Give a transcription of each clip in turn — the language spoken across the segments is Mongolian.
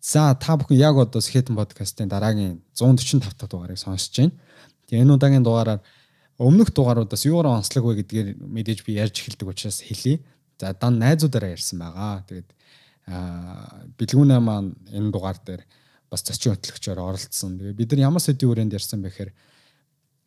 За та бүхэн яг одоо Skeleton podcast-ын дараагийн 145 дахь дугаарыг сонсож байна. Тэгээ энэ удаагийн дугаараар өмнөх дугааруудаас юу орон онцлог вэ гэдгээр мэдээж би ярьж эхэлдэг учраас хэлье. За дан найзуудаараа ярьсан байгаа. Тэгээд бэлгүүнээ маань энэ дугаар дээр бас зочин хөтлөгчөөр оролцсон. Тэгээ бид нар ямар сэдвийн хүрээнд ярьсан бэхээр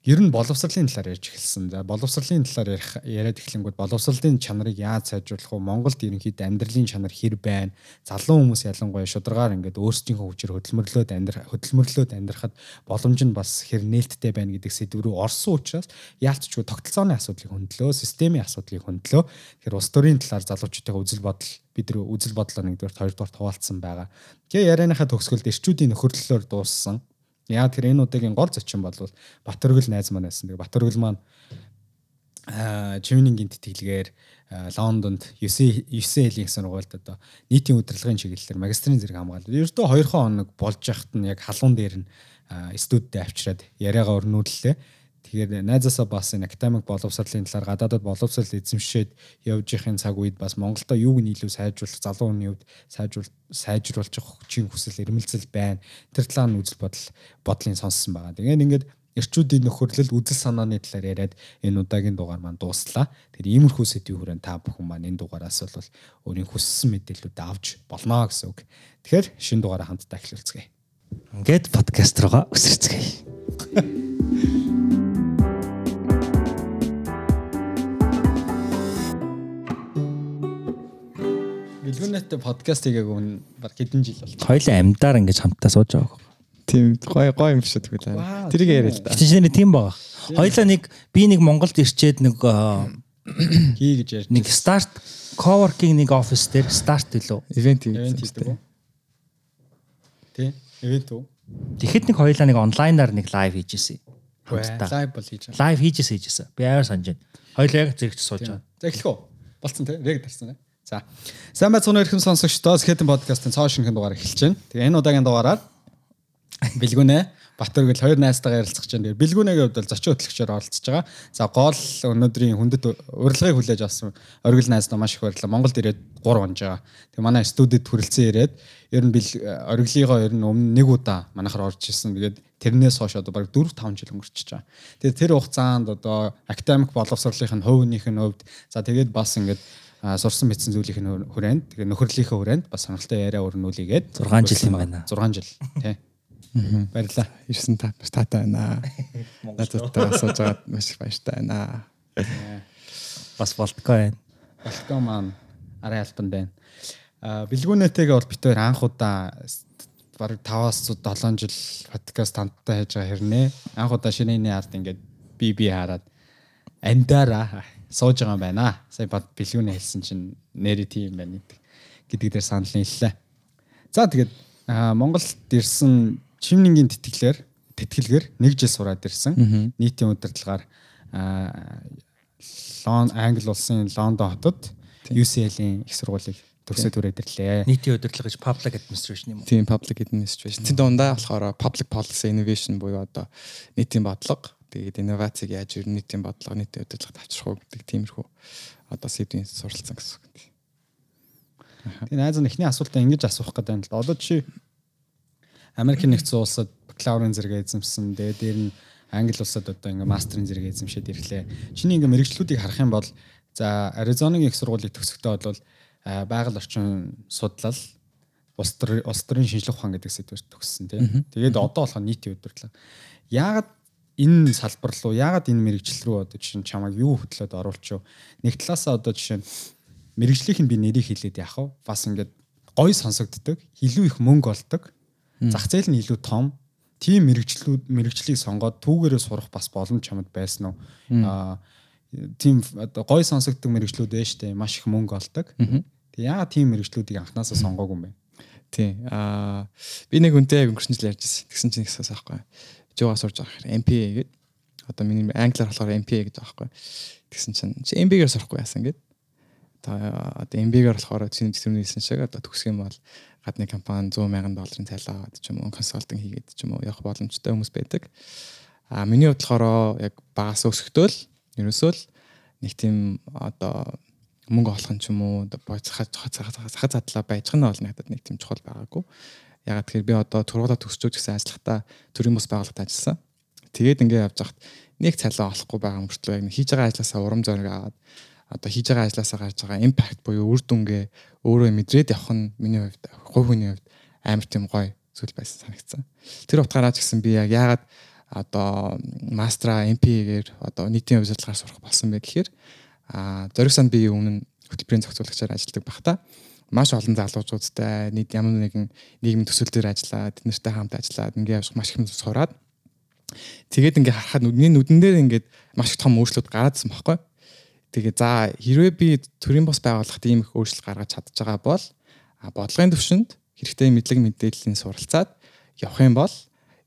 ер нь боловсролын талаар ярьж эхэлсэн. За боловсролын талаар ярих яриад эхлэнгүүд боловсролын чанарыг яаж сайжруулах вэ? Монголд ерөнхийдөө амьдралын чанар хэр байна? Залуу хүмүүс ялангуяа шударгаар ингээд өөрсдийнхөө хүчээр хөдөлмөрлөөд амьдрах хөдөлмөрлөөд амьдрахад боломж нь бас хэр нээлттэй байна гэдэг сэдв рүү орсон учраас яалтчгүй тогтолцооны асуудлыг хөндлөө, системийн асуудлыг хөндлөө. Тэгэхээр улс төрийн талаар залуучуудын үзэл бодол бид нар үзэл бодлоо нэгдүгээр хоёрдугаар хуваалцсан байгаа. Тэгээ ярианыхаа төгсгөлд эрчүүдийн нөхөрлөлөөр дууссан Яг тэр энэ удаагийн гол зочин бол Батөргөл найз маань байсан. Тэгээ Батөргөл маань аа Чимнийн гинт тэтгэлгээр Лондонд 9 9 элийн сургуульд одоо нийтийн удирдлагын чиглэлээр магистрийн зэрэг хамгаалаад ердөө 2 хоног болж яхад нь яг халуун дээр нь студидтэй авчираад яриагаа өрнүүллээ. Тэгэхээр найзаасаа бас энэ академик боловсролын талаар гадаадад боловсрол эзэмшээд явж ихын цаг үед бас Монголда юуг нь илүү сайжруулах залуу хүний хувьд сайжруул сайжруулж явах хүчин хүсэл эрмэлзэл байна. Тэр талаар нь үзэл бодол бодлын сонссон байгаа. Тэгээд ингээд эрчүүдийн нөхөрлөл үзэл санааны талаар яриад энэ удаагийн дугаар маань дууслаа. Тэгэхээр иймэрхүү сэдвийн хүрээнд та бүхэн маань энэ дугаараас бол өөрийн хүссэн мэдээлэлүүд авч болно гэсэн үг. Тэгэхээр шинэ дугаараа хамтдаа эхлүүлцгээе. Ингээд подкаст руугаа өсөрцгээе. Бэлгүүнэттэй подкаст хийгээгүй нь баг хэдэн жил болж. Хоёлаа амьдаар ингэж хамтдаа сууж байгаа. Тийм гой гой юм шиг тэгвэл. Тэрийг яриа л да. Чиний тийм байгаа. Хоёлаа нэг би нэг Монголд ирчээд нэг хий гэж ярьж. Нэг старт coworking нэг офис дээр старт илүү. Ивент хийдэг. Тий. Ивент үү? Тэгэхэд нэг хоёлаа нэг онлайнаар нэг лайв хийжсэн. Лайв бол хийж байгаа. Лайв хийжсэн хийжсэн. Би аяар санаж байна. Хоёлаа яг зэрэгч сууж байгаа. За эхлэх үү? Болцсон тий. Рег дарсан тий. За. Сайн байцгаана өрхөн сонсогчдоо Skeleton podcast-ын цоо шинхэн дугаар эхэлж байна. Тэгээ энэ удаагийн дугаараар бэлгүнэ Батөргөл хоёр найзтайгаа ярилцах гэж байна. Бэлгүнэгийн хувьд бол зочин хөтлөгчөөр оролцож байгаа. За гол өнөөдрийн хүндэт урилгыг хүлээж авсан оргил найздаа маш их баярлалаа. Монголд ирээд 3 онж байгаа. Тэгээ манай студид хүрэлцэн ирээд ер нь бил ориглогоо ер нь өмнө нэг удаа манайхаар орж ирсэн. Тэгээд тэрнээс хойш одоо бараг 4 5 жил өнгөрчихөж байгаа. Тэгээд тэр хугацаанд одоо академик боловсролын хувийнх нь хувьд за тэгээд бас ингээд сурсан мэдсэн зүйлийн хүрээнд тэгээ нөхөрлийнхөө хүрээнд бас сонирхолтой яриа өрнүүлээгээд 6 жил юм байна. 6 жил тий. Баярлалаа. Ирсэн та маш таатай байна. Надад асууж байгаад маш их баяртай байна. Бас болтгоо байна. Болтгоо маань арай альбан байна. А бэлгүүнэтэйгээ бол хоёр анх удаа бараг 5-аас 7 жил подкаст хамтдаа хийж байгаа хэрнээ. Анх удаа шинэний ард ингээд би би хараад амдаараа сууж байгаа юм байна. Сая бэлгүүнээ хэлсэн чинь нэрээ тийм байна гэдэг дээр санал нийллээ. За тэгээд Монголд ирсэн чимнингийн тэтгэлээр тэтгэлгээр нэг жил сураад ирсэн. Нийтийн удирдлагаар Лон Англи улсын Лондон хотод UCL-ийн их сургуулийг төгсөөд хүрээд ирлээ. Нийтийн удирдлага гэж public administration юм уу? Тийм public administration. Тэнд дундаа болохоор public policy innovation буюу одоо нийтийн бодлого Тэгээд инновацийг яаж ер нь нийтийн бодлого нийтийн удирдлагад авчрах уу гэдэг тиймэрхүү одоо сэдвийн суралцсан гэсэн үг. Тэгээд найз нь эхний асуултаа ингэж асуух гэдэг юм л да. Одоо чи Америк нэгдсэн улсад бакалаврын зэрэг эзэмсэн. Тэгээд дээр нь Англи улсад одоо ингээ мастрын зэрэг эзэмшээд ирлээ. Чиний ингээ мэрэгчлүүдийг харах юм бол за Аризонагийн их сургуулийг төгсөхдөө бол байгаль орчин судлал улс төрийн шинжлэх ухаан гэдэг сэдвээр төгссөн тийм. Тэгээд одоо болохоор нийтийн удирдлага. Яагаад энэ салбар руу яагаад энэ мэрэгжил рүү одоо жишээ нь чамайг юу хөтлөөд оруулчих вэ? Нэг талаасаа одоо жишээ нь мэрэгжлийнх нь би нэрийг хэлээд яах вэ? Бас ингээд гоё сонсогддог, илүү их мөнгө олдог, зах зээл нь илүү том. Тийм мэрэгжлүүд мэрэгжлийг сонгоод түүгээрээ сурах бас боломж чамд байсан уу? Аа тийм одоо гоё сонсогддог мэрэгжлүүд байж тээ маш их мөнгө олдог. Тэг яагаад тийм мэрэгжлүүдийг анханасаа сонгоогүй юм бэ? Тий. Аа би нэг үнтэй өнгөрсөн жил ярьжсэн. Тэгсэн чинь их асаахгүй жоо сурж байгаа хэрэг MPA гэдэг. Одоо миний англиар болохоор MPA гэж байгаа байхгүй. Тэгсэн чинь чи MBA-гээр сурахгүй яасан гэд. Одоо MBA-гээр болохоор чиний зөвхөн хэлсэн шиг одоо төгсөх юм бол гадны компани 100 сая долларын цайлаа аваад ч юм уу консалтинг хийгээд ч юм уу явах боломжтой хүмүүс байдаг. А миний хувьд болохоор яг багаас өсөхдөө л ерөөсөө л нэг тийм одоо мөнгө олох нь ч юм уу боцохад захад задлаа байж гэнэ бол надад нэг тийм чухал байгаагүй. Ягаад тэгэхээр би одоо тургуулаа төгсчөөд гэсэн ажиллахдаа төрийн бус байгууллагад ажилласан. Тэгээд ингээд явж хахад нэг цалин олохгүй байгаа мөртлөө яг хийж байгаа ажлаасаа урам зориг аваад одоо хийж байгаа ажлаасаа гарч байгаа импакт буюу үр дүнгээ өөрөө мэдрээд явах нь миний хувьд хувь хүний хувьд амар тийм гоё зүйл байсан санагдсан. Тэр утгаараа ч гэсэн би яг яагаад одоо мастера MP-гээр одоо нийтийн хувьсгалаар сурах болсон бэ гэхээр а зориг санд би өмнө хөтөлбөрийн зохицуулагчаар ажилладаг багтаа маш олон залуучуудтай нийт ямар нэгэн нийгмийн төсөл дээр ажиллаад тэднэртэй хамт ажиллаад ингээ явж маш их юм сураад тэгээд ингээ харахад нүдний нүдэн дээр ингээд маш их том өөрчлөлт гараадсан байхгүй. Тэгээ за хэрвээ би төрийн бос байгууллагт ийм их өөрчлөлт гаргаж чадж байгаа бол бодлогын төвшөнд хэрэгтэй мэдлэг мэдээллийн суралцаад явах юм бол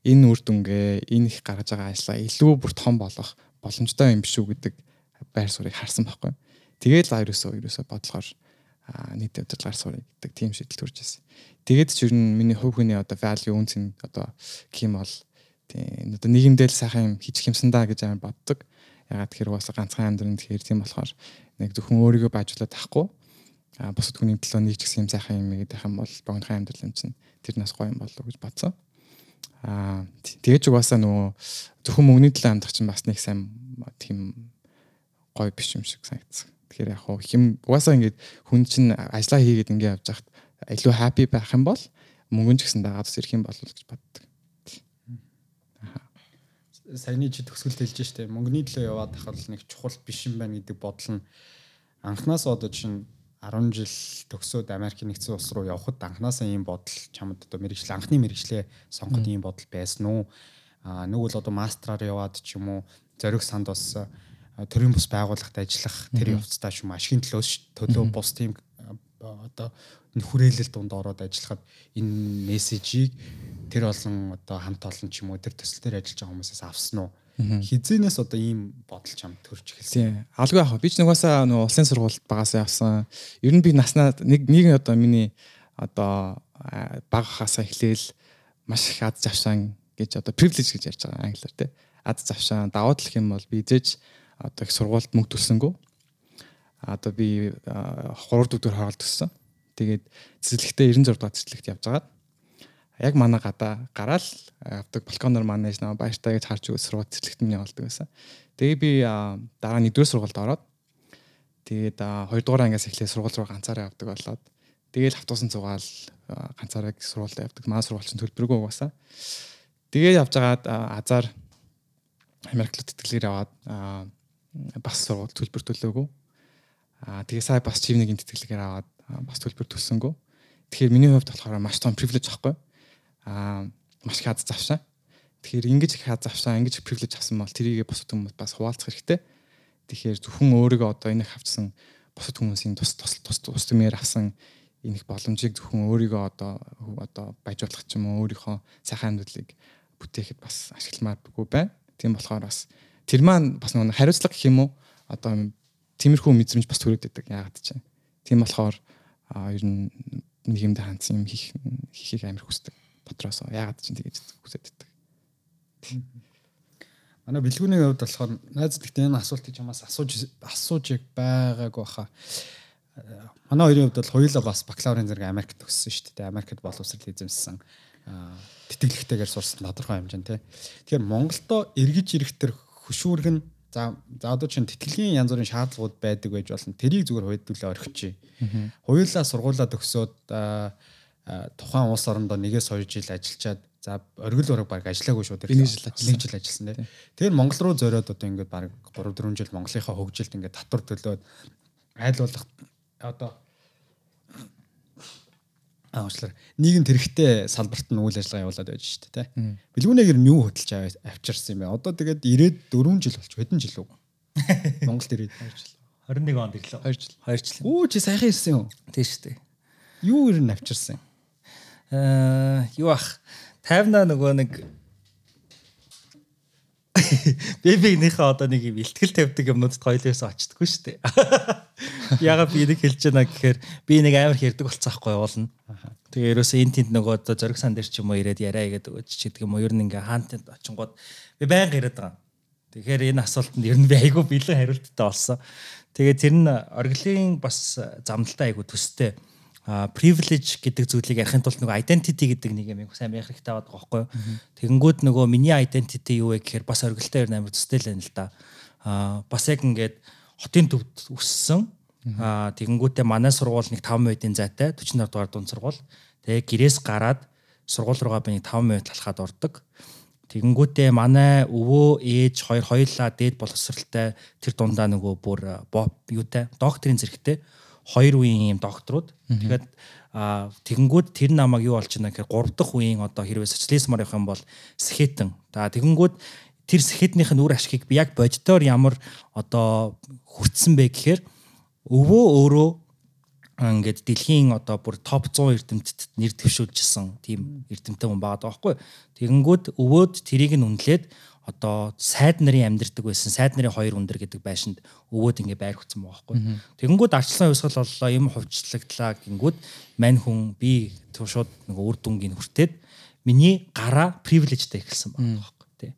энэ үр дүнгээ энэ их гаргаж байгаа ажлаа илүү бүр том болгох боломжтой юм биш үү гэдэг байр суурийг харсан байхгүй. Тэгээд за ерөөсөө ерөөсөө бодлохоор нийт удирдлагаар сурах гэдэг тийм шийдэл төрж ирсэн. Тэгээд ч ер нь миний хувь хүний одоо value үнц нь одоо ким бол тийм одоо нийгэмдээ л сайхан юм хийчих юмсан да гэж амар боддог. Ягаад тэгэхээр уусаа ганцхан амьдрын тэгэхээр тийм болохоор нэг зөвхөн өөрийгөө бажуулаад тахгүй а бусад хүний төлөө нэг ч гэсэн юм сайхан юм гэдэг юм бол богинохан амьдрал юм чинь тэр нас гоё юм болов гэж бодсон. Аа тэгэж угаасаа нөгөө зөвхөн мөнгөний төлөө амьдрах чинь бас нэг сайн тийм гоё биш юм шиг санагдсан. Тэгэхээр яг хэм угаасаа ингэж хүн чинь ажиллаа хийгээд ингэ явж хахад илүү happy байх юм бол мөнгөн ч гэсэн дагаад ирэх юм болов гэж боддог. Саяны чи төгсгөлд хэлж штэ мөнгөний төлөө яваад тахад нэг чухал биш юм байна гэдэг бодол нь анханаас одоо чинь 10 жил төгсөөд Америкийн нэгдсэн улс руу явхад анханасаа ийм бодол чамд одоо мэрэгчлээ анхны мэрэгчлээ сонгоход ийм бодол байсан уу? Аа нэг бол одоо мастраар яваад ч юм уу зориг санд бас төрийн бус байгууллагт ажиллах тэр явцдаа шум ашигын төлөө төлөө бус тийм одоо хүрээлэл дунд ороод ажиллахад энэ мессежийг тэр олон одоо хамт олон ч юм уу тэр төсөл дээр ажиллаж байгаа хүмүүсээс авсан уу? Хизэнээс одоо ийм бодол чам төрж эхэлсэн. Алгүй яах вэ? Би ч нугасаа нөгөө улсын сургуульд багасаа явсан. Ер нь би наснаа нэг нэг одоо миний одоо баг хасаа эхлээл маш их аз завшаан гэж одоо privilege гэж ярьж байгаа англиар тий. Аз завшаан даваа талх юм бол би зэж одоо их сургуульд мөнгө төлсөнгөө одоо би 3 дүүгээр хороолт төссөн. Тэгээд цэцэрлэгтээ 96 дугаар цэцэрлэгт явж байгаад яг манай гадаа гараал авдаг балконоор манайж наа баяртай гэж харж өгөө сургууль цэцэрлэгт минь явуулдаг байсан. Тэгээ би дараа 1-р сургуульд ороод тэгээд 2 дугаар ангиас эхлээд сургууль руу ганцаараа явдаг болоод тэгээд автобусан цугаал ганцаараа сургуульд явдаг. Манай сургууль чинь төлбөргүй угаасаа. Тэгээд явж байгаад азар Америклд тэтгэлгээр яваад бас сургууль төлбөр төлөөгүй. Аа тэгээ сая бас чивнэгийн тэтгэлгээр аваад бас төлбөр төлсөнгөө. Тэгэхээр миний хувьд болохоор маш том привилеж аахгүй. Аа маш хаз завшаа. Тэгэхээр ингэж хаз завшаа, ингэж привилеж авсан бол тэрийг босод хүмүүс бас хуваалцах хэрэгтэй. Тэгэхээр зөвхөн өөрийгөө одоо энэ их авсан босод хүмүүсийн тус тус тус тус тэмээр авсан энэ их боломжийг зөвхөн өөрийгөө одоо одоо баяжуулах ч юм уу өөрийнхөө сайхан амьдралыг бүтээхэд бас ашигламааргүй байна. Тийм болохоор бас тэр маань бас нэг хариуцлага гэх юм уу одоо тиймэрхүү мэдрэмж бас төрөөд байдаг яагаад ч. Тийм болохоор ер нь нэг юмд хандсан юм хийх хийхийг амар хүсдэг дотроос яагаад ч тэгэж хүсэж байдаг. Манай бэлгүүний хувьд болохоор найз гэхдээ энэ асуултыг чамаас асууж асууж байгаагүй баха. Манай хоёрын хувьд бол хоёулаа бас бакалаврын зэрэг Америкт төгссөн шүү дээ. Америкт боловсрол эзэмссэн тэтгэлэгтэйгээр сурсан тодорхой хэмжээнд тий. Тэгэхээр Монголдо эргэж ирэх төр хөшүүргэн за за одоо чинь тэтгэлгийн янз бүрийн шаардлагууд байдаг байж болно. Тэрийг зүгээр хойдуулаа орхичих. Хоёулаа сургуулаа төгсөөд тухайн улс орондоо нэгээс 2 жил ажиллачаад за оргил ураг баг ажиллаагүй шүү дээ. Нэг жил ажилласан. Нэг жил ажилласан тий. Тэгэхээр Монгол руу зориод одоо ингээд баг 3 4 жил Монголынхаа хөгжилд ингээд татвар төлөөд айлуулах одоо аачлаар нийгэм тэрэгтэй салбарт нь үйл ажиллагаа явуулаад байж штэ тий. Бэлгүүнээр нь юу хөдөлж авчирсан юм бэ? Одоо тэгээд ирээд 4 жил болчих хэдэн жил үү? Монголд ирээд 2 жил. 21 онд ирлээ. 2 жил. 2 жил. Өө чи сайхан ирсэн юу? Тийм шүү дээ. Юу ирэн авчирсан? Аа юу ах 50наа нөгөө нэг бэбигнийхээ одоо нэг юм ихтгэл тавьдаг юмнуудад хоёлоос очтдгүй шүү дээ. Ягаад би нэг хэлж байна гэхээр би нэг амар хэрдэг болцсоохгүй уулна. Тэгээ ерөөсөө энэ тэнд нөгөө одоо зориг сан дээр ч юм уу ирээд яриа гэдэг өгч ч гэдэг юм уу ер нь ингээ хаантанд очингууд би байнга ирээд байгаа. Тэгэхээр энэ асуултанд ер нь би айгүй бэлэн хариулттай болсон. Тэгээ тэр нь оргилын бас замдалтай айгүй төстэй privilege гэдэг зүйлийг ярихын тулд нөгөө identity гэдэг нэг юм сайн ярих хэрэгтэй байдаг байхгүй юу. Тэгэнгүүт нөгөө миний identity юу вэ гэхээр бас оргилтой ер нь амар төстэй л байна л да. А бас яг ингээд хотын төвд өссөн. А тэгэнгүүтээ манай сургууль нэг 5 минутын зайтай 40 дугаар дунд сургууль. Тэгээ гэрээс гараад сургууль руугаа би нэг 5 минут талхаад ордог. Тэгэнгүүтээ манай өвөө ээж хоёр хоёулаа дээд боловсралтай тэр дундаа нөгөө бүр юутай докторийн зэрэгтэй хоёр үеийн юм докторууд. Тэгээд тэгэнгүүт тэр намайг юу болж байна гэхээр 3 дахь үеийн одоо хэрвээ социализмаар явах юм бол сэхэтэн. За тэгэнгүүт тэр сэхэтнийх нь үр ашгийг би яг бодитоор ямар одоо хүртсэн бэ гэхээр өвөө өөрөө ингээд дэлхийн одоо бүр топ 100 эрдэмтэд нэр дэвшүүлжсэн тийм эрдэмтэн хүн байгаа даахгүй. Тэгэнгүүт өвөөд тэрийг нь үнэлээд одоо сайд нарын амьдэрдэг байсан. Сайд нарын хоёр өндөр гэдэг байшинд өвөөд ингээ байр хөцсөн байгаа хгүй. Тэгэнгүүт арчлан хувьсгал боллоо юм хувьчлагдлаа гингүүд мань хүн би шууд нэг үр дүнгийн хүртээд миний гараа привилежтэй эхэлсэн байгаа хгүй тий.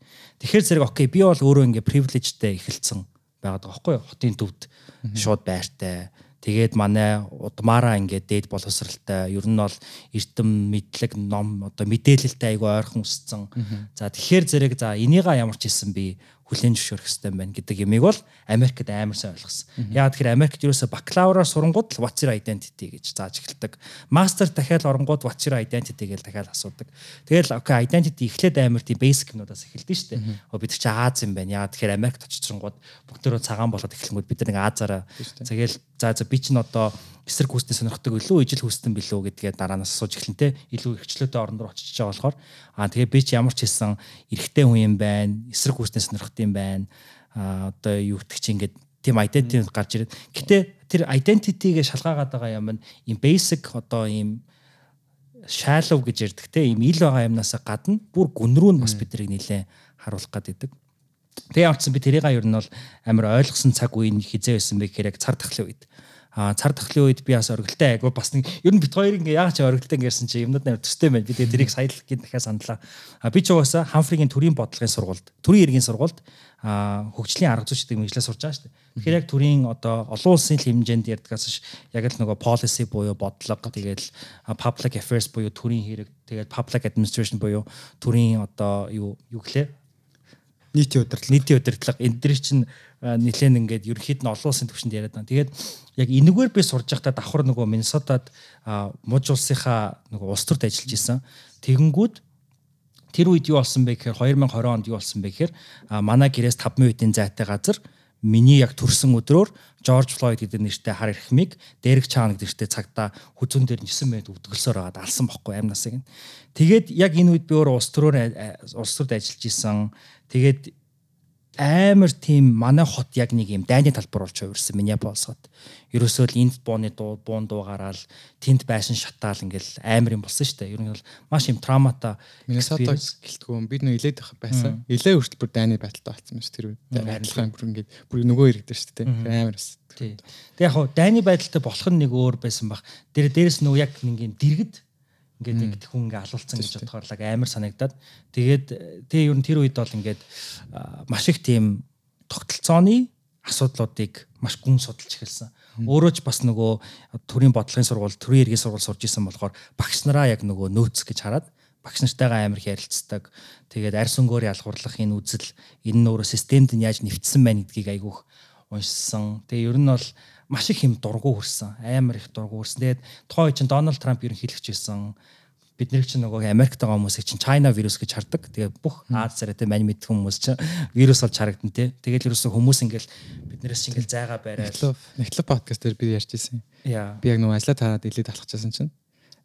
Тэгэхээр зэрэг окей би бол өөрөө ингээ привилежтэй эхэлсэн байгаа даахгүй хотын төвд шууд байртай Тэгээд манай удмаараа ингээд дээд боловсралтай ер нь бол эрдэм мэдлэг ном одоо мэдээлэлтэй айгүй ойрхон өссөн. За тэгэхээр зэрэг за энийга ямар ч хэлсэн би хүлэн зөвшөөрөх хэрэгтэй байна гэдэг юмыг бол Америкт амар сайн ойлгосон. Яагаад тэгэхээр Америкт ерөөсө бакалавраар сурангууд л what's your identity гэж зааж эхэлдэг. Мастер дахиад оронгууд what's your identity гэж дахиад асуудаг. Тэгэл okay identity эхлээд амар тийм basic юмнуудаас эхэлдэг шүү дээ. Оо бид чи Аз юм байна. Яагаад тэгэхээр Америкт очичрангууд бүгдөө цагаан болоод эхлэнгүүд бид нэг Азаараа. Тэгэл за за би ч н одоо эсрэг хүүсний сонирхдаг илүү ижил хүүстэн билүү гэдгээ дараанаас асууж эхлэнтэй илүү ихчлөөтэй орон руу очиж байгаа болохоор аа тэгээ би ч ямар ч хэлсэн эрэгтэй хүн юм байна эсрэг хүүсний сонирхдаг юм байна аа одоо юу гэдэг чи ингээд тийм identity гарч ирээд гэтээ тэр identity-гээ шалгаагаад байгаа юм нь ийм basic одоо ийм shallow гэж ярьдаг те ийм ил байгаа юмнаас гадна бүр гүн рүү нь бас биднийг нэлээ харуулах гэдэг. Тэгээ явцсан би тэрийг ер нь бол амар ойлгосон цаг үе хизээ байсан бэ гэхээр яг цар тахлын үед цар тахлын үед би бас оргилтай айгу бас нэг ер нь бит хоёр ингээ яагаад ч оргилтай ингэсэн чи юмнууд амар төстэй байна. Би тэгээ тэрийг саял гээд дахиад сандлаа. А би ч угаасаа Хамфригийн төрийн бодлогын сургуульд, төрийн иргэн сургуульд а хөгжлийн арга зүйчдийг мэдлээ сурч байгаа шүү дээ. Тэгэхээр яг төрийн одоо олон улсын хэмжээнд ярьдгаас ш яг л нөгөө policy буюу бодлого тэгээд public affairs буюу төрийн хэрэг тэгээд public administration буюу төрийн одоо юу юу гэлээ нийтийн удирдлага нийтийн удирдлага энэ дэр чинь нэлээд ингээд ерөнхийд нь олон улсын түвшинд яриад байна. Тэгээд яг энэгээр би сурж байхдаа давхар нөгөө Миннесотад муж улсынхаа нөгөө улс төрд ажиллаж исэн. Тэгэнгүүт тэр үед юу болсон бэ гэхээр 2020 онд юу болсон бэ гэхээр манай гэрээс 5 минутын зайтай газар миний яг төрсэн өдрөөр Жорж Флойд гэдэг нэртэй хар эрхмийг Дерек Чаан гэдэг нэртэй цагта хүзүүн дээр 9 минут өвдгөлсөөр байгаад алсан бохгүй амнасыг. Тэгээд яг энэ үед би өөр улс төрөөр улс төрд ажиллаж исэн. Тэгээд амар тийм манай хот яг нэг юм дайны талбар болж хувирсан Миннеаполисод. Ерөөсөө л энд бууны дуу буун дуугаараа л тэнд байшин шатаал ингээл амар юм болсон шүү дээ. Ер нь бол маш юм травмата Миннесота гэлтгүү бид нөө илээд байсан. Илээ хүртэл бүр дайны байдалтай болсон юм шүү тэр үед. Адилхан бүр ингээд бүр нөгөө иргэдэж шүү дээ. Амар бас. Тэг яг хуу дайны байдалтай болох нь нэг өөр байсан баг. Тэр дээрэс нөгөө яг нэг юм дэргэд ингээд ингээд хүн ингээ алуулсан гэж бодохоор л амар санагдаад тэгээд тэгээ ер нь тэр үед бол ингээд маш их тийм тогтолцооны асуудлуудыг маш гүн судалж эхэлсэн. Өөрөө ч бас нөгөө төрийн бодлогын сургууль, төрийн иргэн сургууль сурж исэн болохоор багш нараа яг нөгөө нөөц гэж хараад багш нартайгаа амар ярилцдаг. Тэгээд арьс өнгөөр ялгуурлах энэ үзэл энэ нь өөрөө системд нь яаж нэвтсэн байна гэдгийг айгүйх уншсан. Тэгээ ер нь бол маш их юм дургу хүрсэн. Амар их дургу хүрсэн. Тэгээд тухайн чинь Дональд Трамп ерөнхийлөгч байсан. Бид нэр чинь нөгөө Америкт байгаа хүмүүсийг чинь China вирус гэж хардаг. Тэгээ бүх Аз царайтай мань мэдэх хүмүүс чинь вирус болж харагдан тий. Тэгэл ерөөсөө хүмүүс ингээл биднээс чинь ингээл зайгаа бариад. Нэхлэ подкаст дээр би ярьж ирсэн. Би яг нөгөө ажиллаа тараад илээд алхчихсан чинь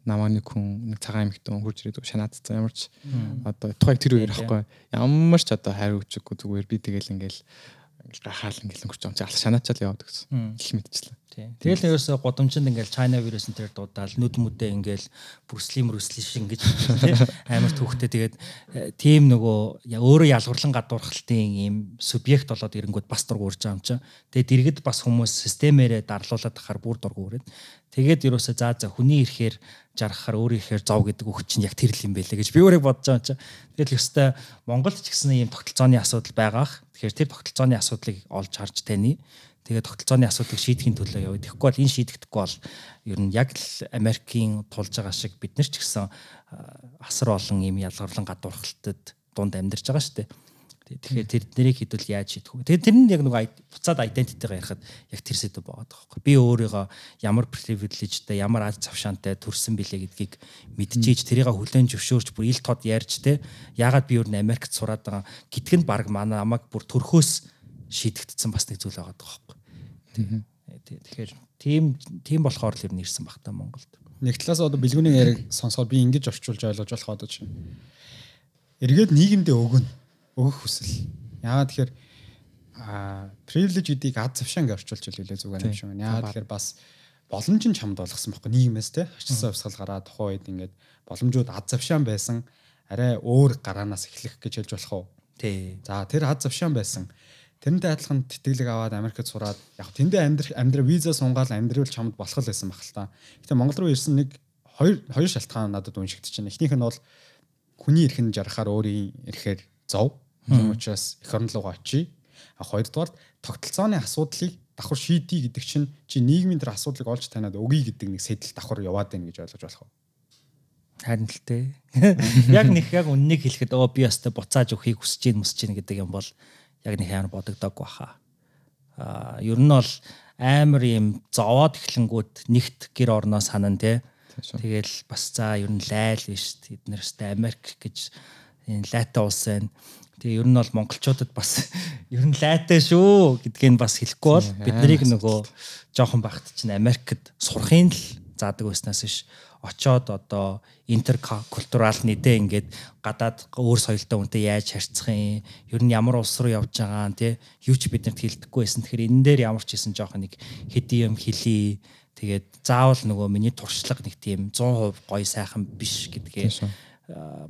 намаа нэг хүн нэг цагаан эмэгтэй хүн хурж ирээд шанаадсан ямар ч одоо тухайг тэр үеэр ахгүй ямар ч одоо хайр өгчөггүй зүгээр би тэгэл ингээл ингээл гахаал ингээл өнгөрч юм чи алх шанаачаал яваад гэсэн. Их мэдчихлээ. Тэгэл ерөөсө годомчинд ингээл China virus энэ төр дуудаал нүд мүдээ ингээл бүрслим рүсли шиг ингэж амар түүхтэй тэгээд тийм нөгөө өөрөө ялгуурлан гадуурхалтын ийм субъект болоод ирэнгүүт бас дургуурж байгаа юм чинь. Тэгээд дэргэд бас хүмүүс системээрээ дарлуулад тахаар бүр дургуурээд тэгээд ерөөсө заа за хүний ирэхээр жаргахаар өөр ихээр зов гэдэг үг чинь яг тэр л юм байлээ гэж би өөрөө бодож байгаа юм чинь. Тэгэл ёстой Монголд ч гэсэн ийм тогтолцооны асуудал байгаах. Тэгэхээр тэр тогтолцооны асуудлыг олж харж тань Тэгээд тогтолцооны асуудлыг шийдэхин төлөө яваа. Тэгэхгүй бол энэ шийдэхдэггүй бол ер нь яг л Америкийн тулж байгаа шиг бид нар ч гэсэн асар олон юм ялгарлан гадуурхалтад дунд амьдарч байгаа шүү дээ. Тэгэхээр тэр нэрийг хэдүүл яаж шийдэх вэ? Тэгэхээр тэр нь яг нэг буцаад identity-гаа ярихад яг тэр сэдв байгаа байхгүй. Би өөрийгөө ямар privileged-тэй, ямар аз завшаантай төрсэн билээ гэдгийг мэдчихэж тэрийг хүлэн зөвшөөрч бүр ил тод ярьж те. Яагаад би өөр нь Америкт сураад байгаа гэдг нь баг манай амаг бүр төрхөөс шийдэгдсэн бас нэг зүйл байгаа байхгүй. Тэгэхээр тийм тийм болохоор л ер нь ирсэн баг та Монголд. Нэг талаас одоо бэлгүүний яриг сонсоод би ингэж орчуулж ойлгож болох одоо чинь. Эргээд нийгэмдээ өгнө өгөх хүсэл. Яагаад тэгэхээр а privilege гэдгийг аз завшаан гэж орчуулж хэлээ зүгээр юм шиг байна. Яагаад тэгэхээр бас боломж нь чамд болгосон байхгүй нийгмээс те очсон явсгал гараа тухайн үед ингээд боломжууд аз завшаан байсан арай өөр гараанаас эхлэх гэж хэлж болох уу? Тий. За тэр аз завшаан байсан. Тэрнтэй адилхан тэтгэлэг аваад Америкт сураад яг тэндээ амьдрах амьдрал виза сунгаал амьдрал чамд болох л байсан баг л та. Гэтэ Монгол руу ирсэн нэг хоёр хоёр шалтгаан надад байна. Эхнийх нь бол хүний эрхэн жарахаар өөрийн эрэхээр зов. Тийм учраас эх орн руугаа очие. А хоёрдугаар тогтолцооны асуудлыг давхар шийдий гэдэг чинь чи нийгмийн тэр асуудлыг олж таниад өгье гэдэг нэг сэтэл давхар яваад байна гэж ойлгож болох уу? Харин л тээ. Яг нэг яг үннийг хэлэхэд оо би ястай буцааж өгөхийг хүсэж гин мүсэж гин гэдэг юм бол яг нэг амар бодогдоог баха. Аа ер нь бол амар юм зовоод эхлэнгүүд нэгт гэр орноо санан те. Тэгэл бас за ер нь лайл биш тэд нэрстэй Америк гэж энэ лайта улс байна Тэгээ ер нь бол монголчуудад бас ер нь лайтай шүү гэдгийг бас хэлэхгүй бол биднийг нөгөө жоохон багт чинь Америкт сурахын л заадаг байснаас ш очоод одоо интеркультурал нэдэ ингээд гадаад өөр соёлтой хүнтэй яаж харьцах юм? Ер нь ямар улс руу явж байгаа тий юу ч биднэрт хэлдэггүй байсан. Тэгэхээр энэ дээр ямар ч хийсэн жоохон нэг хэдий юм хэлий. Тэгээд заавал нөгөө миний туршлага нэг тийм 100% гоё сайхан биш гэдгээ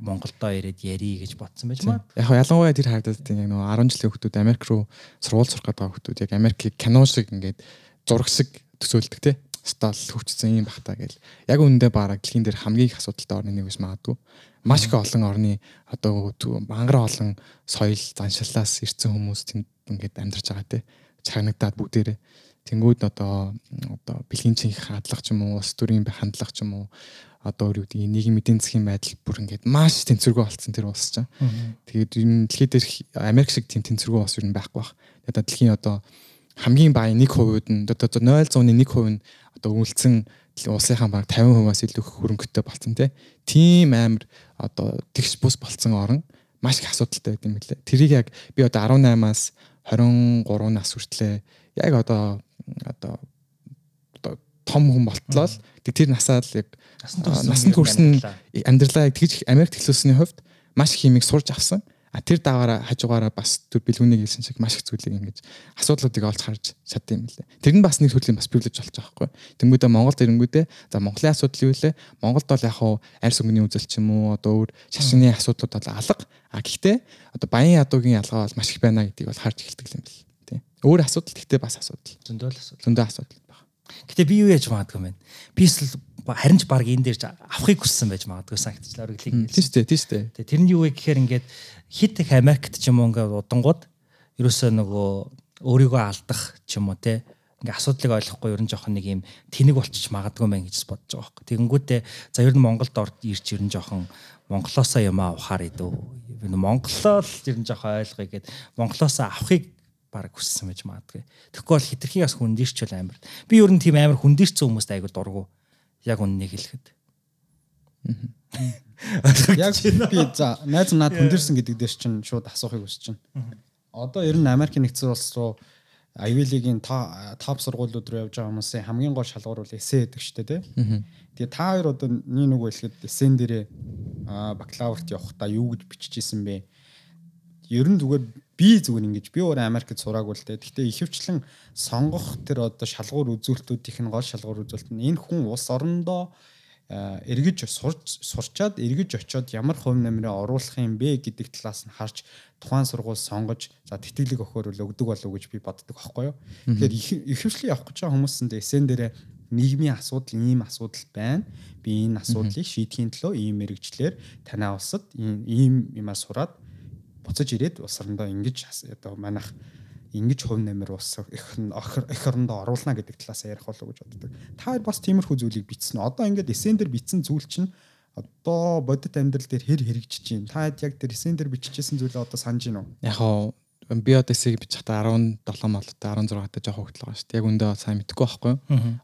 Монголдоо ирээд ярий гэж бодсон байж маа. Яг ялангуяа тэр харагдаад тийм яг нөгөө 10 жилийн хүмүүс Америк руу сургууль сурах гэдэг хүмүүс яг Америкийг кино шиг ингээд зураг шиг төсөөлдөг те. Стал хөгжсөн юм бахта гэл. Яг үүндээ бараг дэлхийн дээр хамгийн их асуудалтай орны нэг биш магадгүй. Маш их олон орны одоо мангар олон соёл заншиллаас ирсэн хүмүүс тэнд ингээд амьдарч байгаа те. Чагнагдаад бүгдээрээ тэнгууд одоо одоо бэлгийн чин хадлах ч юм уу, ус төрийн хандлах ч юм уу одоо юу гэдэг нийгмийн эдийн засгийн байдал бүр ингээд маш тэнцвэргүй болцсон тэр улс чинь. Тэгээд энэ дэлхийд Америк шиг тийм тэнцвэргүй улс юу байхгүй бах. Тэгээд дэлхийн одоо хамгийн бага 1% нь одоо 0.1% нь одоо үйлцэн улсынхаа баг 50%-аас илүү хөрөнгөтэй болцсон тийм амар одоо тэгш бус болцсон орн маш их асуудалтай байт юм лээ. Тэрийг яг би одоо 18-аас 23 нас хүртлээ яг одоо одоо том хүн болтлоо л тэр насаа л яг насанд хүрсэн амьдралаа тэгж Америкт эхлүүлсэний хувьд маш их хэмиг сурж авсан. А тэр дагаараа хажуугаараа бас төр бэлгүүнийг хэлсэн шиг маш их зүйлийг ингэж асуудлуудыг олж харж чадсан юм лээ. Тэр нь бас нэг төрлийн бас привилеж болж байгаа хгүй. Тэнгүүдээ Монгол тэрэнгүүдээ за Монголын асуудал юу вэ? Монголд бол яг хуу арьс өнгөний үзэл ч юм уу одоо өөр шашны асуудлууд бол алга. А гэхдээ одоо баян ядуугийн ялгаа бол маш их байна гэдгийг бол харж эхэлдэг юм бэл. Тэ. Өөр асуудал гэхдээ бас асуудал. Зөндөө л асуудал. Зөндөө асуудал байна. Гэтэ би юу яаж магадгүй юм бэ? Би харин ч баг энэ дээр авахыг хүссэн байж магадгүй дээ, тийм шүү дээ. Тэр нь юу вэ гэхээр ингээд хит их Америкт ч юм уу ингээд удангууд ерөөсөө нөгөө өөрийгөө алдах ч юм уу те ингээ асуудлыг ойлгохгүй ер нь жоохон нэг юм тэнэг болчих магадгүй мэн гэж бодож байгаа байхгүй. Тэгэнгүүтээ за ер нь Монголд орд ирж ер нь жоохон Монголоосоо юм авахаар идүү. Монголоо л ер нь жоохон ойлгоё гэд Монголоосоо авахыг баг хүссэн байж магадгүй. Тэгэхгүй бол хитрхи бас хүндэрчүүл амар. Би ер нь тийм амар хүндэрсэн хүмүүст айгу дургу яг үннийг хэлэхэд. Яг би за найз наад хүндэрсэн гэдэг дээр чинь шууд асуухыг хүсэж байна. Одоо ер нь Америк нэгдсэн улс руу Ivy League-ийн топ сургуулиуд руу явж байгаа хүмүүсийн хамгийн гол шалгуур бол эссе гэдэг шүү дээ тий. Тэгээ та хоёр одоо нэг нөгөө хэлэхэд эссен дээрээ бакалаврт явахдаа юу гэж бичиж исэн бэ? Ер нь зүгээр би зүгээр ингэж би өөрөө Америкт сураагүй л дээ. Гэхдээ ихэвчлэн сонгох тэр одоо шалгуур үзүүлэлтүүдийнх нь гол шалгуур үзүүлэлт нь энэ хүн улс орондоо эргэж сурч сурчаад эргэж очиод ямар хувь нэмрээ оруулах юм бэ гэдэг талаас нь харж тухайн сургууль сонгож за тэтгэлэг өгөхөр л өгдөг болов уу гэж би боддог байхгүй юу. Тэгэхээр ихэвчлэн явах гэж байгаа хүмүүсэнд эсэн дээрээ нийгмийн асуудал ийм асуудал байна. Би энэ асуудлыг шийдэхийн төлөө ийм мэрэгчлэр танаа улсад ийм юмаа сураад буцаж ирээд улс орондоо ингэж одоо манайх ингэж хувь нэмэр ус их их орондоо оруулна гэдэг талаас ярих болов гэж боддог. Та бас тиймэрхүү зүйлийг бичсэн. Одоо ингээд эсэн дээр бичсэн зүйл чинь одоо бодит амьдрал дээр хэр хэрэгжиж байна. Та яг тэр эсэн дээр биччихсэн зүйлээ одоо санаж байна уу? Яг хоо би одоо эсийг бичих та 17 молтой 16 та жоох хөвгөл байгаа шүү дээ. Яг үндэ сайн мэдэхгүй байхгүй юу?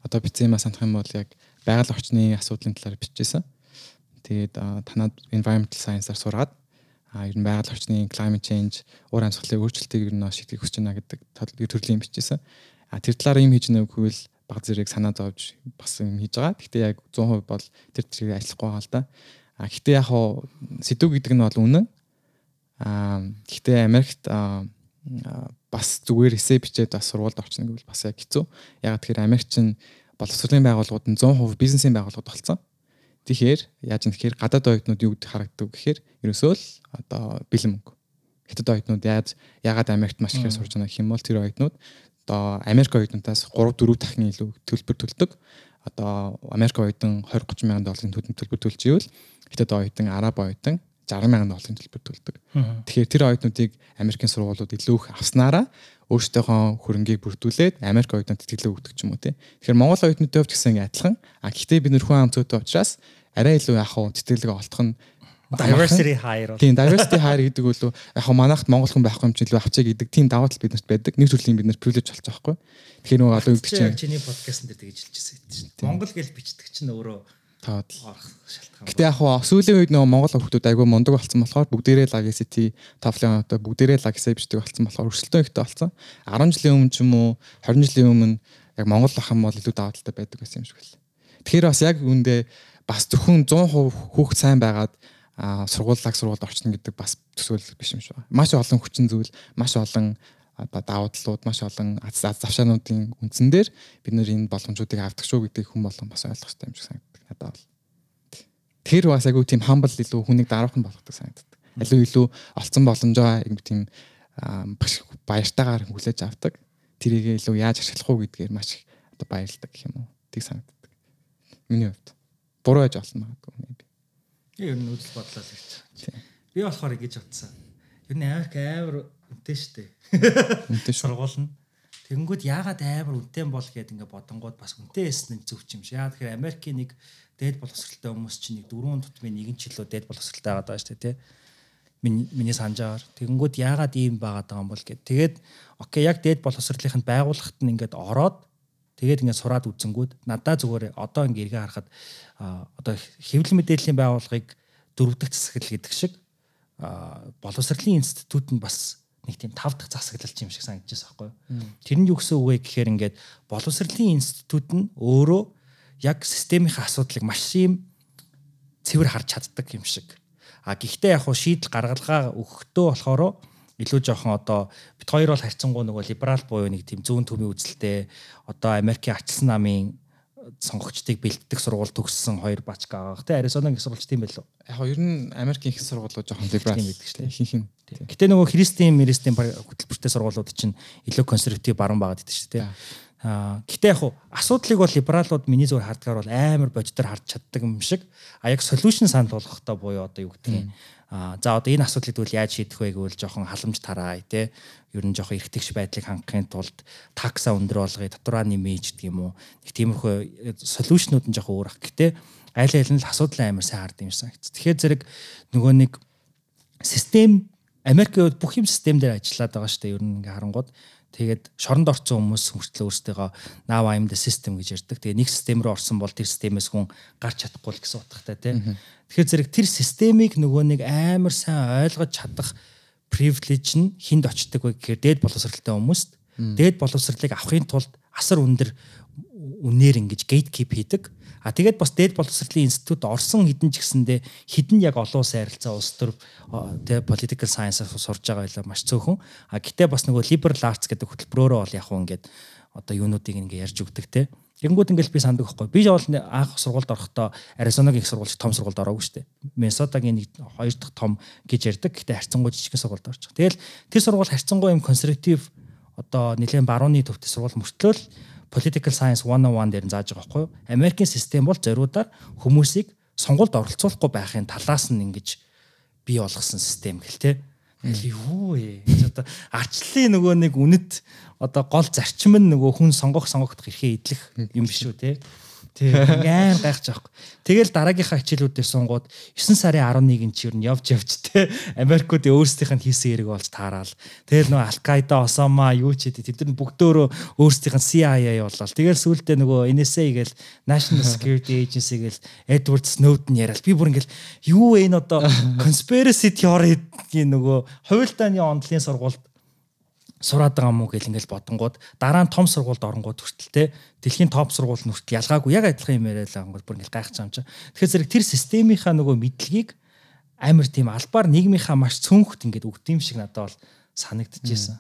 Одоо бичсэн юм санах юм бол яг байгаль орчны асуудлын талаар бичижсэн. Тэгээд танад environmental science-аар сураад а ер нь байгаль орчны climate change, уур амьсгалын өөрчлөлтийг ер нь шийдэх хүсэж байна гэдэг төрлийн бичижсэн. А тэр талаар юм хийж нөгөөгүй л баг зэрэг санаа зовж бас юм хийж байгаа. Гэхдээ яг 100% бол тэр зэрэг ажиллахгүй байгаа л да. А гэхдээ яг хоо сэдв гэдэг нь бол үнэн. Аа гэхдээ Америкт бас зүгээр эсэ бичээд бас сургуульд орчихно гэвэл бас яг хэцүү. Яг тэгэхээр Америкч нь боловсролын байгууллагууд нь 100% бизнесийн байгууллагууд болсон. Тэгэхээр яаж юм тэгэхээр гадаад оюутнууд юу гэдэг харагддаг гэхээр ерөөсөө л одоо бэлэн мөнгө. Хятад оюутнууд яаж ягаад Америкт маш ихээр сурж байгаа юм бол тэр оюутнууд одоо Америк оюутнуудаас 3 4 дахин илүү төлбөр төлдөг. Одоо Америк оюутан 20 30 мянган долларын төлбөр төлж ивэл хятад оюутан араб оюутан 60 мянган долларын төлбөр төлдөг. Тэгэхээр тэр оюутнуудыг Америкийн сургуулиуд илүү их авснараа өөрсдийнхөө хөрөнгийг бүрдүүлээд Америк оюутнууд тэтгэлэг өгдөг ч юм уу тий. Тэгэхээр Монгол оюутнуудын хувьд гэсэн адилхан. А гэхдээ бид нэр хүн амц өөдөө учраас арай илүү яг хуу тэтгэлэг олдох нь diversity hire. Тийм, diversity hire гэдэг бол яг хаа манайхт монгол хүн байхгүй юм чинь илүү авчиг гэдэг тийм даваа тал биднэрт байдаг. Нэг төрлийн бид нар privilege болчих واخгүй. Тэгэхээр нөгөө олон үгдэг чинь чиний подкастт дээр тэгж хэлчихсэн юм чинь. Монгол гэж бичдэг чинь өөрөө таад шалтгаан. Гэтэ яг хаа сүүлийн үед нөгөө монгол хүмүүс айгүй мундаг болсон болохоор бүгдээрээ Legacy TOEFL одоо бүгдээрээ Legacy бичдэг болсон болохоор өрсөлдөөн ихтэй болсон. 10 жилийн өмнө ч юм уу 20 жилийн өмнө яг монгол ах юм бол илүү даваа талтай байдаг байсан юм шиг л. Тэгэхээр бас яг үүндээ бас зөвхөн 100% хүүхд сайн байгаад сургууллаг сургуульд орчно гэдэг бас төсөөлөл биш юм шиг байна. Маш олон хүчин зүйл, маш олон одоо давуу талууд маш олон аз завшаануудын үндсэн дээр бид нэр энэ боломжуудыг авдаг шүү гэдгийг хүн болгон бас ойлгох хэрэгтэй юм шиг санагддаг надад бол. Тэр бас айгүй тийм humble илүү хүнийг дараахан болгодог санагддаг. Илүү илүү олцсон боломжоо юм тийм баяртайгаар хүлээж авдаг. Тэрийг илүү яаж ашиглах уу гэдгээр маш их одоо баярлдаг гэх юм уу. Тийг санагддаг. Миний хувьд. Буруу яж олно магадгүй. Ер нь үзэл бодлоо л гэж. Би болохоор ингэж бодсон. Ер нь Америк амар үнэтэй штэ. Үнэтэй сургуулна. Тэгэнгүүт яагаад амар үнэтэй бол гэд ингээ бодонгууд бас үнэтэй эсн нь зөв юм шиг. Яа тэгэхээр Америкийн нэг дээд боловсралтай хүмүүс чинь нэг дөрвөн тутмын нэгэн чилөө дээд боловсралтай байгаа даа штэ тий. Миний санджаар тэгэнгүүт яагаад ийм байгаад байгаа юм бол гэд. Тэгээд окей яг дээд боловсролынханд байгууллагт нь ингээд ороод тэгээд ингээд сураад үзэнгүүд надаа зүгээр одоо ингээ эргээ харахад одоо хэвлэл мэдээллийн байгууллагыг дөрөвдөг засаглал гэдэг шиг боловсролын институт нь бас нэг тийм тав дахь засаглалч юм шиг санагдаж байна байхгүй юу. Тэр нь юу гэсэн үг вэ гэхээр ингээд боловсролын институт нь өөрөө яг системийн асуудлыг маш юм цэвэр харж чаддаг юм шиг. А гэхдээ яг хуу шийдэл гаргалгаа өгөхдөө болохоор илүү жоохон одоо бид хоёр бол харьцангуй нөгөө либерал буюу нэг тийм зүүн төвийн үзэлтэй одоо Америкийн ачилсан намын сонгогчдыг бэлддэг сургууль төгссөн хоёр бачка байгаа. Гэтэ Аризонагийн их сургууль тийм байлоо. Яг ер нь Америкийн их сургуулиуд жоохон либерал шүү дээ. Ихэнх нь. Гэтэ нөгөө христийн мэрестийн хөтөлбөртэй сургуулиуд чинь илүү консерватив баруун байгаад идэв шүү дээ. Аа гэтээ яг асуудлыг бол либералууд миний зүгээр хардгаар бол амар боддоор харж чаддаг юм шиг. А яг solution санал болгохдоо буюу одоо юу гэдэг юм за одоо энэ асуудлыг тэгвэл яаж шийдэх вэ гэвэл жоохон халамж тараа тий. Ер нь жоохон эргэтгэж байдлыг хангахын тулд такса өндөр болгоё, татвараа нэмэж гэдэг юм уу. Нэг тиймэрхүү солиушнууд нь жоохон өөр ах. Гэтэ айл айл нь л асуудал амар сайн хардсан юм санагц. Тэгэхээр зэрэг нөгөө нэг систем Америкийн бүх юм систем дээр ажиллаад байгаа шүү дээ. Ер нь ингээ харангууд Тэгээд шоронд орсон хүмүүс хүртэл өөрсдөө now I'm the system гэж ярьдаг. Тэгээ нэг систем рүү орсон бол тэр системээс хүн гарч чадахгүй л гэсэн утгатай тийм. Тэгэхээр зэрэг тэр системийг нөгөө нэг амар сайн ойлгож чадах privilege нь хинд очдөг вэ гэхээр дээд боловсралтай хүмүүст дээд боловсралыг авахын тулд асар өндөр үнээр ингэж gatekeep хийдэг. А тэгээд бас дээд боловсролын институт орсон хідэн ч гэсэндээ хідэн яг олон улсын харилцаа улс төр тэгээ political science сурж байгаа байлаа маш цөөхөн. А гэтээ бас нөгөө liberal arts гэдэг хөтөлбөрөөрөө бол яг хуу ингээд одоо юунуудыг ингээ ярьж өгдөг те. Тэгэнгүүт ингээл би санддаг байхгүй. Би бол анх сургуульд орохдоо Аризонагийн их сургууль том сургуульд ороогүй шүү дээ. Миннесотагийн нэг хоёр дахь том гэж ярьдаг. Гэтэ харьцангуй жижиг сургуульд орчих. Тэгэл тэр сургууль харьцангуй юм консерватив одоо нэлээд барууны төвтэй сургууль мөртлөө political science 101 дээр нь зааж байгаа байхгүй юу? Америкийн систем бол зориудаар хүмүүсийг сонгуульд оролцуулахгүй байхын талаас нь ингэж бий болгосон систем гэл те. Юу вэ? Одоо арчлалын нөгөө нэг үнэт одоо гол зарчим нь нөгөө хүн сонгох сонгогдох эрхээ идэх юм биш үү те? Тэг айн гайхаж байгаа. Тэгэл дараагийнхаа хичээлүүдээр сунгууд 9 сарын 11-нд чи юу нь явж явж те Америкууд өөрсдийнх нь хийсэн хэрэг болж таараал. Тэгэл нөгөө Алкайда, Осама юу ч хэдий тэд нар бүгдөө өөрсдийнх нь CIA болол. Тэгэл сүүлдээ нөгөө NSA гээл National Security Agency гээл Edward Snowden яриад би бүр ингээл юу энэ одоо conspiracy theory-ийн нөгөө хувилдааны онцлог сургуульд сураад байгаа мó гэл ингээл бодонгууд дараа нь том сургуульд оронгууд хүртэл те дэлхийн топ сургууль нь хүртэл ялгаагүй яг адилхан юм яриад байгаа бүр ингээл гайхаж байгаа юм чи. Тэгэхээр зэрэг тэр системийнхаа нөгөө мэдлэгийг амар тийм албаар нийгмийнхаа маш цөөнхт ингээд өгдөм шиг надад бол санагдчихсэн.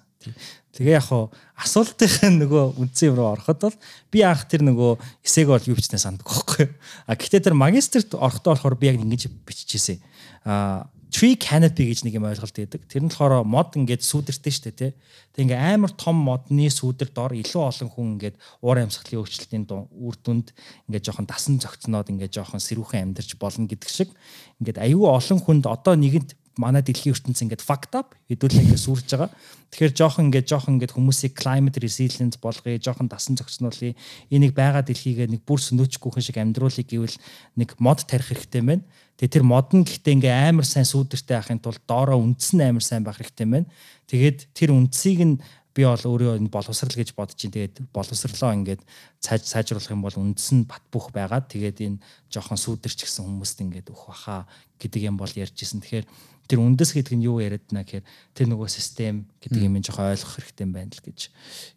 Тэгээ яг хуу асуултын нөгөө үндсэн юм руу ороход бол би анх тэр нөгөө эсээг бол юу бичнэ сандаг байхгүй. А гэхдээ тэр магистрт орохдоо болохоор би яг ингэж биччихсэн. А tree canopy гэж нэг юм ойлголт өгдөг. Тэр нь болохоор мод ингээд сүүдэртэй шүү дээ тий. Тэг ингээ амар том модны сүүдэр дор илүү олон хүн ингээд уур амьсгалын өөрчлөлтийн үр дүнд ингээд жоохон дасан зөгцноод ингээд жоохон сэрүүхэн амьдарч болно гэдэг шиг ингээд аюу олон хүнд одоо нэгэнд манай дэлхийн ертөнц ингээд fucked up хэдүүлээ ингээд сүрж байгаа. Тэгэхээр жоохон ингээд жоохон ингээд хүмүүсийг climate resilient болгоё, жоохон дасан зохицнуулъя. Энийг байгаа дэлхийгээ нэг бүр сөнөөчгүйхэн шиг амьдруулъя гэвэл нэг мод тарих хэрэгтэй байна. Тэгээ тэр мод нь гэхдээ ингээ амар сайн сүүдэртэй байхын тулд доороо үндс нь амар сайн байх хэрэгтэй байна. Тэгээд тэр үндсийг нь би бол өөрөө энэ боловсрал гэж бодож чинь тэгээд боловсрлоо ингээд цааж сайжруулах юм бол үндэс нь бат бөх байгаад тэгээд энэ жоохон сүүдэрч гисэн хүмүүст ингээд өөх баха гэдэг юм бол ярьжсэн. Тэгэхээр тэр үндэс гэдэг нь юу яриад байна гэхээр тэр нөгөө систем гэдэг юм жоохон ойлгох хэрэгтэй юм байна л гэж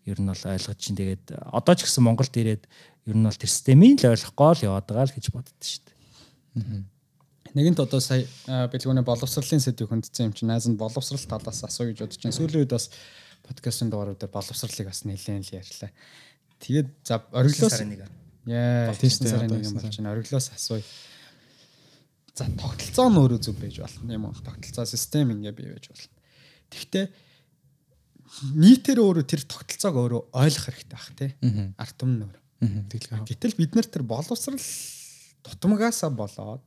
ер нь бол ойлгож чинь тэгээд одоо ч гэсэн Монголд ирээд ер нь бол тэр системийг л ойлгохгүй л яваад байгаа л гэж боддоо шүү дээ. Нэгэнт одоо сая бэлгүүний боловсролын сэдвийг хүндсэн юм чинь найз нь боловсрал талаас асуу гэж бодож байна. Сүүлийн үед бас подкастын дугаарууд дээр боловсролыг бас нэлээд л ярьлаа. Тэгээд за ориглоос Яа, тийм сарын нэг юм болж байна. Ориглоос асууя. За тогтолцоо нь өөрөө зөв байж болно юм уу? Тогтолцоо систем ингээ бий байж болно. Тэгэхдээ нийтээр өөрөө тэр тогтолцоог өөрөө ойлгох хэрэгтэй байх тий. Арт түмэн өөр. Гэтэл бид нар тэр боловсрал тутамгаасаа болоод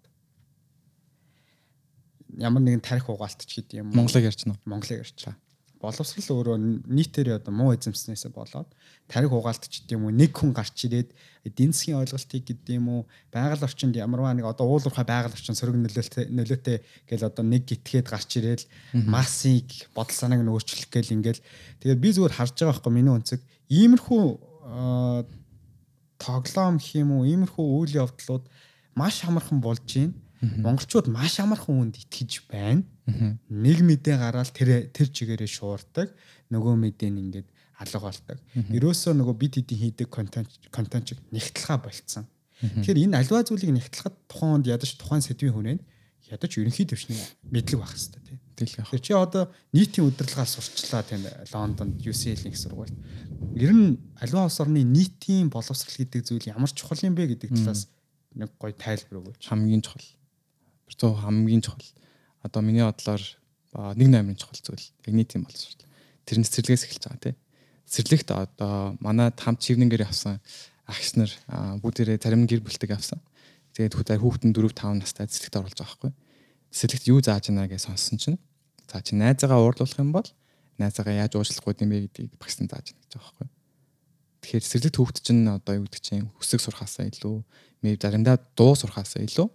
ямар нэгэн тарих угаалтч гэдэг юм. Монголыг ярьж байна. Монголыг ярьчлаа боловсрал өөрөө нийтээр одоо муу эзэмснээсээ болоод тарих угаалтч гэдэг юм уу? Нэг хүн гарч ирээд эдийн засгийн ойлголтыг гэдэг юм уу? Байгаль орчинд ямарваа нэг одоо уулуурхай байгаль орчин сөрөг нөлөөтэй нөлөөтэй гэл одоо нэг гитгээд гарч ирээл массыг бодол санааг нь өөрчлөх гээл ингээл. Тэгээд би зүгээр харж байгаа байхгүй миний өнцөг. Иймэрхүү тоглоом гэх юм уу? Иймэрхүү үйл явдлууд маш амархан болж байна монголчууд маш амархан үнд итгэж байна Нэг мэдээ гараад тэр тэр чигээрээ шуурдаг. Нөгөө мэдээ нь ингээд алга болдог. Ерөөсөө нөгөө бид хэдийн хийдэг контент контент чиг нэгтлхаа болцсон. Тэгэхээр энэ альва зүйлийг нэгтлэхэд тухайн онд ядаж тухайн сэдвийн хүрээнд ядаж ерөнхий төвчний мэдлэг байх хэрэгтэй тийм. Тэгэхээр чи одоо нийтийн удирдлагаар сурчлаа тийм Лондонд UCL-ийн сургуульд. Ер нь альва улс орны нийтийн боловсрал гэдэг зүйл ямар чухал юм бэ гэдэг талаас нэг гоё тайлбар өгөөч. Хамгийн чухал. Тэр хамгийн чухал одоо миний бодлоор нэг номерын чухал зүйл яг нийт юм болсон. Тэр нь цэцэрлэгээс эхэлж байгаа тийм. Цэцэрлэгт одоо манай хамт чивнэнгээр авсан агч нар бүгдээрээ зарим нь гэр бүлтэйг авсан. Тэгээд хүүхдэн хүүхдэн 4 5 настай цэцэрлэгт оруулж байгаа байхгүй. Цэцэрлэгт юу зааж байна гэж сонссон чинь за чи найзаагаа уурлуулах юм бол найзаагаа яаж уучлах вэ юм бэ гэдгийг багсны зааж байна гэж байгаа байхгүй. Тэгэхээр цэцэрлэгт хүүхд чинь одоо юу гэдэг чинь хүсэг сурхаасаа илүү, мэв заримдаа дуу сурхаасаа илүү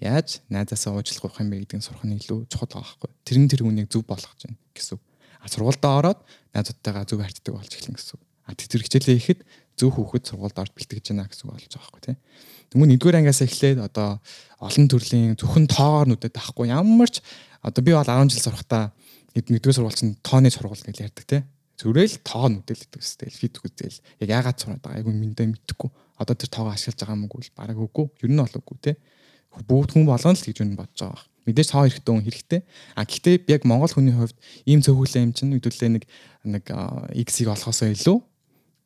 яаж найзаасаа уучлах авах юм бэ гэдгийг сурах нь илүү чухал байгаа байхгүй. Тэр нь тэр хүнийг зөв болгож байна гэсэн. А сургуультай ороод найзуудтайгаа зөв харьцдаг болж эхэлнэ гэсэн. А тэр хичээлээ ихэд зөв хүүхэд сургуульд орж бэлтгэж байна гэсэн болж байгаа байхгүй тий. Тэнгүүн нэгдүгээр ангиас эхлээд одоо олон төрлийн зөвхөн тоогоор нүдэд авахгүй ямар ч одоо би бол 10 жил сурахтаа нэгдүгээр сургууль чинь тооны сургууль гэж ярьдаг тий. Зүрэл тоо нүдэлдэг өстэй фид үзэл яг яагаад сураад байгаа айгүй мэндэ мэдхгүй. Одоо тэр тоогоо ашиглаж байгаа юм уу гэвэл бараг үгүй. Ер нь бол үгүй тий бүгд хүн болгоно л гэж үнэ бодож байгаа. Мэдээж цаа хэрэгтэй хүн хэрэгтэй. А гэхдээ яг Монгол хүний хувьд ийм цөөхөлөө юм чинь хэдүүлээ нэг нэг X-ийг олохосоо илүү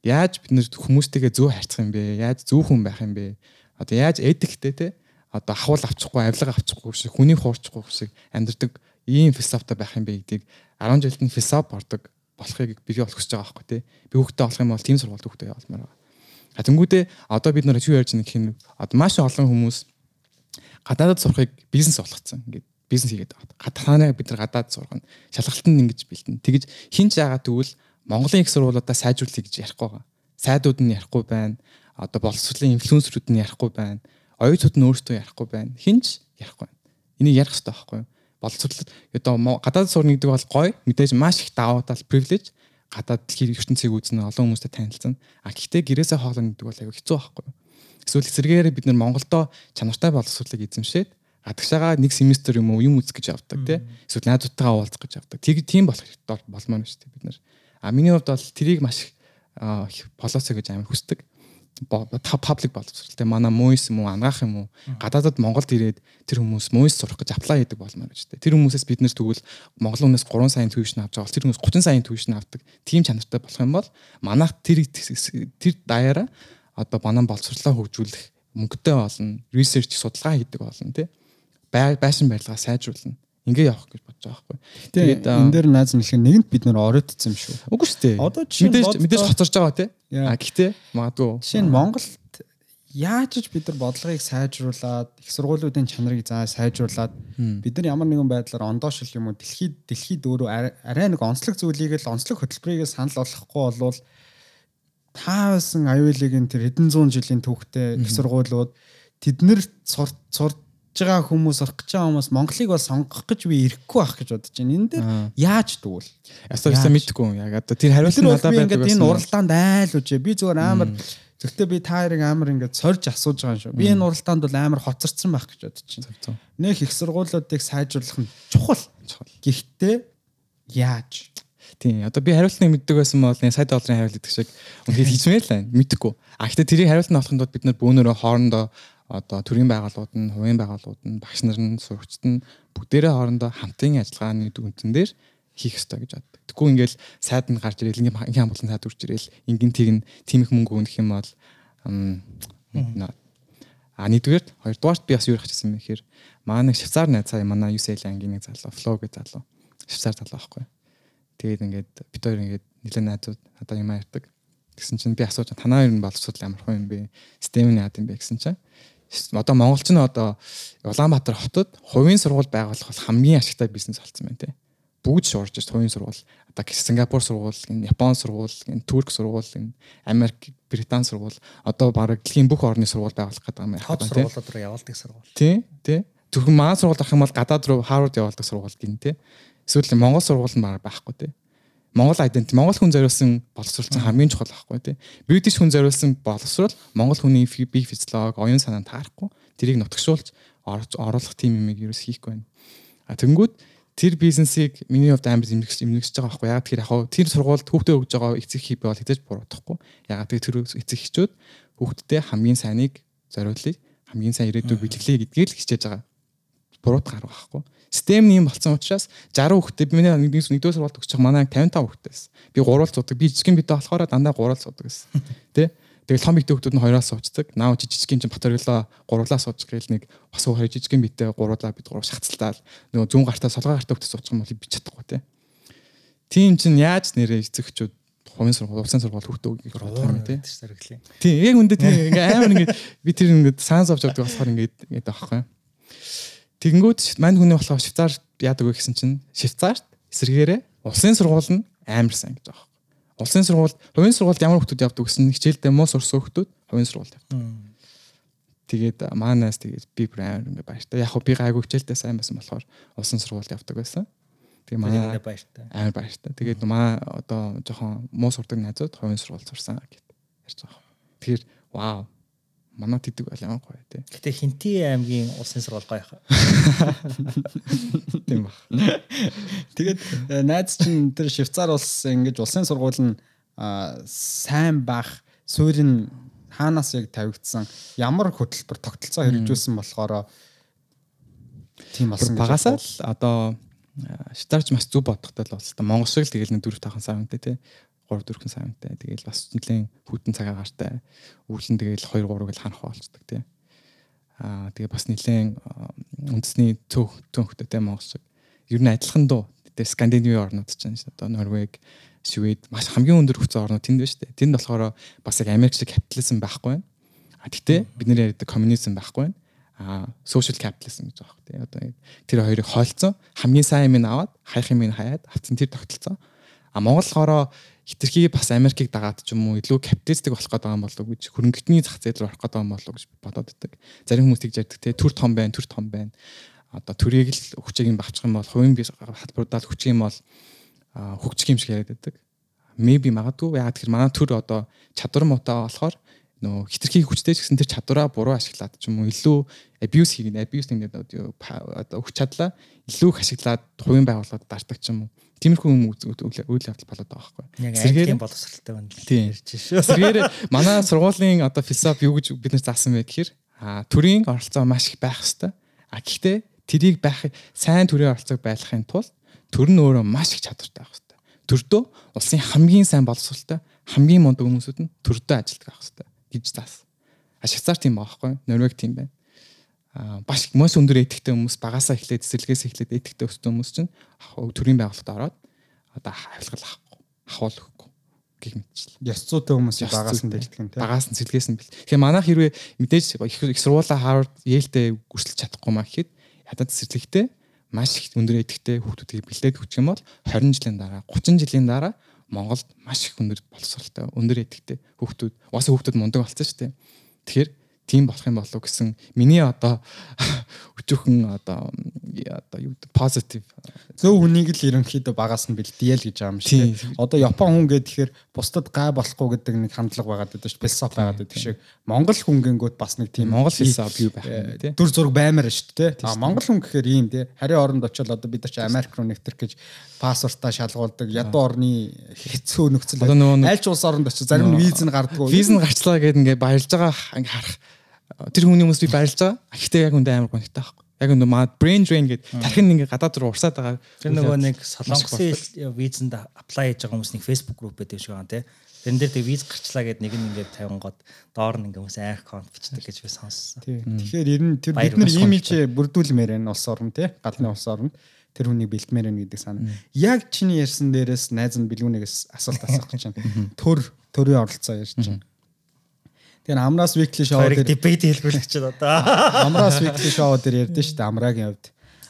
яаж бид нэр хүмүүстэйгээ зөв харьцах юм бэ? Яаж зөв хүн байх юм бэ? Одоо яаж этиктэй те одоо ахвал авчихгүй, авилга авчихгүй шиг, хүний хуурчихгүй шиг амьдрдаг ийм философтой байх юм бэ гэдгийг 10 жилд нь философ бордог болохыг би болох гэж байгаа байхгүй тий. Би хүүхдээ олох юм бол тийм сургуульд хүүхдээ олмоор байгаа. А тэнгүүдээ одоо бид нар юу ярьж байгаа гэх юм одоо маш олон хүмүүс гадаадд сурахыг бизнес болгоцсон. Ингээд бизнес хийгээд байгаа. Гадаанаа бид нар гадаад сургана. Шалгалтанд ингэж бэлтэн. Тэгэж хинч яагаад тэгвэл Монголын их сургуулиудаа сайжруулах гэж ярихгүй байгаа. Сайдууд нь ярихгүй байна. Одоо боловсролын инфлюенсерүүд нь ярихгүй байна. Оюутнууд нь өөрсдөө ярихгүй байна. Хинч ярихгүй байна. Энийг ярих хэрэгтэй байхгүй юу? Боловсрол одоо гадаад сурна гэдэг бол гоё. Мэдээж маш их даваа тал привилеж гадаад дэлхийн ертөнцийг үзнэ олон хүмүүстэй танилцсан. А гэхдээ гэрээсээ хоолно гэдэг бол аюу хэцүү байхгүй юу? Эсвэл эсрэгээр бид нар Монголдо чанартай боловсролыг эзэмшээд гадагшаага нэг семестр юм уу юм үзэх гэж авдаг тий. Эсвэл найзуудтайгаа уулзах гэж авдаг. Тэг тийм болох хэрэгтэй болмоор шүү дээ бид нар. А миний хувьд бол тэрийг маш полосо гэж амар хүсдэг. Public боловсралтай манай муйс юм уу ангаах юм уу гадаадад Монголд ирээд тэр хүмүүс муйс сурах гэж аплай хийдэг болмоор гэж тэ. Тэр хүмүүсээс бид нэр тэгвэл Монгол хүнээс 3 саяын төвшин авч байгаа бол тэр хүмүүс 30 саяын төвшин авдаг. Тийм чанартай болох юм бол манайх тэр тэр даяараа одоо банан боловсрлоо хөгжүүлэх мөнгөтэй болно, research судалгаа хийдэг болно тий. Байшин барилгаа сайжруулна ингээ явах гэж бодож байгаа байхгүй. Тэгээд энэ дээр найз нь хэлэх нэгэнт бид нөр оройтцсан юм шүү. Үгүй шүү дээ. Одоо мэдээж мэдээж хоцорж байгаа тий. А гэхдээ магадгүй. Жишээ нь Монголд яаж ч бид нар бодлогыг сайжруулад их сургуулиудын чанарыг заа сайжруулад бид нар ямар нэгэн байдлаар ондоошил юм уу дэлхийд дэлхийд өөрөө арай нэг онцлог зүйлийг л онцлог хөтөлбөрийг санал болгохгүй болвол таасан аюулын тэр хэдэн зуун жилийн түүхтэй их сургуулиуд тэднэр сурд байгаа хүмүүс орох гэж байгаа хүмүүс Монголыг бол сонгох гэж би ирэхгүй байх гэж бодож байна. Энэ дээр яаж дүүл? Ястаа ястаа мэдгүй юм. Яг одоо тэр хариулт нь надад байдаг байсан. Энэ уралдаанд айл үжээ. Би зүгээр амар Зөвхөн би та хоёрыг амар ингээд сорж асууж байгаа юм шүү. Би энэ уралдаанд бол амар хоцорцсон байх гэж бодож байна. Нэг их сургуулиудыг сайжруулах нь чухал. Гэхдээ яаж? Тийм. Одоо би хариултыг мэддэг байсан бол энэ сайд долларын хариулт гэдэг шиг үнэхээр хийчмээр л байна. Мэдхгүй. А гэхдээ тэрийг хариулт нь олохын тулд бид нар бөөнөрөө хоорондоо одоо төрийн байгууллагууд нь, хувийн байгууллагууд нь, багш нар нь, сурагчид нь бүгдээрээ хоорондоо хамтын ажиллагааны дүнтэн дээр хийх ёстой гэж боддог. Тэгэхгүй ингээл сайд нь гарч ирэл ингийн ингийн хамгаалалтын сайд үрж ирэл ингийн тийг нь тийм их мөнгө өгөх юм бол а нэгдүгээр хоёрдугаарт би бас юу ярих гэсэн юм гэхээр манай нэг швейцар найз цаа манай UCL ангийн нэг залуу флоу гэж залуу швейцар залуу байхгүй. Тэгээд ингээд бид хоёр ингээд нэлээд найзууд надад юм ярьдаг. Тэгсэн чинь би асууж танаа нь боловсрол ямар хүн юм бэ? Систем нь яа гэм бэ гэсэн чинь одоо монголч нь одоо Улаанбаатар хотод хувийн сургууль байгуулах бол хамгийн ашигтай бизнес болсон байна те. Бүгд шуурж байна хувийн сургууль. Одоо Сингапур сургууль, Япон сургууль, Турк сургууль, Америк, Британи сургууль одоо бараг дэлхийн бүх орны сургууль байгуулах гэдэг юм байна. Хот сургуулиуд руу явуулдаг сургууль. Тий, тий. Зөвхөн маань сургууль авах юм бол гадаад руу Харвард явуулдаг сургууль гин тий. Эсвэл Монгол сургууль нь байхгүй тий. Монгол identity Монгол хүн зориулсан боловсруулсан хамгийн чухал байхгүй тий. British хүн зориулсан боловсрол Монгол хүний бие физиолог, оюун санаанд таарахгүй. Тэрийг нутагшуулж оруулах тийм юм ерөөс хийхгүй байна. А тэнгүүд тэр бизнесийг миний хувьд амар зэмлэгч зэмлэгч байгаа байхгүй. Яг тэр яг тэр сургуульд хүүхдээ өгж байгаа эцэг хий бол хэзээ ч буруутахгүй. Яг тэр эцэг эхчүүд хүүхдтэй хамгийн сайныг зориулъя. Хамгийн сайн ирээдүйг бэлгэлээ гэдгийг л хичээж байгаа. Буруут гарах байхгүй Систем юм болсон учраас 60 хүүхдээ миний нэгдүгээр сургуульд өгч байгаа манай 55 хүүхдээ байсан. Би гурвал цудаг. Би жижигэн битээ болохоор дандаа гурвал цудаг байсан. Тэ? Тэгэл том битээ хүүхдүүд нь хоёроос суучдаг. Наав жижигэн чинь батөрглоо гурвлаа суучих гээл нэг бас хоёр жижигэн битээ гурвлаа бид гурав шахацлаа. Нөгөө зүүн гартаа солгоо гартаа хүүхдээ суучих юм бол би чадахгүй тэ. Тийм чинь яаж нэрээ эцэгчүүд хувийн сургууль, улсын сургууль хүүхдээ өгөх бодох юм тий. Тийм, яг үндэ тийм ингээ амар ингээ би тэр ингээ саанс авч явдаг болохоор ингээ ингээ байхгүй. Тэгэнгүүт мань хүний болохоор Швейцар яадаг вэ гэсэн чинь Швейцарт эсэргээрээ улсын сургууль нь амар сайн гэж байгаа. Улсын сургууль, хувийн сургуульд ямар хүмүүс явдаг гэсэн хичээлдээ муу сурсан хүмүүс хувийн сургуульд явдаг. Тэгээд маанаас тэгээд би бүр амар ингээ баяртай. Яг би гайгүй хичээлдээ сайн байсан болохоор улсын сургуульд явдаг байсан. Тэгээ манай баяртай. Амар баяртай. Тэгээд маа одоо жоохон муу сурдаг найзууд хувийн сургуульд сурсан гэт ярьж байгаа. Тэгэхээр вау манад идэг бол ямар гоё тий. Гэтэ Хинти аймгийн улсын сургууль гоё хаа. Тийм баг. Тэгээд э, найз чинь тэр Швейцар улс ингэж улсын сургууль нь сайн бах суурь нь хаанаас яг тавигдсан ямар хөтөлбөр тогтолцоо хэрэгжүүлсэн болохоор тийм болсон гэж багасаа л одоо Швейцарч маш зүг бодохтой л болсон. Монгол шиг л тэгэл нэг 4 5 сар үнэтэй тий. 3 4 савнтай. Тэгээл бас нэлийн хүйтэн цаг агаартай. Өвлөн тэгээл 2 3-ыг л ханах болцдог тий. Аа тэгээ бас нэлийн үндэсний цөөх цөөхтэй Монгол шиг. Ер нь адилхан дуу. Тэгээ Скандинавын орнууд ч энэ одоо Норвег, Швед маш хамгийн өндөр хүчтэй орнууд тэнд байна шүү дээ. Тэнд болохоор бас яг Америк шиг капитализм байхгүй байна. А тэгтээ бид нэр ярьдаг коммунизм байхгүй байна. А social capitalism гэж байгаа хэрэг. Одоо тэр хоёрыг хойлцсон хамгийн сайн юм аваад хайх юм хаяад авцсан тэр тогтолцоо. А Монгол болохоор хитрхи бас Америкийг дагаад ч юм уу илүү капиталистик болох гэдэг юм болов гэж хөрөнгөний зах зээл рүү орох гэдэг юм болов гэж бодоод байдаг. Зарим хүмүүс тэгж ярьдаг те төр том байна, төр том байна. Одоо төрийг л хүчийг нь багчих юм бол хувийн халбаруудаа хүчиг юм бол хөгжих юм шиг яриад байдаг. Maybe магадгүй яг тэр манай төр одоо чадвар муутай болохоор нөө хитрхи хүчтэй ч гэсэн тэр чадвараа буруу ашиглаад ч юм уу илүү abuse хийгээд abuse гэдэг одоо өгч чадлаа илүү ашиглаад хувийн байгууллагад дартаг ч юм уу тиймэрхүү юм үйл явдал болоод байгаа байхгүй. Английн боловсралтай байна л ярьж шүү. Сэргээр манай сургуулийн одоо философи юу гэж бид нар заасан бэ гэхээр а төрийн оролцоо маш их байх хэвээр. А гэхдээ тэрийг байх сайн төрийн оролцоог байлгахын тулд төр нь өөрөө маш их чадвартай байх хэвээр. Төрдөө улсын хамгийн сайн боловсралтай хамгийн мундаг хүмүүсүүд нь төрдөө ажилтдаг байх хэвээр гэж заасан. А Швейцар тийм байхгүй, Норвег тийм байна. Баш мөс өндөр этиктэй хүмүүс багасаа эхлээд цэцэрлэгээс эхлээд этиктэй өссөн хүмүүс чинь төрийн байгууллагад ороод одоо хавилгал авахгүй, ахуул өгөхгүй гэх мэтчил. Яс цуутай хүмүүс багаас нь бэлтгэн тийм. Багаас нь цэцэрлэгээс нь бэлт. Тэгэхээр манайх хэрвээ мэдээж их сургуулаа Harvard, Yale-тэй өрсөлдөж чадахгүй маа гэхэд ядаад цэцэрлэгтэй маш их өндөр этиктэй хүүхдүүдийг бэлдээд хүчих юм бол 20 жилийн дараа, 30 жилийн дараа Монголд маш их өндөр боловсралтай өндөр эдэгтэй хүүхдүүд угаасаа хүүхдүүд мундаг болсон шүү дээ. Тэгэхээр тийм болох юм болов гэсэн миний одоо өчөөхөн одоо одоо юу позитив зөв хүнийг л ерөнхийдөө багаас нь бэлдээ л гэж байгаа юм шиг. Одоо Япон хүн гэдэг тэгэхээр бусдад гай болохгүй гэдэг нэг хандлага байгаад байдаг шүү. Философи байгаад байдаг шиг. Монгол хүн гингүүд бас нэг тийм Монгол философи юу байх юм тий. Дүр зураг баймаар шүү дээ. А Монгол хүн гэхээр ийм тий. Харийн оронд очиод одоо бид нар чи Америк руу нэвтрэх гэж паспортаа шалгуулдаг. Ядуу орны хэцүү нөхцөл. Аль ч улс оронд очиж зарим нь виз нь гардггүй. Виз нь гарчлаа гэдэг ингээд баярлж байгаа ингээ харах тэр хүний хүмүүс би баярлж байгаа. Гэхдээ яг үндэ амар гонхтой байхгүй. Яг үндэ маа brain drain гэдэг тархин ингээ гадаад руу урсаад байгаа. Тэр нөгөө нэг солонгосын визэнд apply хийж байгаа хүмүүс нэг Facebook group байдаг шиг байна тий. Тэрэн дээр тэг виз гарчлаа гэд нэг нь ингээд 50 гоод доор нь ингээ хүмүүс айх конт бичдэг гэж би сонссон. Тэгэхээр ер нь тэр бид нар имиж бүрдүүлмээр байна улс орн тий. Гадны улс орнд тэр хүнийг бэлтмээр байна гэдэг санаа. Яг чиний ярьсан дээрээс найз нь билгүүнээс асуулт асуух гэж байна. Төр төрийн оролцоо ярьж байна Тэгэхээр Амраас Weekly Show дээр дебет очиод одоо Амраас Weekly Show дээр ярьдэн шүү дээ Амрагийн хувьд.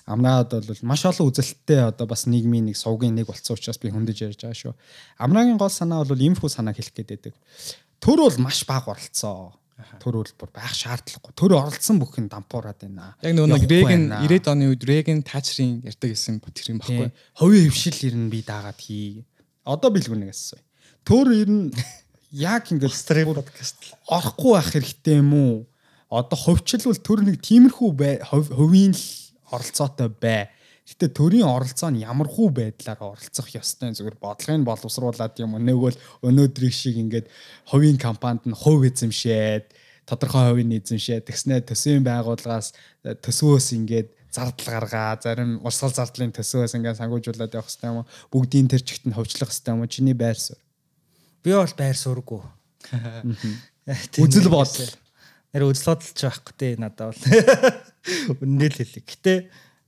Амраад бол маш олон үзэлттэй одоо бас нийгмийн нэг сувгийн нэг болсон учраас би хөндөж ярьж байгаа шүү. Амрагийн гол санаа бол иймэрхүү санаа хэлэх гээд байдаг. Төр бол маш бага оролцоо. Төр бол байх шаардлагагүй. Төр оролцсон бүх юм дампуураад байна. Яг нөгөө нэг Реген 90-ад оны үед Реген Тачрын ярьдаг гэсэн тэр юм баггүй. Ховын хөвшил ер нь би даагаад хий. Одоо билгүнэ гэсэн. Төр ер нь яг ингээд стрим подкаст орохгүй байх хэрэгтэй юм уу? Одоо ховчлвал төр нэг тиймэрхүү бай хувийн л оролцоотой бай. Гэтэ төрийн оролцоо нь ямархуу байдлаар оролцох ёстой зүгээр бодлогыг боловсруулад юм өнөөгөл өнөөдрийг шиг ингээд хувийн компанид нь хувь эзэмшээд тодорхой хувийн эзэмшээд тэгснэ төсвийн байгууллагаас э, төсвөөс ингээд зардал гаргаа зарим урсгал зардлын төсвөөс ингээд сангуужуулаад явах хэрэгтэй юм уу? Бүгдийн тэр чигт нь хөвчлөх хэрэгтэй юм уу? Чиний байр суурь Би бол байр сургуу. Үзэл бодол. Нэр үзэл бодолч байхгүй те надад бол. Үнээл хэлээ. Гэтэ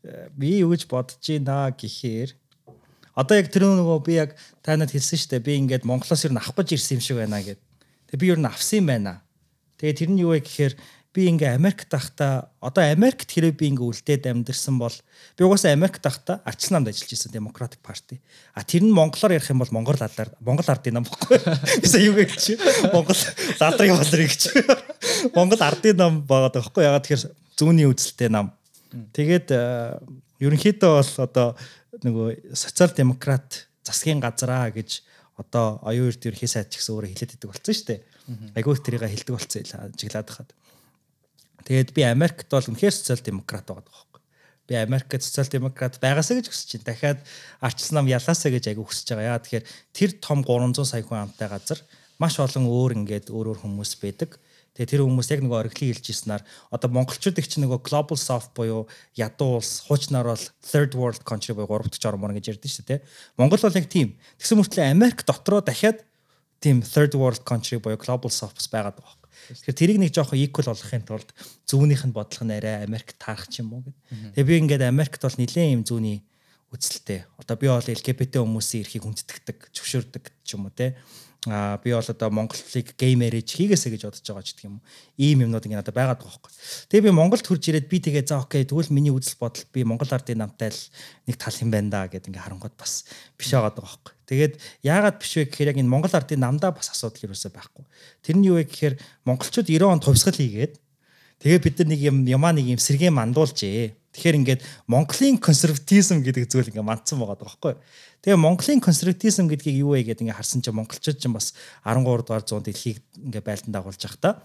э, би юу гэж бодож байна гэхээр одоо яг тэр нөгөө би яг танад хэлсэн шүү дээ. Би ингээд Монголоос ер нь авах гэж ирсэн юм шиг байна гэд. Тэгээ би ер нь авсан юм байна. Тэгээ тэр нь юу вэ гэхээр би ингээ Америкт тахта одоо Америкт хэрэг би ингээ үлдээд амьдэрсэн бол би угаасаа Америкт тахта арчилнаанд ажиллаж исэн Democratic Party. А тэр нь монголоор ярих юм бол монгол алдар монгол ардын нам баггүй. Бисаа юу гэж монгол ладрыг болрыг гэж. Монгол ардын нам байгаад байгаа байхгүй ягаад тэгэхээр зүүнний үзэлтэй нам. Тэгээд э, ерөнхийдөө бол одоо нөгөө социал демократ засгийн газраа гэж одоо оюун эрд ерхий сайд ч гэсэн өөрөө хэлээд идэг болсон шүү дээ. Айгуу тэрийг хэлдэг болсон ажиглаад хахад. Тэгээд би Америкт бол үнэхээр социал демократ байгаа байхгүй. Би Америкт социал демократ байгаасаа гэж хүсэж байна. Дахиад арчсан нам ялаасаа гэж айгу хүсэж байгаа. Яа тэгэхээр тэр том 300 сая хүн амтай газар маш олон өөр ингээд өөр өөр хүмүүс байдаг. Тэгээ тэр хүмүүс яг нөгөө ориглын хэлж ирснээр одоо монголчуудыг чинь нөгөө global south буюу ядуу улс хуучнаар бол third world country буюу гуравт ч орн гэж ярьдэн шүү дээ. Монгол бол яг тийм. Тэгсэн мөртлөө Америк дотроо дахиад тийм third world country буюу global south байгаад байгаа Тэгэхээр тэрийг нэг жоохон equal болгохын тулд зүүнийх нь бодлого нь арай Америк таарах ч юм уу гэдэг. Тэгээ би ингээд Америкт бол нэлээд юм зүүний үзэлтэй. Одоо би бол LGBT хүмүүсийн эрхийг хүндэтгдэг, зөвшөөрдөг ч юм уу те. Аа би бол одоо Монголыг геймерэж хийгээсэ гэж бодож байгаа ч гэх юм. Ийм юмнууд ингэ надад байгаад байгаа байхгүй. Тэгээ би Монголд хурж ирээд би тэгээ за окей тэгвэл миний үзэл бодол би Монгол ардын намтай л нэг тал юм байна да гэд ингээ харангууд бас биш байгаа байхгүй. Тэгээд яагаад биш вэ гэхээр яг энэ Монгол ардын намдаа бас асуудал юусоо байхгүй. Тэр нь юу вэ гэхээр монголчууд 90 онд хувьсгал хийгээд тэгээ бид нар нэг юм ямаа нэг юм сэргээ мандуулжээ. Тэгэхээр ингээд Монголын консерватизм гэдэг зүйл ингээ мандсан байгаа байхгүй. Тэгээ Монголын консерватизм гэдгийг юу вэ гэдэг ингээ харсан чинь монголчууд ч бас 13 дугаар зуунд дэлхийг ингээ байлдан дагуулж та.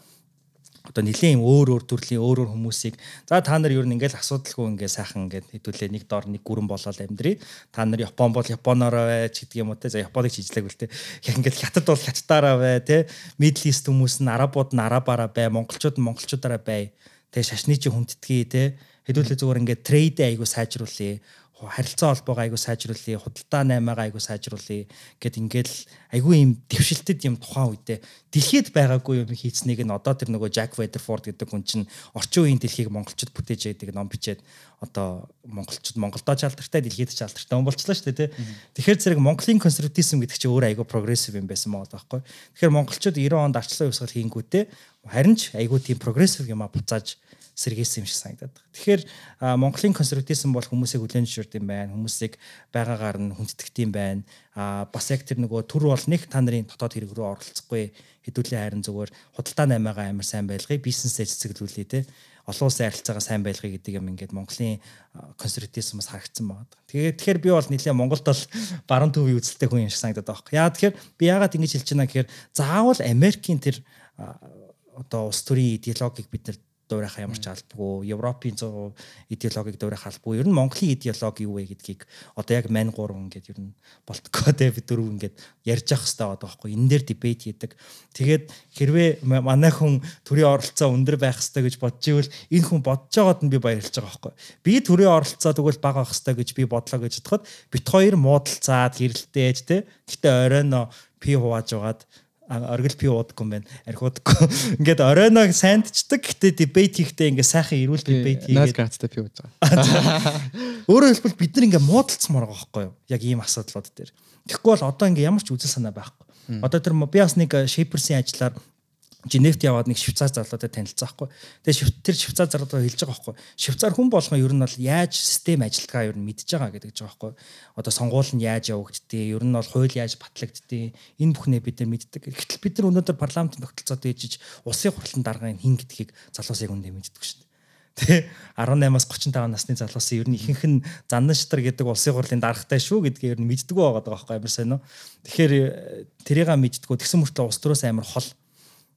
Одоо нэлийн өөр өөр төрлийн өөр өөр хүмүүсийг за та нар юу н ингээл асуудалгүй ингээ сайхан ингээ хэдүүлээ нэг доор нэг гүрэн болоод амьдрий. Та нар Япон бол Японоор байж гэдэг юм уу те. За Японыг чижлэг үл те яг ингээл хятад бол хятадаараа бай те. Middle East хүмүүс нь арабууд нь арабаараа бай. Монголчууд нь монголчуудаараа бай. Те шашны чи хүндэтгий те хэдүүлээ зүгээр ингээ трейд айгу сайжруулъя харилцаа холбоогоо айгу сайжруулъя, худалдаа наймаагаа айгу сайжруулъя гэд ингээл айгу ийм дэвшилтэд юм тухайн үедээ дэлхийд байгаагүй юм хийцнийг нь одоо тэр нөгөө Jack Weatherford гэдэг хүн чинь орчин үеийн дэлхийг монголчууд бүтээж яадаг ном бичээд одоо монголчууд Монголдоо ч алдартай дэлхийд ч алдартай хүн болчихлоо шүү дээ тий. Тэгэхээр зэрэг Монголын консерватизм гэдэг чинь өөр айгу прогрессив юм байсан маа байхгүй. Тэгэхээр монголчууд 90 онд арчлан хувьсгал хийнгүүтээ харин ч айгу тийм прогрессив юм а буцааж сэргээсэн юм шиг санагдаад байна. Тэгэхээр Монголын консерватизм бол хүмүүсийг хүлээн зөвшөөрд юм байна. Хүмүүсийг байгаагаар нь хүндэтгт юм байна. А бас яг тэр нөгөө төр бол нэг та нарын дотоод хэрэг рүү оролцохгүй хэдүүлээ хайрын зүгээр худалдаа наймаага амар сайн байлгыг бизнесээ цэцэглүүлээ те олон улсын харилцаагаа сайн байлгыг гэдэг юм ингээд Монголын консерватизмаас харагдсан байна. Тэгээд тэгэхээр би бол нэлээ Монголд бол баруун төвийн үзэлтэй хүн юм шиг санагдаад байгаа. Яа тэгэхээр би яагаад ингэж хэлж байна гэхээр заавал Америкийн тэр одоо улс төрийн идеологийг бид нар дуурайхаа ямар ч албагүй Европын 100% идеологиг дуурайх албагүй ер нь Монголын идеологи юу вэ гэдгийг одоо яг мань 3 ингээд ер нь болтгоо те бид дөрөв ингээд ярьж явах хэрэгтэй байгаа байхгүй энэ дээр дебет хийдэг. Тэгээд хэрвээ манай хүн төрийн оролцоо өндөр байх хэрэгтэй гэж бодож ивэл энэ хүн бодож байгаад нь би баярлж байгаа байхгүй. Би төрийн оролцоо тэгвэл бага байх хэрэгтэй гэж би бодлоо гэж бодоход бит хоёр муудалцаад хэрэлдээж те гэтээ оройно пи хувааж байгаад оргил пи уудаггүй юм байна. Архиудаггүй. Ингээд оройноо сайндчдаг. Гэтэ дебейт хийхдээ ингээд сайхан эрүүл дебейт хийгээд. Наад гацтай пи ууж байгаа. Өөрөөр хэлбэл бид нар ингээд муудалцмаар байгаа байхгүй юу? Яг ийм асуудлууд дээр. Тэгэхгүй бол одоо ингээд ямар ч үзэл санаа байхгүй. Одоо тэр би бас нэг шиперсийн ажиллаар Женевт яваад нэг Швейцар залуутай танилцаахгүй. Тэгээ тэр Швейцар залуу хэлж байгаа байхгүй. Швейцар хүн болгон ер нь бол яаж систем ажилтгаа ер нь мэдж байгаа гэдэг ч байгаа байхгүй. Одоо сонгуул нь яаж явагддгийг, ер нь бол хууль яаж батлагддгийг энэ бүхнээ бид нар мэддэг. Гэтэл бид нар өнөөдөр парламентын тогтолцоод ээжиж улсын хурлын даргын хин гэдгийг залуусыг үндэ мэддэг шүү дээ. Тэ 18-аас 35 насны залуусын ер нь ихэнх нь заннаштар гэдэг улсын хурлын даргатай шүү гэдгийг ер нь мэддэг байгаа байхгүй амар сайн уу. Тэгэхээр тэрийг мэддгүү тэгсэн мөртлөө улс төрөөс амар хол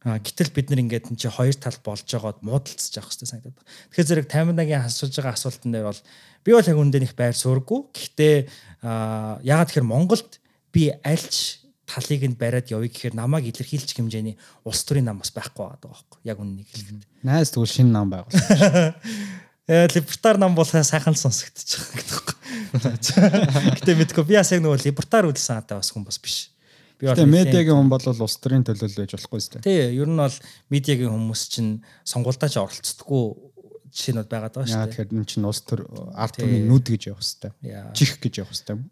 А гэтэл бид нар ингээд энэ чи хоёр тал болж байгаад муудалцж явах хэрэгтэй санагдаад байна. Тэгэхээр зэрэг 58-гийн асууж байгаа асуултан дээр бол би бол яг үндэ их байр суургүй. Гэхдээ яагаад тэгэхээр Монголд би альч талыг нь бариад явъя гэхээр намайг илэрхийлчих хэмжээний улс төрийн нам бас байхгүй байгаа байхгүй яг үннийг хэлэхэд. Найс тэгвэл шинэ нам байгуулсан. Э либертар нам бол сайхан сонсогдож байгаа гэдэг байхгүй. Гэтэ мэдгүй би бас яг нөгөө либертар үлсэн хатаа бас хүн бас биш. Бол медиагийн хүн бол улс төрийн төлөөлөл байж болохгүй сте. Тий, ер нь бол медиагийн хүмүүс чинь сонгуульдаа ч оролцдоггүй жишээнүүд байгаад байгаа шүү дээ. Тэгэхээр энэ чинь улс төр ард түмний нүд гэж явах хэвээр. Чих гэж явах хэвээр.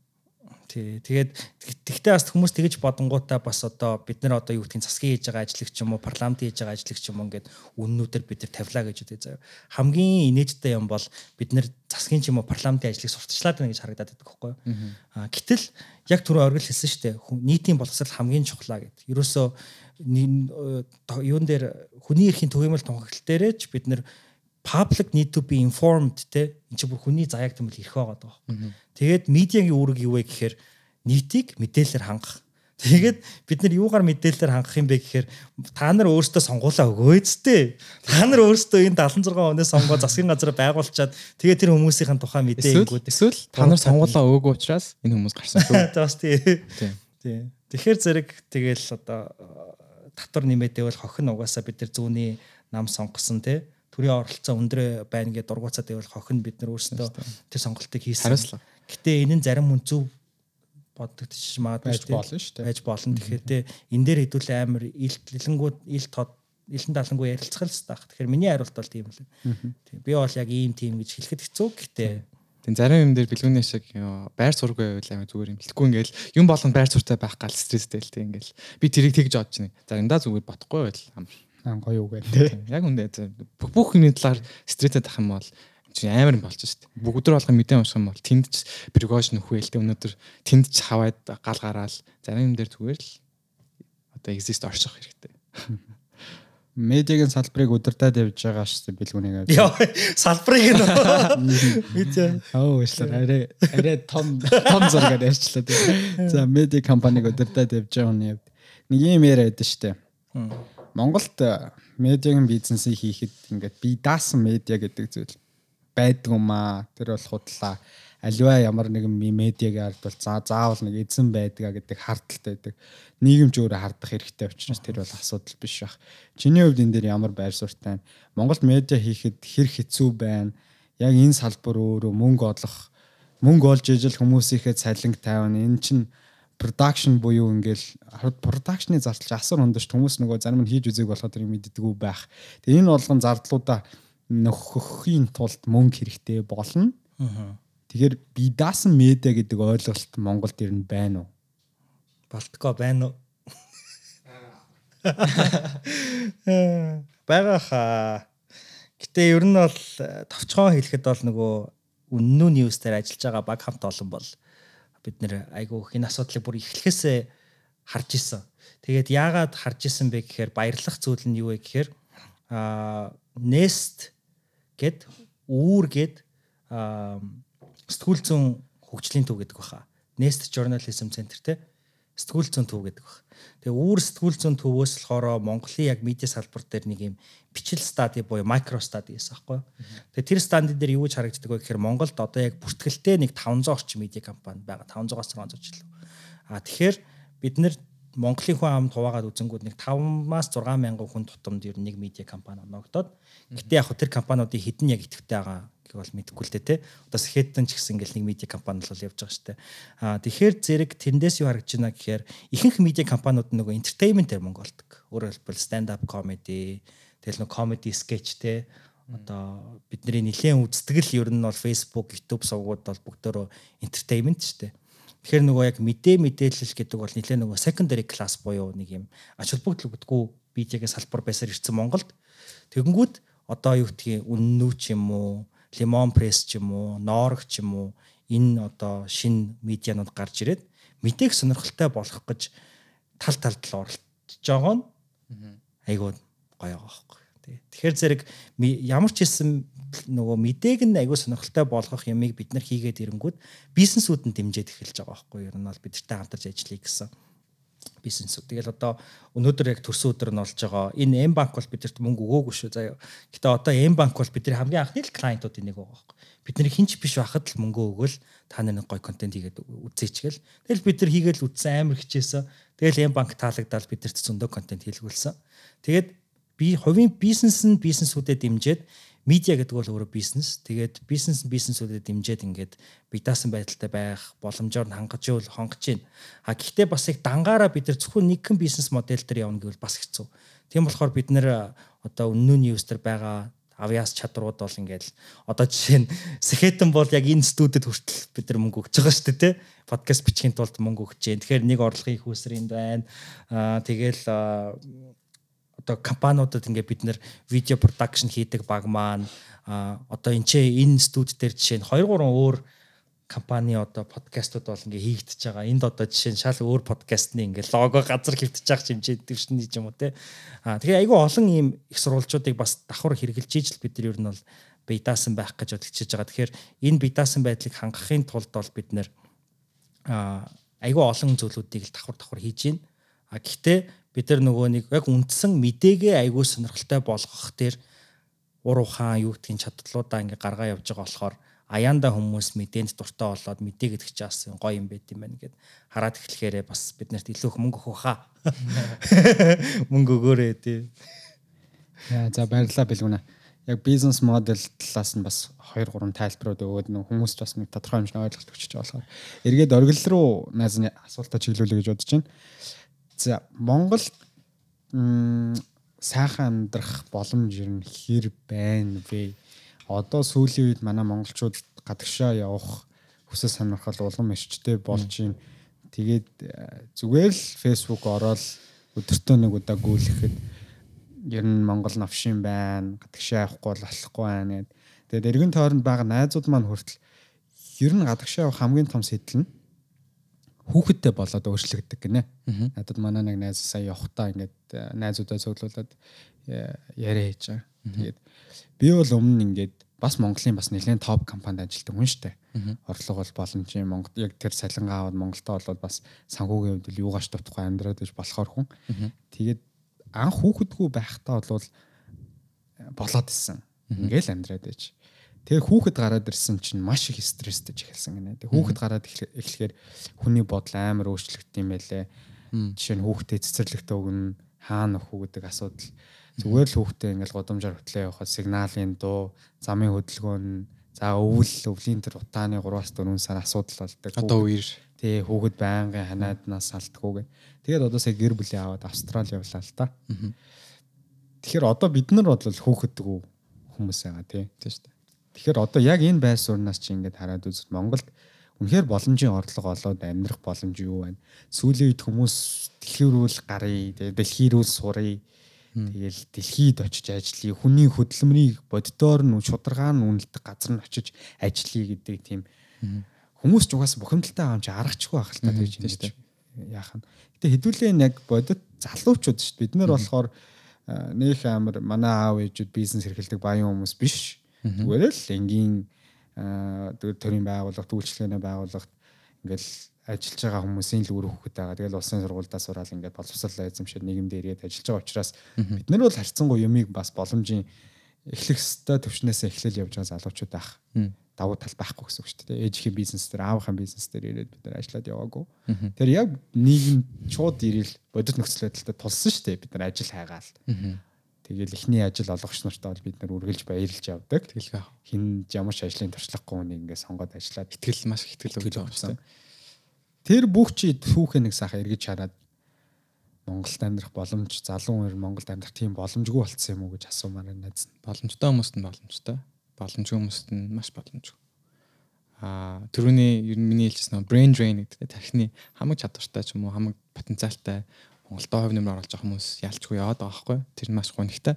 Тий. Тэгээд тэгтээ бас хүмүүс тэгэж бодонгуудаа бас одоо бид нар одоо юу гэдгийг засгийн хийж байгаа ажлыг ч юм уу парламент хийж байгаа ажлыг ч юм уу ингээд үннүүдээр бид нар тавилаа гэж үтэй заяа. Хамгийн инээдтэй юм бол бид нар засгийн ч юм уу парламентын ажлыг сурталчлаад байна гэж харагдаад байдаг юу. Аа гэтэл яг түрүү оргил хэлсэн шүү дээ. Нийтийн боловсрал хамгийн чухлаа гэдэг. Ерөөсөө юун дээр хүний эрхийн төвөмөл тунхаглал дээрээ ч бид нар public need to be informed те энэ чинь бүр хүний заяаг юм л ирэх байгаа даа. Тэгээд медиагийн үүрэг юу вэ гэхээр нийтийг мэдээлэлээр хангах. Тэгээд бид нар юугаар мэдээлэлээр хангах юм бэ гэхээр та нар өөрсдөө сонгуулаа өгөөцтэй. Та нар өөрсдөө энэ 76 өнөөс сонгоо засгийн газар байгуулчаад тэгээд тэр хүмүүсийн тухай мэдээнгүүд эсвэл та нар сонгуулаа өгөөгүй учраас энэ хүмүүс гарсан шүү. Бас тий. Тий. Тэгэхээр зэрэг тэгэл одоо татвар нэмээдээ бол хохин угаасаа бид нар зүүнний нам сонгосон тий төрийн оролцоо өндөр байна гэдэг дургуцаад байвал хохин бид нар өөрсдөө тэр сонголтыг хийсэн. Гэтэ энэ нь зарим хүн зөв бодогдчих магадгүй байж болно шүү дээ. Байж болно. Тэгэхээр тэ энэ дээр хэдүүлээ амар илт лилэнгүүд илт тод илэн талангуй ярилцах л таах. Тэгэхээр миний хариулт бол тийм л. Тийм. Би бол яг ийм тийм гэж хэлэхэд хэцүү. Гэтэ Тэгээ зарим юм дээр бэлгүүний шиг ёо, байр сургуу байвал амар зүгээр юм. Хэлэхгүй ингээл юм болгоно байр суртай байх гал стресстэй л тийм ингээл би тэрийг тэгж бодож байна. Заримдаа зүгээр бодохгүй байл амар. Гоё үг байна те. Яг үндэ бүх бүх юмны талаар стресстэй тах юм бол чи амар юм болж шүү дээ. Бүгд өдөр болгон мэдээ унших юм бол тэнд ч пригош нөхөө л дээ өнөөдөр тэнд ч хаваад гал гараал зарим юм дээр зүгээр л одоо exist орчих хэрэгтэй. Медиагийн салбарыг удирдах явж байгаа шүү дээ бэлгүүнийг. Яа салбарыг нь Медиа. Аа уушлаа арай арай том том зургаар ярьчлаа тийм. За медиа компаниг удирдах явж байгаа хүний хувьд нэг юм яриад дээ. Монголд медиагийн бизнесийг хийхэд ингээд би даасан медиа гэдэг зүйл байдаг юм аа. Тэр бол худлаа аливаа ямар нэгэн медиагийн ард бол за заавал нэг эзэн байдгаа гэдэг хардталтай байдаг. Нийгэмч өөрөө хардах хэрэгтэй учраас тэр бол асуудал биш байх. Чиний хувьд энэ дээр ямар байр суурьтай вэ? Монголд медиа хийхэд хэр хэцүү байна? Яг энэ салбар өөрөө мөнгө олох мөнгө олж ижил хүмүүсийнхээ цалинг тавина. Энэ чинь production буюу ингээл продакшны зарчил асар хонdosh хүмүүс нөгөө зарим нь хийж үзег болохоо тэрийг мэддэггүй байх. Тэгээ энэ болгон зардлуудаа нөхөхийн тулд мөнгө хэрэгтэй болно. Тэгэхээр би даасан медиа гэдэг ойлголт Монголд ер нь байна уу? Балтко байна уу? Байгаа хаа. Гэтэ ер нь бол э, товчхон хэлэхэд бол нөгөө үннүү ньюс дээр ажиллаж байгаа баг хамт олон бол бид нэр айгүй энэ асуудлыг бүр эхлэхээсээ харж исэн. Тэгээд яагаад харж исэн бэ гэхээр баярлах зүйл нь юу вэ гэхээр аа Nest гэд үүр гэд сэтгүүл зүүн хөгжлийн төв гэдэг баха. Nest Journalism Center те сэтгүүл зүүн төв гэдэг баха. Тэгээ үүр сэтгүүл зүүн төвөөс болохоор Монголын яг медиа салбар дээр нэг юм бичил стади буюу микро стади гэсэн аахгүй. Тэгээ тэр стади дээр юу гэж харагддаг вэ гэхээр Монголд одоо яг бүртгэлтэй нэг 500 орчим медиа компани байгаа. 500-аас 600 жил. А тэгэхээр бид нэр Монголын хүн амд хуваагаад үзэнгүүд нэг 5-аас 6 мянган хүн тутамд ер нь нэг медиа компани оногдоод гэтээ яг тэр компаниудын хідэн яг идэвхтэй байгаа гэх бол мэдэхгүй л дээ те. Одоо Сэхэтэн ч гэсэн ингээл нэг медиа компани бол явж байгаа штэ. Аа тэгэхээр зэрэг тэндээс юу харагдаж байна гэхээр ихэнх медиа компаниуд нөгөө entertainment дээр мөнгө олдог. Өөрөөр хэлбэл stand up comedy, тэгэл нөгөө comedy sketch те. Одоо бидний нэлээд үздэг л ер нь бол Facebook, YouTube сувгууд бол бүгдөө entertainment штэ. Тэгэхээр нөгөө яг мэдээ мэдээлэл гэдэг бол нэлээд нөгөө secondary class буюу нэг юм ач холбогдол өгдөггүй медиагийн салбар байсаар ирсэн Монголд. Тэгэнгүүт одоо юу гэдгийг үннүү ч юм уу Lemon Press ч юм уу, Norg ч юм уу энэ одоо шин медианууд гарч ирээд мэдээг сонирхолтой болгох гэж тал талд л оролцож байгаа нь айгуу гоё байгаа байхгүй. Тэгэхээр зэрэг ямар ч хэсэн нөгөө мэдээг нь айгуу сонирхолтой болгох ямыг бид нар хийгээд ирэнгүүт бизнесүүд нь дэмжиж эхэлж байгаа байхгүй. Ер нь бол бидэртэй хамтарч ажиллая гэсэн бизнес. Тэгэл одоо өнөөдөр яг төрсөн өдөр нь болж байгаа. Энэ M банк бол бидэрт мөнгө өгөөгүй шүү заяа. Гэтэ одоо M банк бол бидний хамгийн анхны л клиентуудын нэг байгаа байхгүй. Бидний хинч биш байхад л мөнгө өгөөл та нар нэг гой контент хийгээд үзээч гэл. Тэгэл бид нар хийгээл үтсэн амар хичээсэн. Тэгэл M банк таалагдаад бидэрт зөндөө контент хийлгүүлсэн. Тэгээд би хувийн бизнес нь бизнесүүдэд дэмжиж медиа гэдэг бол өөрөө бизнес. Тэгээд бизнес нь бизнесүүдэд дэмжиж ингээд бие даасан байдалтай байх боломжоор нь хангаж ивэл хонгож байна. А гэхдээ бас их дангаараа бид нар зөвхөн нэгэн бизнес модель дээр явна гэвэл бас хэцүү. Тийм болохоор бид нэр одоо өнөөний юус төр байгаа авьяас чадрууд бол ингээл одоо жишээ нь Сэхэтэн бол яг энэ студид хүртэл бид нар мөнгө өгч байгаа шүү дээ тий. Подкаст бичихийн тулд мөнгө өгч जैन. Тэгэхээр нэг орлогын их усэр энд байна. Аа тэгэл одоо компаниудад ингээ бид нэр видео продакшн хийдэг баг маань одоо энэ ч энэ студ дээр жишээ нь 2 3 өөр компани одоо подкастууд бол ингээ хийгдэж байгаа. Энд одоо жишээ нь шал өөр подкастны ингээ лого газар хөвтөж байгаа хэмжээ дэвшний юм уу те. А тэгээ айгүй олон ийм их сурвалжуудыг бас давхар хэрэгжилж ижил бид нар ер нь бол бие даасан байх гэж бодлогчж байгаа. Тэгэхээр энэ бие даасан байдлыг хангахын тулд бол бид нэр а айгүй олон зүйлүүдийг л давхар давхар хийж гин. А гэхдээ бид нар нөгөө нэг яг үндсэн мэдээгээ аягүй сонирхолтой болгох дээр ур ухаан юу гэдгийг чадлуудаа ингээ гаргаа явж байгаа болохоор аяанда хүмүүс мэдээнд дуртай болоод мэдээ гэдэг чинь бас гоё юм байт юм байна гэд хараад эхлэхээрээ бас биднэрт илүү их мөнгө өгөх хаа. Мөнгө өгөөрэй тий. Яа за баярлалаа бэлгүнэ. Яг бизнес модель талаас нь бас 2 3 тайлбарууд өгөөд нөх хүмүүст бас нэг тодорхой хэмжээний ойлголт өгч байгаа болохоор эргээд оргил руу найзны асуултаа чиглүүлэе гэж бодож байна. За Монгол сайхан амьдрах боломж ер нь хэр байна вэ? Одоо сүүлийн үед манай монголчууд гадагшаа явах хүсэл сонирхол улам эрчтэй болж юм. Тэгээд э, зүгээр л Facebook ороод өдөртөө нэг удаа гүйлэхэд ер нь Монгол навшин байна. Гадагшаа явахгүй бол болохгүй байна гэд. Тэгээд эргэн тойронд байгаа найзууд маань хүртэл ер нь гадагшаа явах хамгийн том сэтэл нь хүүхэдтэй болоод өөрчлөгддөг гинэ. Надад манай нэг найз сая явахтаа ингээд э, найзуудаа цуглуулад э, яриа хийж байгаа. Тэгээд би бол өмнө ингээд бас Монголын бас нэлээд топ компанид ажилладаг хүн штэ. Орлого бол боломжийн Монгол яг тэр салингаа аваад Монголдо болоод бас санхүүгийн хувьд юугаач дутхгүй амьдраад иж болохоор хүн. Тэгээд анх хүүхэдгүй байхдаа бол э, болоод исэн. Ингээл амьдраад иж. Тэгээ хүүхэд гараад ирсэн чинь маш их стресстэйж эхэлсэн гинэ. Тэгээ хүүхэд гараад эхлэхээр хүний бодол амар өөрчлөгдөв юм байлээ. Жишээ нь хүүхдээ цэцэрлэгтээ өгнө, хаана өхөө гэдэг асуудал. Зүгээр л хүүхдээ ингээл годомжоор хөтлөө явахад сигналын дуу, замын хөдөлгөөн, за өвөл, өвлийн тэр утааны 3-аас 4 сар асуудал болдог. Одоо үер. Тий, хүүхэд байнгын ханааднаас салтгүйгээ. Тэгээд одоо сая гэр бүлийн аваад Австрали явлаа л та. Тэгэхээр одоо бид нар бол хүүхэдгүй хүмүүс байгаа тий. Тийм шүү дээ. Тэгэхээр одоо яг энэ байр сууриас чи ингээд хараад үзвэл Монголд үнэхээр боломжийн орлого олоод амьдрах боломж юу байна? Сүүлийн үед хүмүүс дэлхий рүү л гарыг, тэгээ дэлхий рүү сурыг. Тэгэл дэлхийд очиж ажиллая. Хүний хөдөлмөрийг боддоор нь шударгаа нь үнэлдэг газар нь очиж ажиллая гэдэг тийм хүмүүс ч угаас бухимдалтай байгаа юм чи аргачихгүй байх л та тэгж ингэж яах нь. Гэтэ хэдүүлээ яг бодит залуучууд шүү дээ. Бид нар болохоор нөх амар манай аав ээжүүд бизнес эрхэлдэг баян хүмүүс биш Зүгээр л энгийн төрийн байгууллага, үйлчлэгээний байгууллагт ингээл ажиллаж байгаа хүмүүсийн л үр хөвгөт байгаа. Тэгэл улсын сургуульдаа сураад ингээд боловсрол эзэмшээд нийгэмд ирээд ажиллаж байгаа учраас бид нар бол харьцангуй юмыг бас боломжийн эхлэх өстой төвчнээс эхлэл явж байгаа залуучууд байх. Давуу тал байхгүй гэсэн үг шүү дээ. Ээжийн бизнес дээр, аавынхаа бизнес дээр ирээд бид нар ажиллаад яваагүй. Тэр яг нийгэм шууд ирэл бодит нөхцөл байдалтай тулсан шүү дээ. Бид нар ажил хайгаал. Тэгэл эхний ажил олгогч нартай бол бид нар үргэлж баярлж явдаг. Тэгэл хин ямар ч ажлын туршлагагүй хүнийг ингээд сонгоод ажиллаад итгэл маш итгэл өгч байгаа юм. Тэр бүх чи түүхээ нэг сайхан эргэж хараад Монголд амьдрах боломж залуу үер Монголд амьдрах тийм боломжгүй болцсон юм уу гэж асуумаар найз. Боломжтой хүмүүст нь боломжтой. Боломжгүй хүмүүст нь маш боломжгүй. Аа түрүүний ер нь миний хэлжсэн brain drain гэдэг тархины хамаг чадвартай ч юм уу хамаг потенциалтай Монголдоо хувь нэмэр оруулж байгаа хүмүүс ялчгүй яваад байгаа байхгүй. Тэр нь маш гонхтой.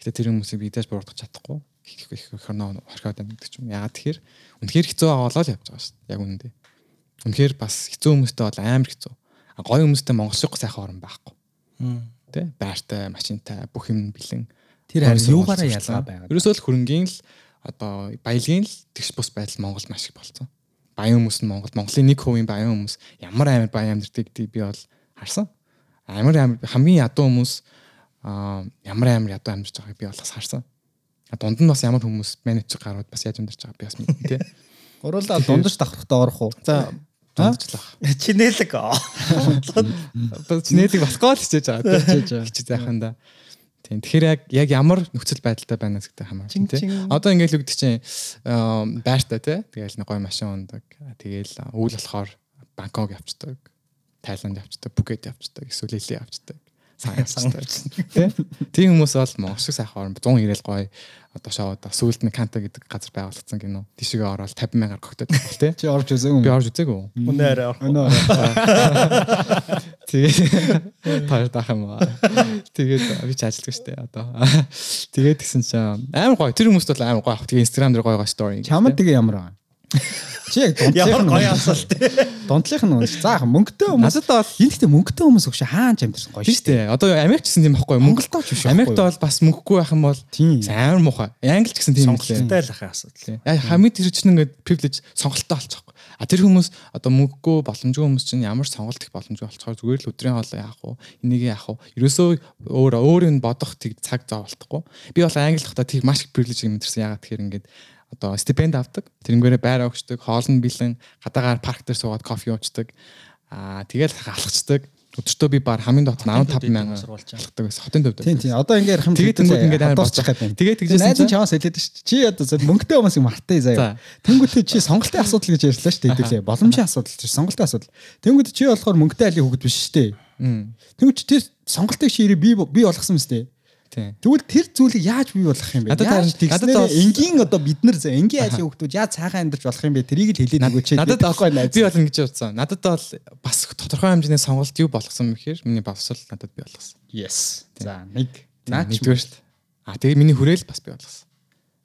Гэтэ тэр хүмүүсийг бидээс буурдах чадахгүй. Их их хөрнөө орхиод байна гэдэг ч юм. Ягаад тэгэхээр үнэхээр хэцүү байгаа болоо л явж байгаа шүү дээ. Яг үнэндээ. Үнэхээр бас хэцүү хүмүүстэй бол амар хэцүү. Гоё хүмүүстэй монгол шиг сайхан орон байхгүй. Тэ байртай, машинтай бүх юм бэлэн. Тэр харин юугаараа ялгаа байгаа. Ерөөсөө л хөрөнгөний л одоо баялагын л тэгш бус байдал Монголд маш их болцсон. Баян хүмүүс нь Монголд Монголын 1% баян хүмүүс ямар амар баян гэдгийг би бол харсан амар амар хамгийн ядуу хүмүүс ямар амар ядуу амьдарч байгааг би бол бас харсан. Дунд нь бас ямар хүмүүс менежер гарууд бас яаж амьдарч байгааг би бас мэднэ тий. Гурлаа дундаж давхрахтаа орох уу? За дундажлах. Чинэлэг. Чинэлэг басгаа л хичээж байгаа. Хичээж байханда. Тийм. Тэгэхээр яг яг ямар нөхцөл байдалтай байна гэдэг хамаарч тий. Одоо ингээл үгдэг чинь байртай тий. Тэгээл нэг гой машин ундаг. Тэгээл үүл болохоор Бангкок явцдаг Тайланд явцдаг, Пукет явцдаг, эсвэл Лили явцдаг. Сайн явцдаг. Тэ? Тийм хүмүүс бол монгол шиг сайхан орн 190 гоё одоо шоуд сүүлд нь Канта гэдэг газар байгуулагдсан кино. Тишгээ ороод 50 мянгаар когтод байна тий. Чи орж үзээгүй Би орж үзээгүй. Үнэ арай орох. Тэгээ таар таах юм аа. Тэгээд би ч ажилладаг штэ одоо. Тэгээд тэгсэн чинь амар гоё. Тэр хүмүүст бол амар гоё. Тэгээ Instagram дээр гоё гоё story. Чамд тэгээ ямар аа? Чи яг дундлынх нь гоё асуулт. Дундлынх нь заах мөнгөтэй хүмүүс. Надад бол энэ ихтэй мөнгөтэй хүмүүс өгш хаанч амьдсан гоё шүү дээ. Одоо Америкч гэсэн юм баггүй Монголдоо ч биш. Америкт бол бас мөнгөгүй байх юм бол амар муухай. Англи ч гэсэн тийм юм лээ. Сонголттой л ахын асуудал. Яа хамгийн тэр чинь ингээд privilege сонголттой болчихгүй. А тэр хүмүүс одоо мөнгөгүй боломжгүй хүмүүс чинь ямар сонголт их боломжгүй болцохоор зүгээр л өдрийн хоолой яах вэ? Энийг яах вэ? Ерөөсөө өөр өөрийг бодох тэг цаг зав болтохгүй. Би бол англи дахта тийм маш их privilege юм дэрсэн. Ягаад тэгэхээр ингээд одоо стипенд авдаг. Тэрнгээрээ байр өгчдөг, хоолн бэлэн, гадаагаар парк дээр суугаад кофе уучдаг. Аа тэгэл алхацдаг. Өдөртөө би баг хамгийн дот 15 мянга алхдаг байсан. Хотын төвд. Тийм тийм. Одоо ингээ ярих юм тэгээд тэнгууд ингээ амар болчих байна. Тэгээд тэгжсэн чинь чамаас хэлээд шүү. Чи одоо мөнгөтэй хүмүүсийг мартаа заяа. Тэнгүүтээ чи сонголтын асуудал гэж ярьлаа шүү дээ хэдүүлээ. Боломжийн асуудал чи сонголтын асуудал. Тэнгүүд чи болохоор мөнгөтэй айлын хүүхэд биш шүү дээ. Тэнгүүд чи тэр сонголтыг ширээ би би болгосон мэт Тийм. Тэгвэл тэр зүйлийг яаж бий болгох юм бэ? Надад Яаж тэгснээр энгийн одоо бид нар энгийн айлын хүмүүс яаж цаахан амьдарч болох юм бэ? Тэрийг л хэлээд өгөөч. Надад байхгүй найз. би бол ингэж бодсон. Надад бол бас тодорхой хэмжээний сонголт юу болгосон бэ гэхээр миний боловсрол надад би болгосон. Yes. За нэг Наач нэгдүгээр шүү дээ. А тэгээ миний хүрээл бас би болгосон.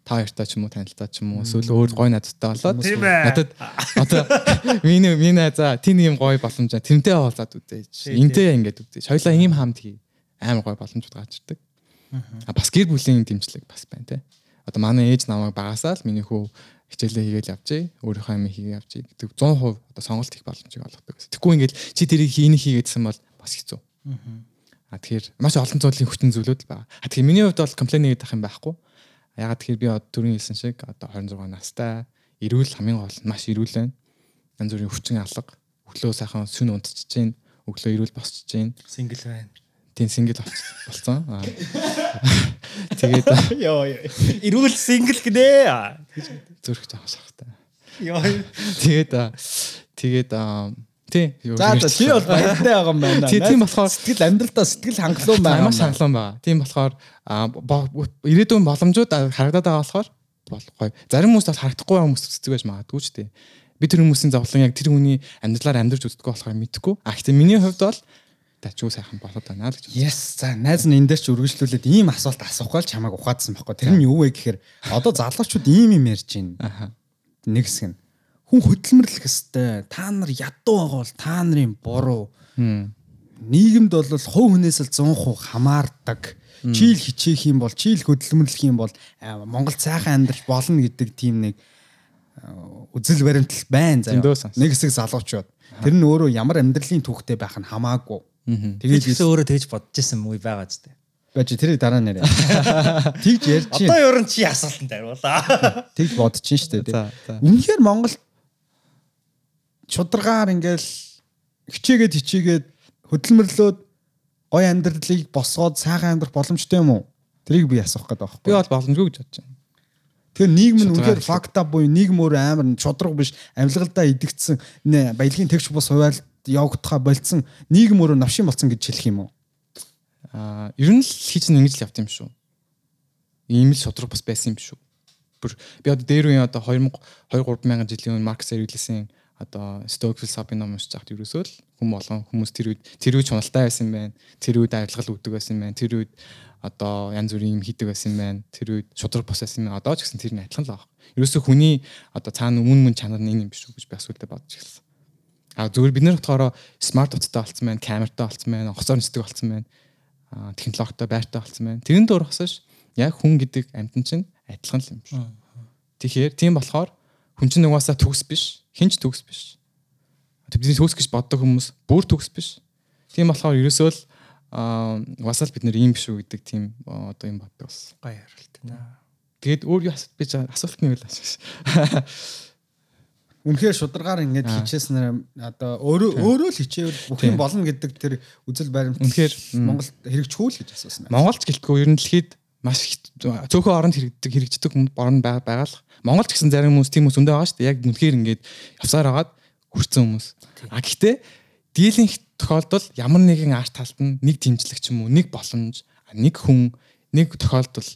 Та хоёртай ч юм уу танилтаа ч юм уу эсвэл өөр гой надтай болоод Тийм ээ. надад одоо миний миний за тийм юм гой боломж тэрнтэй болоод үдээж. Энтэй ингээд үдээж. Хоёлаа ийм хамт хий. Амар гой боломжууд гарч ирдэг. Аа бас гэр бүлийн дэмжлэг бас байна те. Одоо манай ээж намайг багасаа л миний хүү хичээлээ хийгээл явжээ. Өөрийнхөө амийг хийгээ явжээ гэдэг 100% одоо сонголт их боломжийг олгодог гэсэн. Тэггүй ингээл чи тэрийг хийний хийгээдсэн бол бас хэцүү. Аа тэгэхээр маш олон зүйлийн хүчин зүйлүүд л байгаа. Аа тэгэхээр миний хувьд бол комплейн хийгээд ах юм байхгүй. Ягаад тэгэхээр би түрүүний хэлсэн шиг одоо 26 настай эрүүл хамгийн гол нь маш эрүүл байна. Янз бүрийн хүчин алга, өглөө сайхан сүн унтчихэж, өглөө эрүүл босчихж, сингл байна. Тийм сингл болцсон. Аа. Тэгээд Йоо. Ирүүл сингл гинэ. зүрх жоох сахтай. Йоо. Тэгээд тэгээд тий. За чи бол баяртай байгаа юм байна. Тий, тийм болохоор- сэтгэл амьдралдаа сэтгэл хангалуун байгаа. Маш хангалуун байгаа. Тийм болохоор ирээдүйн боломжууд харагдаад байгаа болохоор бол гоё. Зарим хүмүүс бол харагдахгүй хүмүүс зүцдэг байж магадгүй ч тий. Би тэр хүмүүсийн зовлон яг тэр хүний амьдралаар амьдарч үздэг болохоор мэдэхгүй. А гэхдээ миний хувьд бол тачгүй сайхан болоод байна л гэж. Yes. За найз нь энэ дээр ч үргэлжлүүлээд ийм асуулт асуухгүй л чамайг ухаадсан байхгүй. Тэр нь юу вэ гэхээр одоо залуучууд ийм юм ярьж байна. Аха. Нэг хэсэг нь хүн хөдөлмөрлөх хэвээр та нар ядуу байгаа бол та нарын буруу. Нийгэмд бол хувь хүнээс л 100% хамаардаг. Чийл хичээх юм бол, чийл хөдөлмөрлөх юм бол Монгол сайхан амьдрах болно гэдэг тийм нэг үзэл баримтал байна заяа. Нэг хэсэг залуучууд. Тэр нь өөрөө ямар амьдралын түүхтэй байх нь хамаагүй. Тэгээд гэсэн өөрөө тэгж бодож исэн мүү байгаа ч дээ. байж тэрийг дараа нэрээ. Тэгж ярьж Одоо чинь. ерөн чи асуултанд хариулаа. Тэгж бодож чинь шүү дээ. Үнэхээр Монгол чударгаар ингээл хичээгээд хичээгээд хөдөлмөрлөөд гой амьдралыг босгоод сайхан амьдрах боломжтой юм уу? Тэрийг би асуух гэдэг байхгүй. Би бол боломжгүй гэж бодож байна. Тэгэхээр нийгэм нь үнэхээр факта буюу нийгэм өөр амар чудраг биш амьлгалдаа идэгдсэн баялагын тэгш бус хуваалт явагдхаа болцсон нийгэм өөрөө навшин болцсон гэж хэлэх юм уу? Аа, ер нь л хийж нэг л явт юм шүү. Ийм л шудраг бас байсан юм шүү. Бүр би одоо дээр үеийн одоо 2000 2 3000 жилийн өмнө Маркс Эргэлсэн одоо Stoic philosophy ном уншиж байхад ерөөсөө л хүм болгон хүмүүс тэр үед тэр үед чуналтай байсан байна. Тэр үед арилгал өгдөг байсан байна. Тэр үед одоо янз бүрийн юм хийдэг байсан байна. Тэр үед шудраг бос байсан юм. Одоо ч гэсэн тэр нь адилхан л байгаа. Ерөөсөө хүний одоо цаана өмнө мөн чанар нь энэ юм биш үү гэж би асуултаа бодож эхэлсэн. А зүгээр бид нар болохоор смарт утастай болцсон байна, камертай болцсон байна, хоцоор нисдэг болцсон байна аа, технологитой байртай болсон байна. Тэрэн дээр басаш яг хүн гэдэг амьтан чинь адилхан л юм шүү. Тэгэхээр тийм болохоор хүн чинь угаасаа төгс биш, хинч төгс биш. Бидний төгс гэж боддог хүмүүс бүр төгс биш. Тийм болохоор ерөөсөө л аа угаасаа л бид нэр ийм биш үү гэдэг тийм одоо юм боддог бас. Гоё хариулт байна. Тэгээд өөр юу асуулт бич асуулт нь юу л асууш. Үнэхээр шударгаар ингэж хичээснээр одоо өөрөө өөрөө л хичээвэл бүх юм болно гэдэг тэр үзэл баримт Үнэхээр. Монголд хэрэгжихгүй л гэж асуусан. байна. Монголч гэлтгүй ер нь дэлхийд маш их цөөхөн оронд хэрэгдэг хэрэгждэг хүн борон байгаа л. Монголч гэсэн зарим хүмүүс тийм хүмүүс өндөө байгаа шүү дээ. Яг үнэхээр ингээд явсаар хагаад хүрсэн хүмүүс. А гэхдээ дийлэнх тохиолдол ямар нэгэн арт талд нь нэг дэмжлэг ч юм уу, нэг боломж, нэг хүн, нэг тохиолдол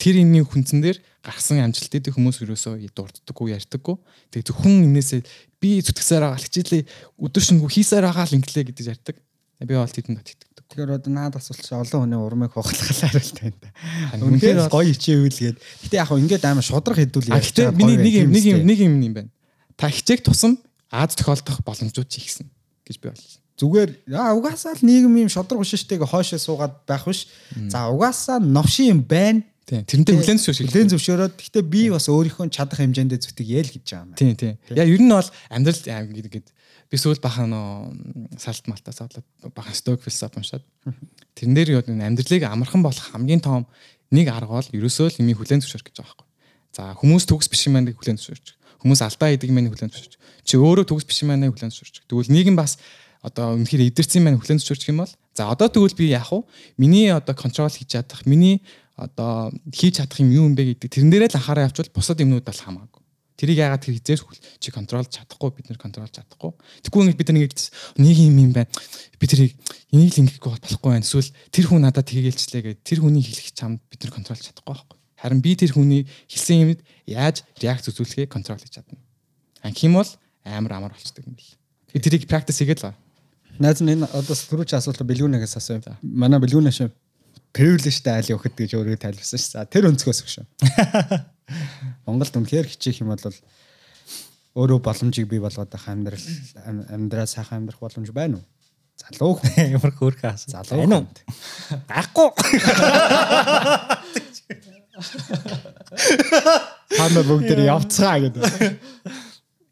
тэр имийн хүнцэн дээр гарсан амжилттай хүмүүс ерөөсөө дурддаггүй, ярьдаггүй. Тэгээ зөвхөн энээсээ би зүтгэсээр байгаа хичээлээ өдөр шингүү хийсээр байгаа л инглээ гэдэг ярьдаг. Би бол тэдэнд итгэдэг. Тэгэхээр одоо наад асуулт чи олон хүний урмыг хугалах хариулт байна да. Харин Үнэхээр гоё хичээвэлгээд. Гэтэ яг хөө ингээд амар шудраг хэдүүл А гэхдээ миний нэг юм нэг юм нэг юм юм байна. Та хичээх тусам Аз тохиолдох боломжууд ч ихсэн гэж би бодлоо. зүгээр аа угаасаа л нийгэм юм шудраг биш штеп хоошоо суугаад байх биш. За угаасаа новшин юм байна. Тийм. Тэрнтэй хүлэн зөвшөөрч Хүлэн зөвшөөрөөд гэхдээ би бас өөрийнхөө чадах хэмжээндээ зүтгийг яэл гэж байгаа юм. Тийм тийм. Я ер нь бол амьдрал гэдэг би сүүл бахан нөө салт малтаас болоод бахан сток философи уншаад тэрэн дээр юу амьдралыг амархан болох хамгийн том нэг арга бол ерөөсөө л ими хүлэн зөвшөөрөх гэж байгаа байхгүй. За хүмүүс төгс биш юм байна хүлэн зөвшөөрч. Хүмүүс алдаа хийдэг юм байна хүлэн зөвшөөрч. Чи өөрөө төгс биш юм байна хүлэн зөвшөөрч. Тэгвэл нийгэм бас одоо үнэхээр идэрсэн юм байна хүлэн зөвшөөрчих юм бол за одоо тэгвэл би яах вэ? Миний одоо контрол хийж чадах, миний одоо хийж чадах юм юу юм бэ гэдэг тэрэн дээрээ л анхаараа явуул бусад юмнууд бол хамаагүй. Тэрийг яагаад тэр хизээс хүл чи контролж чадахгүй бид нэр контролж чадахгүй. Тэгвэл ингэж бид нар ингэж нэг юм юм байна. Би тэрийг энийг л ингэхгүй болохгүй байна. Эсвэл тэр хүн надад тгийгэлчлээ гэдэг тэр хүний хэлэх чамд бид нар контролж чадахгүй байхгүй. Харин би тэр хүний хэлсэн юмд яаж реакц үзүүлэхээ контрол хийж чадна. Анх юм бол амар амар болчдөг юм бэл. Тэрийг практис хийгээл. Найз нь энэ одоо түрүүч асуулт бэлгүүнээс асууя. Манай бэлгүүнээ шүү. Privilege-тэй айл явахд гэж өөрөө тайлбарсан шүү. За тэр өнцгөөс шүү. Монголд үнэхээр хичээх юм бол өөрөө боломжийг бий болгоод байх амьдрал амьдраа сайхан амьдрах боломж байна уу? Залуу хүн ямар хөөрхөн ас. залуу уу? Гахгүй. Хана бүгд явцгаа гэдэг.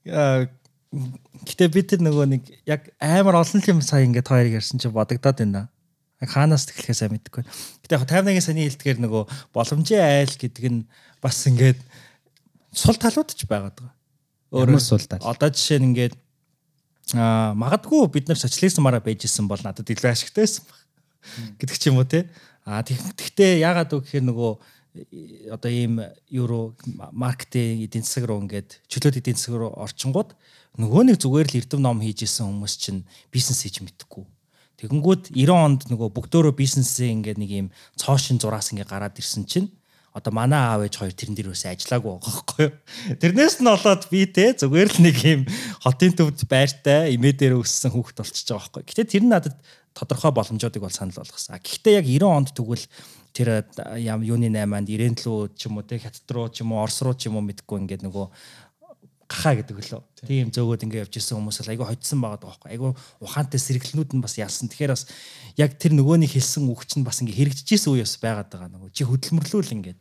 Аа, Гэтэ би тэр нөгөө нэг яг амар олон юм сая ингээд хоёрыг ярьсан чинь бодогдоод байна. Яг хаанаас тэглэхээ сайн мэдэхгүй. Гэтэ яг 51-ийн саяны хэлдгээр нөгөө боломжийн айл гэдэг нь бас ингээд сул талууд ч байгаад байгаа. Ямар сул тал? Одоо жишээ нь ингээд аа магадгүй бид нар социализмаараа байж исэн бол надад илүү ашигтай байсан баг. гэдэг ч юм уу те. Аа тэгтээ яагаад үг гэхээр нөгөө одоо ийм евро маркетинг эдийн засаг руу ингээд чөлөөт эдийн засаг руу орчингууд нөгөө нэг зүгээр л эрдэм ном хийж исэн хүмүүс чинь бизнес хийж мэдхгүй. Тэгэнгүүт 90 онд нөгөө бүгдөө бизнесээ ингээд нэг ийм цоошин зураас ингээд гараад ирсэн чинь одоо манай аав ээж хоёр тэрэн дээр үсээ ажиллаагүй байгаа байхгүй юу. Тэрнээс нь болоод би те зүгээр л нэг юм хотын төвд байртай имээ дээр өссөн хүүхэд болчихж байгаа байхгүй. Гэтэ тэр нь надад тодорхой боломжуудыг бол санал болгосон. Гэхдээ яг 90 онд тэгвэл тэр ям юуны 8-нд 90 лүү ч юм уу те хятад руу ч юм уу орс руу ч юм уу мэдгүй ингээд нөгөө гахаа гэдэг лөө. Тийм зөөгөөд ингээд явж исэн хүмүүс л айгүй хоцсон байгаа байхгүй. Айгүй ухаантай сэргэлнүүд нь бас ялсан. Тэгэхээр бас яг тэр нөгөөний хэлсэн үг чинь бас ингээд хэрэгжиж исэн үе бас байгаад байгаа. Нөгөө чи хөдөлмөрлүүл ингээд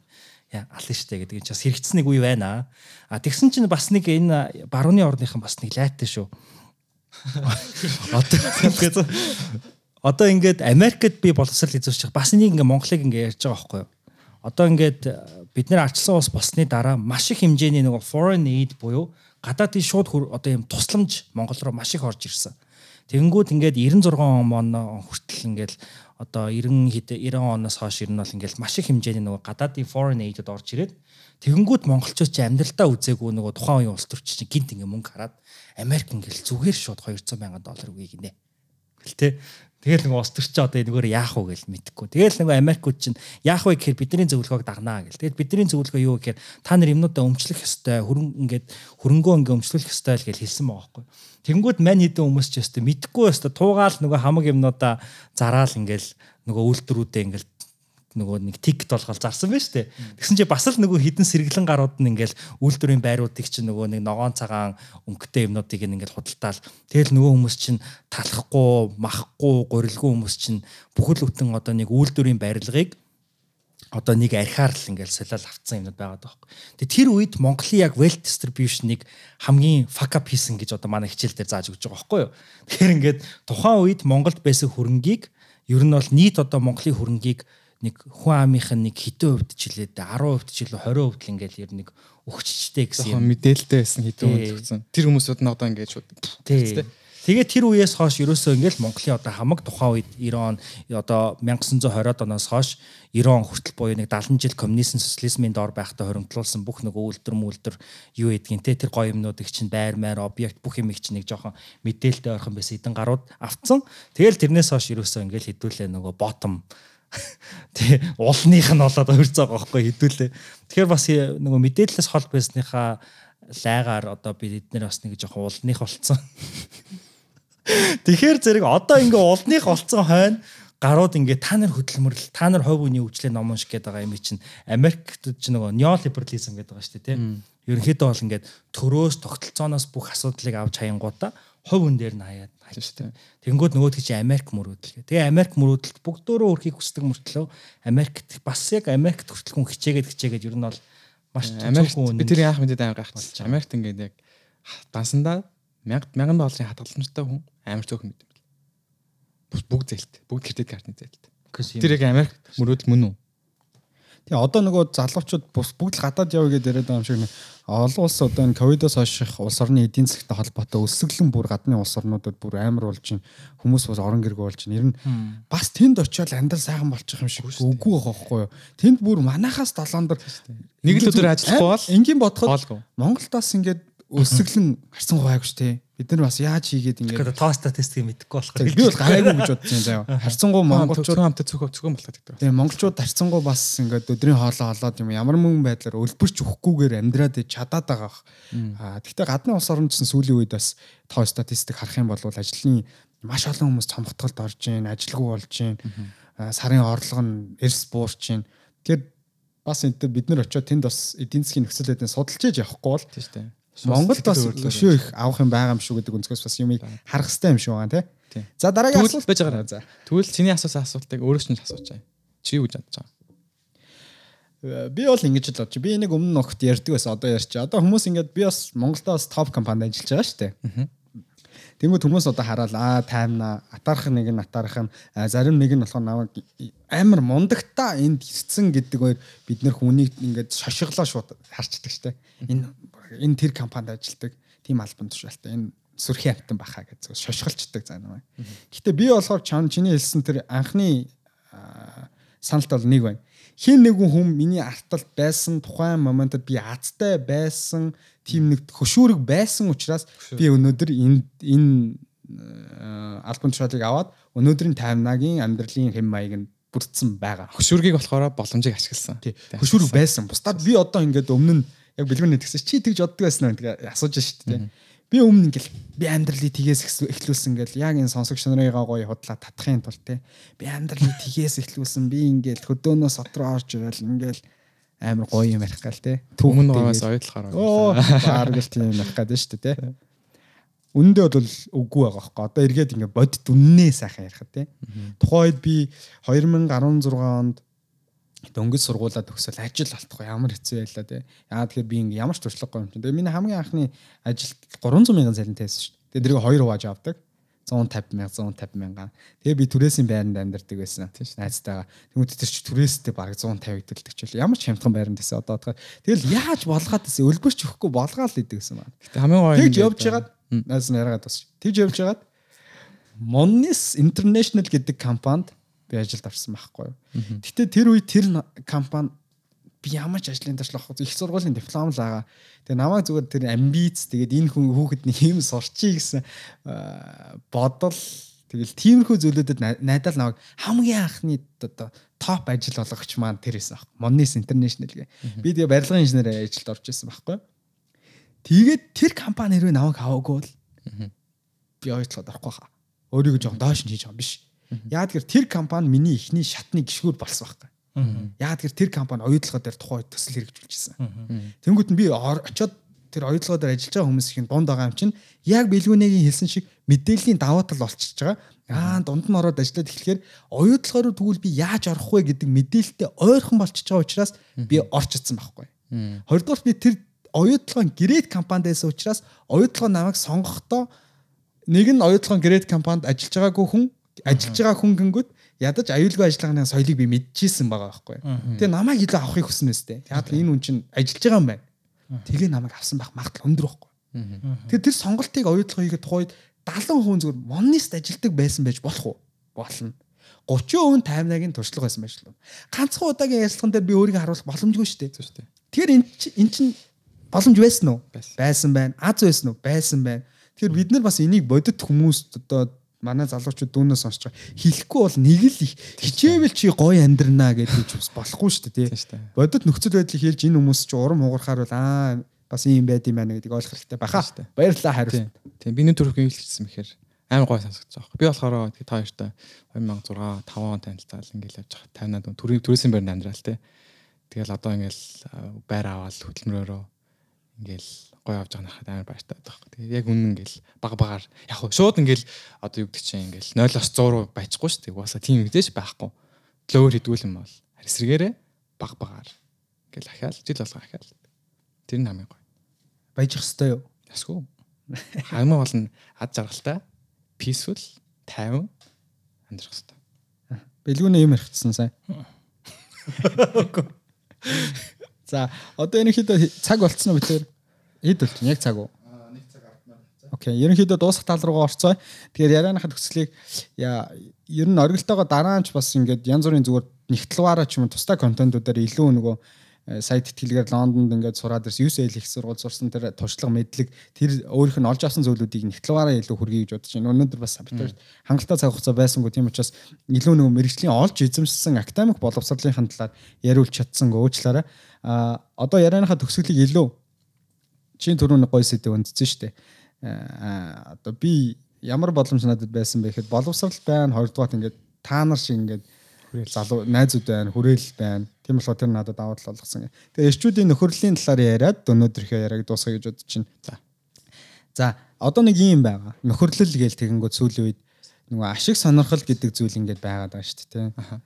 яа алан штэ гэдэг чинь бас хэрэгцсэн нэг үе байна. А тэгсэн чинь бас нэг энэ барууны орныхан бас нэг лайтай шүү. Одоо ингээд одоо ингээд Америкт би боловсрал эзэмших бас нэг ингээд Монголыг ингээд ярьж байгаа байхгүй юу? Одоо ингээд бид нэр арчсан ус болсны дараа маш их хэмжээний нөгөө foreign aid буюу гадаадын шууд одоо юм тусламж Монгол руу маш их орж ирсэн. Тэгэнгүүт ингээд 96 он хүртэл ингээд одоо 90 хэд 90 оноос хойш ер нь бол ингээл маш их хэмжээний нөгөө гадаадын foreign aid-д орж ирээд тэгэнгүүт монголчууд ч амьдралдаа үзээгүй нөгөө тухайн үеийн улс төрч чинь гинт ингээ мөнгө хараад Америк ингээл зүгээр шууд 200 сая доллар үгүй гинэ. Гэлтэй. Тэгэл нөгөө улс төрч одоо энэгээр яах вэ гэж мэдэхгүй. Тэгэл нөгөө Америкууд чинь яах вэ гэхээр бидний зөвлөгөөг дагнаа гэл. Тэгэл бидний зөвлөгөө юу гэхээр та нар юмнуудаа өмчлөх ёстой, хөрөн ингээд хөрөнгөө ингээ өмчлөх ёстой л гэж хэлсэн байгаа байхгүй. Тэнгүүд мань хідэн хүмүүс ч өстө мэдхгүй өстө туугаал нөгөө хамаг юмнуудаа зараал ингээл нөгөө үйлдвэрүүдээ ингээл нөгөө нэг тикт болгол зарсан шүү дээ. Тэгсэн чи бас л нөгөө хідэн сэргэлэн гарууд нь ингээл үйлдвэрийн байруудыг чинь нөгөө нэг ногоон цагаан өнгөтэй юмнуудыг ингээл худалдаал. Тэгэл нөгөө хүмүүс чинь талахгүй, махгүй, гурилгүй хүмүүс чинь бүхэл бүтэн одоо нэг үйлдвэрийн барилгыг одоо нэг архиар л ингээл солиол авцсан юмнууд байгаад байгаа байхгүй. Тэгээ тэр үед Монголын яг wealth distribution-ыг хамгийн fuck up хийсэн гэж одоо манай хичээл дээр зааж өгч байгаа байхгүй юу. Тэгэхээр ингээд тухайн үед Монголд байсан хөрөнгийг ер нь бол нийт одоо Монголын хөрөнгийг нэг хүн амынх нь нэг хэдэн хувьд ч илээ 10% ч илүү 20% л ингээл ер нэг өгччтэй гэсэн юм. Мэдээлэлтэй байсан хэдэн хувьд өгсөн. Тэр хүмүүсүүд нь одоо ингээд шууд. Тийм. Тэгээ тэр үеэс хойш ерөөсөө ингээл Монголын одоо хамаг тухайн үед 90 он одоо 1920-ад оноос хойш 90 он хүртэл буюу нэг 70 жил коммунизм социализмын доор байхдаа хоримтлуулсан бүх нөгөө үйлдвэр мүлдэр юу гэдгийг те тэр гоё юмнуудыг чинь байр маяр объект бүх юм их чинь нэг жоохон мэдээлэлтэй ойрхон байсан эдэн гарууд авцсан. Тэгэл тэрнээс хойш ерөөсөө ингээл хідүүлээ нөгөө bottom Тэ уулных нь болоод өрцөө байгаа байхгүй хідүүлээ. Тэгэхээр бас нөгөө мэдээлэлээс хол байсныхаа лайгаар одоо бид эднэр бас нэг жоохон уулных болцсон. Тэгэхээр зэрэг одоо ингээ улных олцсон хойно гарууд ингээ та нар хөдөлмөрлөл та нар хувь үний өвчлөө ном унших гэдэг байгаа юм чинь Америкт ч нөгөө неолиберализм гэдэг байгаа шүү дээ тийм. Ерөнхийдөө бол ингээд төрөөс тогтолцооноос бүх асуудлыг авч хаянгуудаа хувь хүн дээр нь хаяад дээ. Тэнгүүд нөгөөд чи Америк мөрөөдөл. Тэгээ Америк мөрөөдөлд бүгдөө өрхийг хүсдэг мөртлөө Америкт бас яг Америкт хүртэл хүн хичээгээд хичээгээд ер нь бол маш Америкт би тэр яах мэдээд амар гайхчихсан. Америкт ингээд яг дансандаа 1000 1000 долларын хадгаламжтай хүн амар цөөхөн мэт юм бэл. Бүгд зээлт. Бүгд кредит картны зээлт. Тэр яг Америк мөрөөдөл мөн үү? Тэгээ одоо нөгөө залуучууд бус бүгд л гадаад явъя гэдээ яриад байгаа юм шиг олон улс одоо энэ ковидоос хойших улс орны эдийн засгтай холбоотой өсөглөн бүр гадны улс орнуудад бүр амар болж чинь хүмүүс бас орон гэргүй болж чинь ер нь бас тэнд очиод амьдрал сайхан болчих юм шиг үгүй байгаа байхгүй юу. Тэнд бүр манахаас долоондор Нэг л өдөр ажиллахгүй бол энгийн бодоход хоолгүй. Монголдоос ингээд өсөглөн гарсан гойг ш тэ. Бид нар бас яаж хийгээд ингээд тоо статистик мэдэхгүй болохоор би бол гайгүй гэж бодож байна заяа. Харцангуй монголчууд хамтаа цөөхөө цөөхөн болоод гэдэг. Тэгээ монголчууд харцангуй бас ингээд өдрийн хоолоо олоод юм ямар нэгэн байдлаар өлбөрч өгөхгүйгээр амьдраад чадаад байгаа. Аа гэхдээ гадны улс орнд гэсэн сүүлийн үед бас тоо статистик харах юм бол ажлын маш олон хүмүүс цомгтголд орж ийн, ажилгүй болж ийн. Сарын орлого нь эрс буурч ийн. Тэгэхээр бас энэ бид нар очиод тэнд бас эдийн засгийн нөхцөл байдлыг судалж ээж явахгүй бол Тийм шүү дээ. Монголд бас өшөө их авах юм байгаа юм шүү гэдэг өнцгөөс бас юмыг харах хэрэгтэй юм шиг байгаа тий. За дараагийн асуулт байж байгаа. За. Тэгвэл чиний асуусан асуултыг өөрөө ч асууж байгаа. Чи юу гэж бодож байгаа? Э, Би бол ингэж л бодчих. Би энийг өмнө нь огт ярьдаг байсан. Одоо ярьчих. Одоо хүмүүс ингээд би бас Монголдо бас топ компанид ажиллаж байгаа шүү дээ. Тэнгүүд хүмүүс одоо хараад аа таймна атаарх нэг нь атаарх нь зарим нэг нь болохоор намайг амар мундагтаа энд ирсэн гэдэг хоёр бид нэр хүнийг ингээд шошиглоо шууд харчдаг штэ. Энэ энэ тэр компанид ажилладаг тийм албан тушаалтай энэ сүрхий амтан баха гэж зөв шошголцдог заа намайг. Гэтэ би болохоор чам чиний хэлсэн тэр анхны саналт бол нэг байна. Хин нэгэн хүн миний арталт байсан тухайн моментод би азтай байсан тийм нэг хөшүүрэг байсан учраас би өнөөдөр энэ энэ э, альбом тушаалыг аваад өнөөдрийн таймнагийн амьдралын хэм маяг нь бүрдсэн байгаа. Хөшүүргийг болохоор боломжийг ашигласан. Тий. Хөшүүрэг байсан. Бусдад би одоо ингээд өмнө нь яг бэлгүүнээ тэгсэн чи тэгж боддог байсан гэдэг асууж шүү дээ. Би өмнө ингээл би амьдралыг тгээс эхлүүлсэн гэл яг энэ сонсогч нарыгаа гоё худлаа татахын тулд те би амьдралыг тгээс эхлүүлсэн би ингээл хөдөөнөөс отроо орж ирэл ингээл амар гоё юм ярих гал те Өмнө байгаас ойдлохоор. оо баарг л тийм ярих гэдэг шүү дээ те Үндэ бол үгүй байгаа хөөе. Одоо эргээд ингээ бодит үннээ сайхан ярих те. Тухайн үед би 2016 онд дөнгөж сургуулаа төгсөөл ажил алдахгүй ямар хэцүү байлаа те. Яа тэгэхээр би ингээ ямар ч туршлагагүй юм чинь. Тэгээ миний хамгийн анхны ажил 300 мянган цалинтай байсан шүү дээ. Тэгээ дэрийг хоёр хувааж авдаг. 150 мянга 150 мянган. Тэгээ би түрээсийн байранд амьдардаг байсан. Тийм шүү. Найзтайгаа. Тэмүүт тэр чи түрээстэй баг 150 идэлдэг ч үл ямар ч хямдхан байранд байсан одоо тэгэхээр тэгэл яаж болгоод байсан өлбөрч өгөхгүй болгоал идэг гэсэн байна. Гэтэ хамгийн гоё Тэгж явж байгаад найз нь яриагаад бас. Тэгж явж байгаад Monnis International гэдэг компанид би ажилд орсон байхгүй. Гэтэ тэр үе тэр компани би ямар ч ажлын туршлага их сургуулийн диплом л байгаа. Тэгээ намайг зүгээр тэр амбиц тэгээд энэ хүн хүүхэд нэг юм сурчий гэсэн бодол тэгэл тиймэрхүү зүйлүүдэд най- найдал намайг хамгийн анхны одоо топ ажил болгогч маань тэр байсан баг. Monnis International гэ. Би тэгээ барилгын инженер ажилд орж исэн байхгүй. Тэгээд тэр компани хэрвээ намайг аваагүй бол би ойтлоод орохгүй хаа. Өөрийгөө жоохон доош нь хийж байгаа юм биш. Яагаад гэвэл тэр компани миний ихний шатны гişгүүр болсон байхгүй. Яагаад гэвэл тэр компани оюутлогоо дээр тухайн үед төсөл хэрэгжүүлчихсэн. Тэнгүүт нь би очиод тэр оюутлогоо дээр ажиллаж байгаа хүмүүс ихэн дунд байгаа юм чинь яг бэлгүүнэгийн хэлсэн шиг мэдээллийн даваа тал болчихж байгаа. Аа дунд нь ороод ажиллаад эхлэхээр оюутлогоо руу тэгвэл би яаж орох вэ гэдэг мэдээлэлтэй ойрхон болчихж байгаа учраас би орч ицсэн байхгүй. Хоёрдугаар би тэр оюутлогын грейд компанид байсан учраас оюутлогоо намайг сонгохдоо нэг нь оюутлогын грейд компанид ажиллаж байгаагүй хүн ажиллаж байгаа хүн гингүүд ядаж аюулгүй ажиллагааны соёлыг би мэдчихсэн байгаа байхгүй. Тэгээ намайг илүү авахыг хүснэ үстэй. Яг энэ хүн чинь ажиллаж байгаа юм байна. Тэгээ намайг авсан байх магадлал өндөр байхгүй. Тэгэхээр тэр сонголтыг оюутлага хийгээд тухайд 70 хүн зүгээр монист ажилдаг байсан байж болох уу? Болно. 30% таймнагийн туршлага байсан байж болно. Ганцхан удаагийн ярилцлаган дээр би өөрийгөө харуулах боломжгүй шүү дээ. Тэгэхээр эн эн чинь боломж байсан уу? Байсан. Байсан байна. Аз байсан уу? Байсан байна. Тэгэхээр бид нар бас энийг бодит хүмүүст одоо манай залуучууд дүүнээс сонсож байгаа. Хэлэхгүй бол нэг л их хичээвэл чи гоё амьдрнаа гэж бас болохгүй шүү дээ. Тий. Бодит нөхцөл байдлыг хэлж энэ хүмүүс чи урам хугарахаар бол аа бас ийм байд юм байна гэдгийг ойлгох хэрэгтэй баха. Баярлалаа хариулт. Тийм. Биний төрөх юм хэлчихсэн мэхээр амар гой сонсогдож байгаа. Би болохоор тэгээ та хоёртой 2006 5 он танилцал ингээл явж байгаа. Тайнаад төрийн төрөөсийн байранд амьдрал те. Тэгэл одоо ингээл байр аваад хөдөлмөрөөрөө ингээл гой явж байгаа нахад амар баяртай байдаг. Тэгээ яг үнэн ингээл баг багаар яг хуу шууд ингээл одоо юу гэдэг чинь ингээл 0-оос 100 руу байчихгүй шүү дээ. Угаасаа тийм нэгдэж байхгүй. Лөөр хідүүлэн бол эсрэгээрээ баг багаар ингээл ахаал жил болго ахаал. Тэр нь хамгийн гой. Баяжих хэвээр юу? Ясгүй. Хамгийн гол нь ад жаргалтай, peaceful, тайван амьдрах хэрэгтэй. Бэлгүүнээ юм ярихчихсан сайн. За одоо ерөнхийдөө цаг болцсон уу битээр? Хэд болчихно? Яг цаг уу? Окей, ерөнхийдөө дуусах тал руугаа орцоо. Тэгэхээр ярианыхаа төгслийг яа ер нь оргилтойгоо дараа нь ч бас ингээд янз бүрийн зүгээр нэгтлваараа ч юм уу тусдаа контентуудаар илүү нөгөө э, сайт тэтгэлгээр Лондонд ингээд сураад ирсэн UCL их сургууль сурсан тэр туршлага мэдлэг тэр өөрийнх нь олж авсан зүйлүүдийг нэгтлваараа илүү хүргэе гэж бодож байна. Өнөөдөр бас битэр хангалттай цаг хугацаа байсангүй тийм учраас илүү нөгөө мэрэгжлийн олж эзэмшсэн академик боловсролынхаа талаар яриулж чадсан өөчлөөрэ. А одоо ярианыхаа төгсгөлийг илүү чинь түрүүний гой сэдв өндсөн шүү дээ а одоо би ямар боломж надад байсан бэ гэхэд боловсрал байна хоёрдугаар ингээд та нар шиг ингээд залуу найзууд байна хүрээл байна тийм болохоор тэр надад даваа тал болгосон. Тэгээ эрчүүдийн нөхөрлийн талаар яриад өнөөдрийнхөө яриаг дуусгая гэж бодож байна. За. За одоо нэг юм байгаа. Нөхөрлөл гээл тэгэнгүүт сүүлийн үед нөгөө ашиг сонирхол гэдэг зүйл ингээд байгаад байгаа шүү дээ. Аа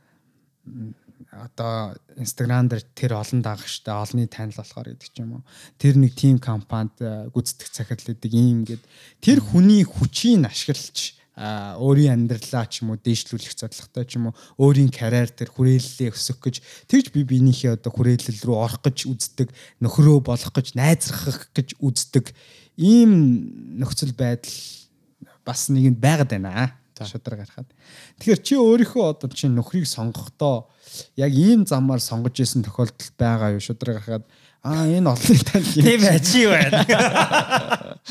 одоо Instagram дээр тэр олон дагагчтай олонний танил болохоор гэдэг ч юм уу. Тэр нэг team компанид э, гүйцэтгэх захирал гэдэг юм гээд тэр хүний хүчийг ашиглаж өөрийн амьдралаа ч юм уу дээшлүүлэх зорилготой ч юм уу өөрийн карьер дээр хүрээллээ өсгөх гэж тэгж би биенийхээ одоо хүрээлэл рүү орох гэж үздэг нөхрөө болох гэж найзрах гэж үздэг ийм нөхцөл байдал бас нэгэнд байгаад байна шудраг гарахад. Тэгэхээр чи өөрийнхөө одоо чи нөхрийг сонгохдоо яг ийм замаар сонгож исэн тохиолдол байгаа юу шудраг гарахад Аа энэ олон тань тийм ажи байна.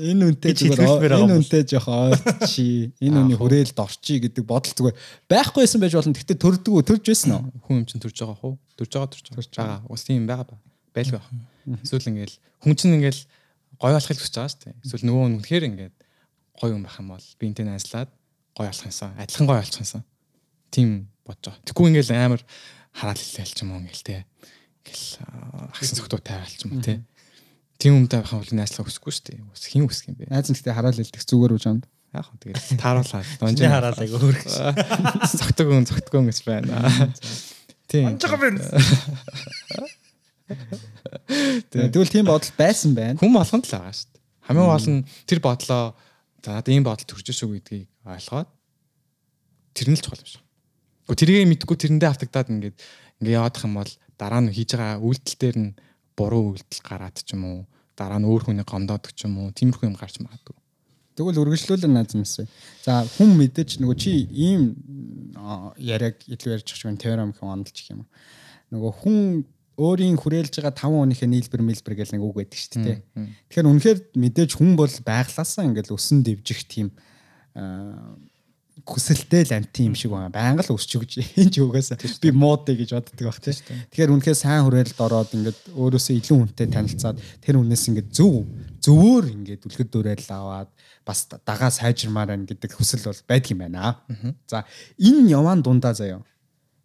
Энэ үнтэй зүгээр энэ үнтэй жоох ойрчи. Энэ үний хүрээлд орчи гэдэг бодол зүгээр байхгүйсэн байж болно. Гэтэ төрдөг төрж байсан уу? Хүн юм чинь төрж байгаа хөө. Төрж байгаа төрж байгаа. Ус тийм байгаа ба. Байлгүй байх. Эсвэл ингээл хүн чинь ингээл гой болохыг хүсэж байгаа шүү дээ. Эсвэл нөгөө үнэхээр ингээд гоё юм байх юм бол би энтэй найзлаад гоё болох юмсан. Адилхан гоё болох юмсан. Тим бодож байгаа. Тэггүй ингээл амар хараал хэлээл ч юм уу ингээл те. Ингээл агсан зөвхөн тавиалч юм те. Тим юмтай байх юм бол найзлах хүсэхгүй шүү дээ. Ус хин үсэх юм бэ. Найз нь гэхдээ хараал хэлдэг зүгээр үж амд. Яг хөө тэгээд тааруулаад донжи хараал айгу хөрөх. Цогтөг өн цогтөг өн гэж байна. Тийм. Анжгаа байна. Тэгвэл тийм бодол байсан байна. Хүн болгонд л байгаа шүү дээ. Хамгийн гол нь тэр бодлоо За надад ийм бодол төрж шүү гэдгийг ойлгоод тэр нь л чухал юм шиг. Гэхдээ тэрийг мэдгүй тэрэндээ автагдаад ингээд ингээ яваадах юм бол дараа нь хийж байгаа үйлдэл дээр нь буруу үйлдэл гараад ч юм уу дараа нь өөр хүний гомдоод ч юм уу тиймэрхүү юм гарч магадгүй. Тэгвэл үргэлжлүүлэн нааз юмсэ. За хүн мэдээж нөгөө чи ийм яриаг илүү ярьж байгаа юм теорем гэх онолж гэх юм. Нөгөө хүн өөрийн хүрээлж байгаа 5 хүнийхээ нийлбэр мэлбэр гэл нэг үг байдаг шүү дээ. Тэгэхээр үнэхээр мэдээж хүн бол байглаасаа ингээл өсөн дэвжих тийм хүсэлтэй л анти юм шиг байна. Байнга л өсч өгч энэ ч угаасаа би муудыг гэж боддог баг тийм. Тэгэхээр үнэхээр сайн хүрээлэлд ороод ингээд өөрөөсөө илүү хүнтэй танилцаад тэр хүнээс ингээд зөв зөвөр ингээд үлгэр дуурайл аваад бас дагаа сайжирмаар байна гэдэг хүсэл бол байдаг юм байна. За энэ яваан дундаа заяа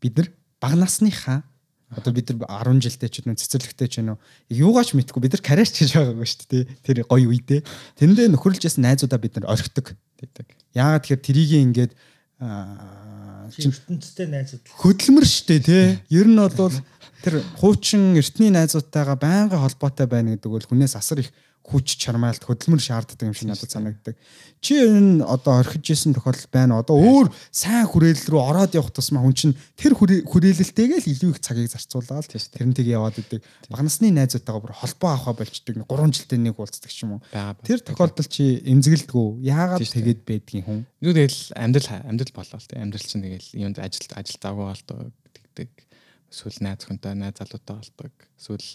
бид нар баг насныхаа Одоо бид нар 10 жилдээ ч нөө цэцэрлэгтэй ч нөө юугаач мэдгүй бид нар карьер хийж байгаагүй шүү дээ. Тэр гоё үедээ. Тэрэндээ нөхөрлөжсэн найзуудаа бид нар орхидог. Яагаад тэгэхээр трийг ингээд ертөнцтэй найзууд хөдөлмөр шүү дээ тий. Ер нь бол тэр хуучин эртний найзуудтайгаа байнга холбоотой байна гэдэг бол хүнээс асар их хүч чармаалт хөдөлмөр шаарддаг юм шиг надад санагддаг. Чи энэ одоо орхиж исэн тохиолдол байна. Одоо өөр сайн хүрээлэл рүү ороод явах тусмаа хүн чинь тэр хүрээлэлтэйгээ л илүү их цагийг зарцуулаад тэрнтэйг яваад идэг. Багнасны найзуудтайгаа бүр холбоо авах болчдөг. 3 жилдээ нэг уулздаг ч юм уу. Тэр тохиолдол чи эмзэгэлдэггүй. Яагаад тэгээд байдгийн хүн? Юу тэгэл амьдрал амьдрал болоо л тэ. Амьдрал чинь тэгэл юунд ажил ажил завгүй болдог гэдэг. Эсвэл найз хүнтэй найз залуутай болдог. Эсвэл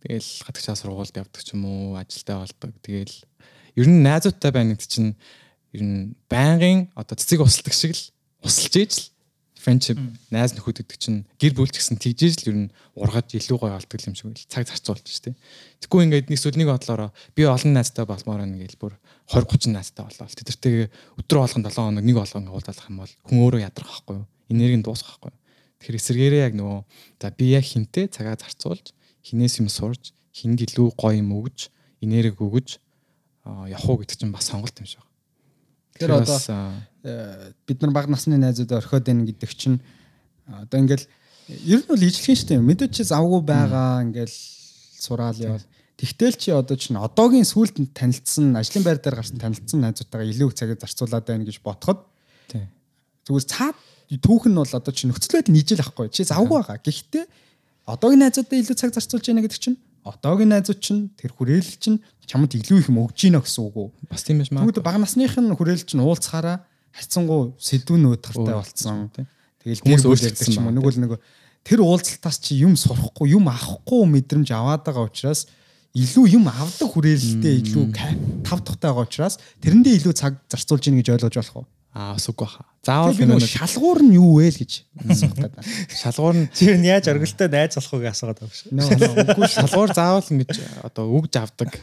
Тэгэл хатгчаа сургуульд явдаг ч юм уу, ажилдаа болдог. Тэгэл ер нь найзуудтай байна гэдэг чинь ер нь байнгын одоо цэцэг усалдаг шиг л усалж ийж л friendship найз нөхөд гэдэг чинь гэр бүл гэсэн тэгжээж л ер нь ургаж илүү гоё болдог юм шиг л цаг зарцуулж штэ. Тэггүй ингээд нэг сүлнийг бодлороо би олон найзтай болмоор байна гэж бүр 20 30 найзтай болоо. Тэдэртэйгээ өдрө болгон 7 хоног нэг болгон уулзах юм бол хүн өөрөө ядрах байхгүй юу? Энерги дуусах байхгүй юу? Тэгэхээр эсэргээрээ яг нөгөө за би яг хинтээ цагаа зарцуулж хинээс юм сурж, хинд илүү гоё юм өгж, энерги өгж явах уу гэдэг чинь бас сонголт юм шиг. Тэр одоо э, бид нар баг насны найзууд орхиод байна гэдэг чинь одоо ингээл ер нь бол ижлэх шүү дээ. Мэдээч чи завгүй байгаа ингээл сураал явал. Тэгтэл чи одоо чинь одоогийн сүулт танилцсан ажлын байр дээр гарсан танилцсан найзуудтайгаа илүү их цагийг зарцуулаад байна гэж ботход зүгээр цаад түүх нь бол одоо чи нөхцөл байдал нийжэл ахгүй. Чи завгүй байгаа. Гэхдээ одоогийн найзуудаа илүү цаг зарцуулж яана гэдэг чинь одоогийн найзууд чинь тэр хүрээлэл чинь чамд илүү их юм өгж гинэ гэсэн үг үү? Бас тийм биш маа. Тэгвэл баг насных нь хүрээлэл чинь уулзахаараа хайцсангуу сэдвүүн өдөртэй болцсон. Тэгэл Хүмүүс өөрчлөгдсөн юм Нэг бол нэг тэр уулзалтаас чи юм сурахгүй, юм авахгүй мэдрэмж аваад байгаа учраас илүү юм авдаг хүрээлэлтэй илүү тав тухтай байгаа учраас тэрэндээ илүү цаг зарцуулж ийн гэж ойлгож болох уу? Аа бас үгүй баха. Заавал би нэг шалгуур нь юу вэ л гэж асуух гэдэг. шалгуур нь Чи юу яаж оргилтой найз болох вэ асуугаад байгаа шүү. Нөө үгүй шалгуур заавал ингэж одоо өгж авдаг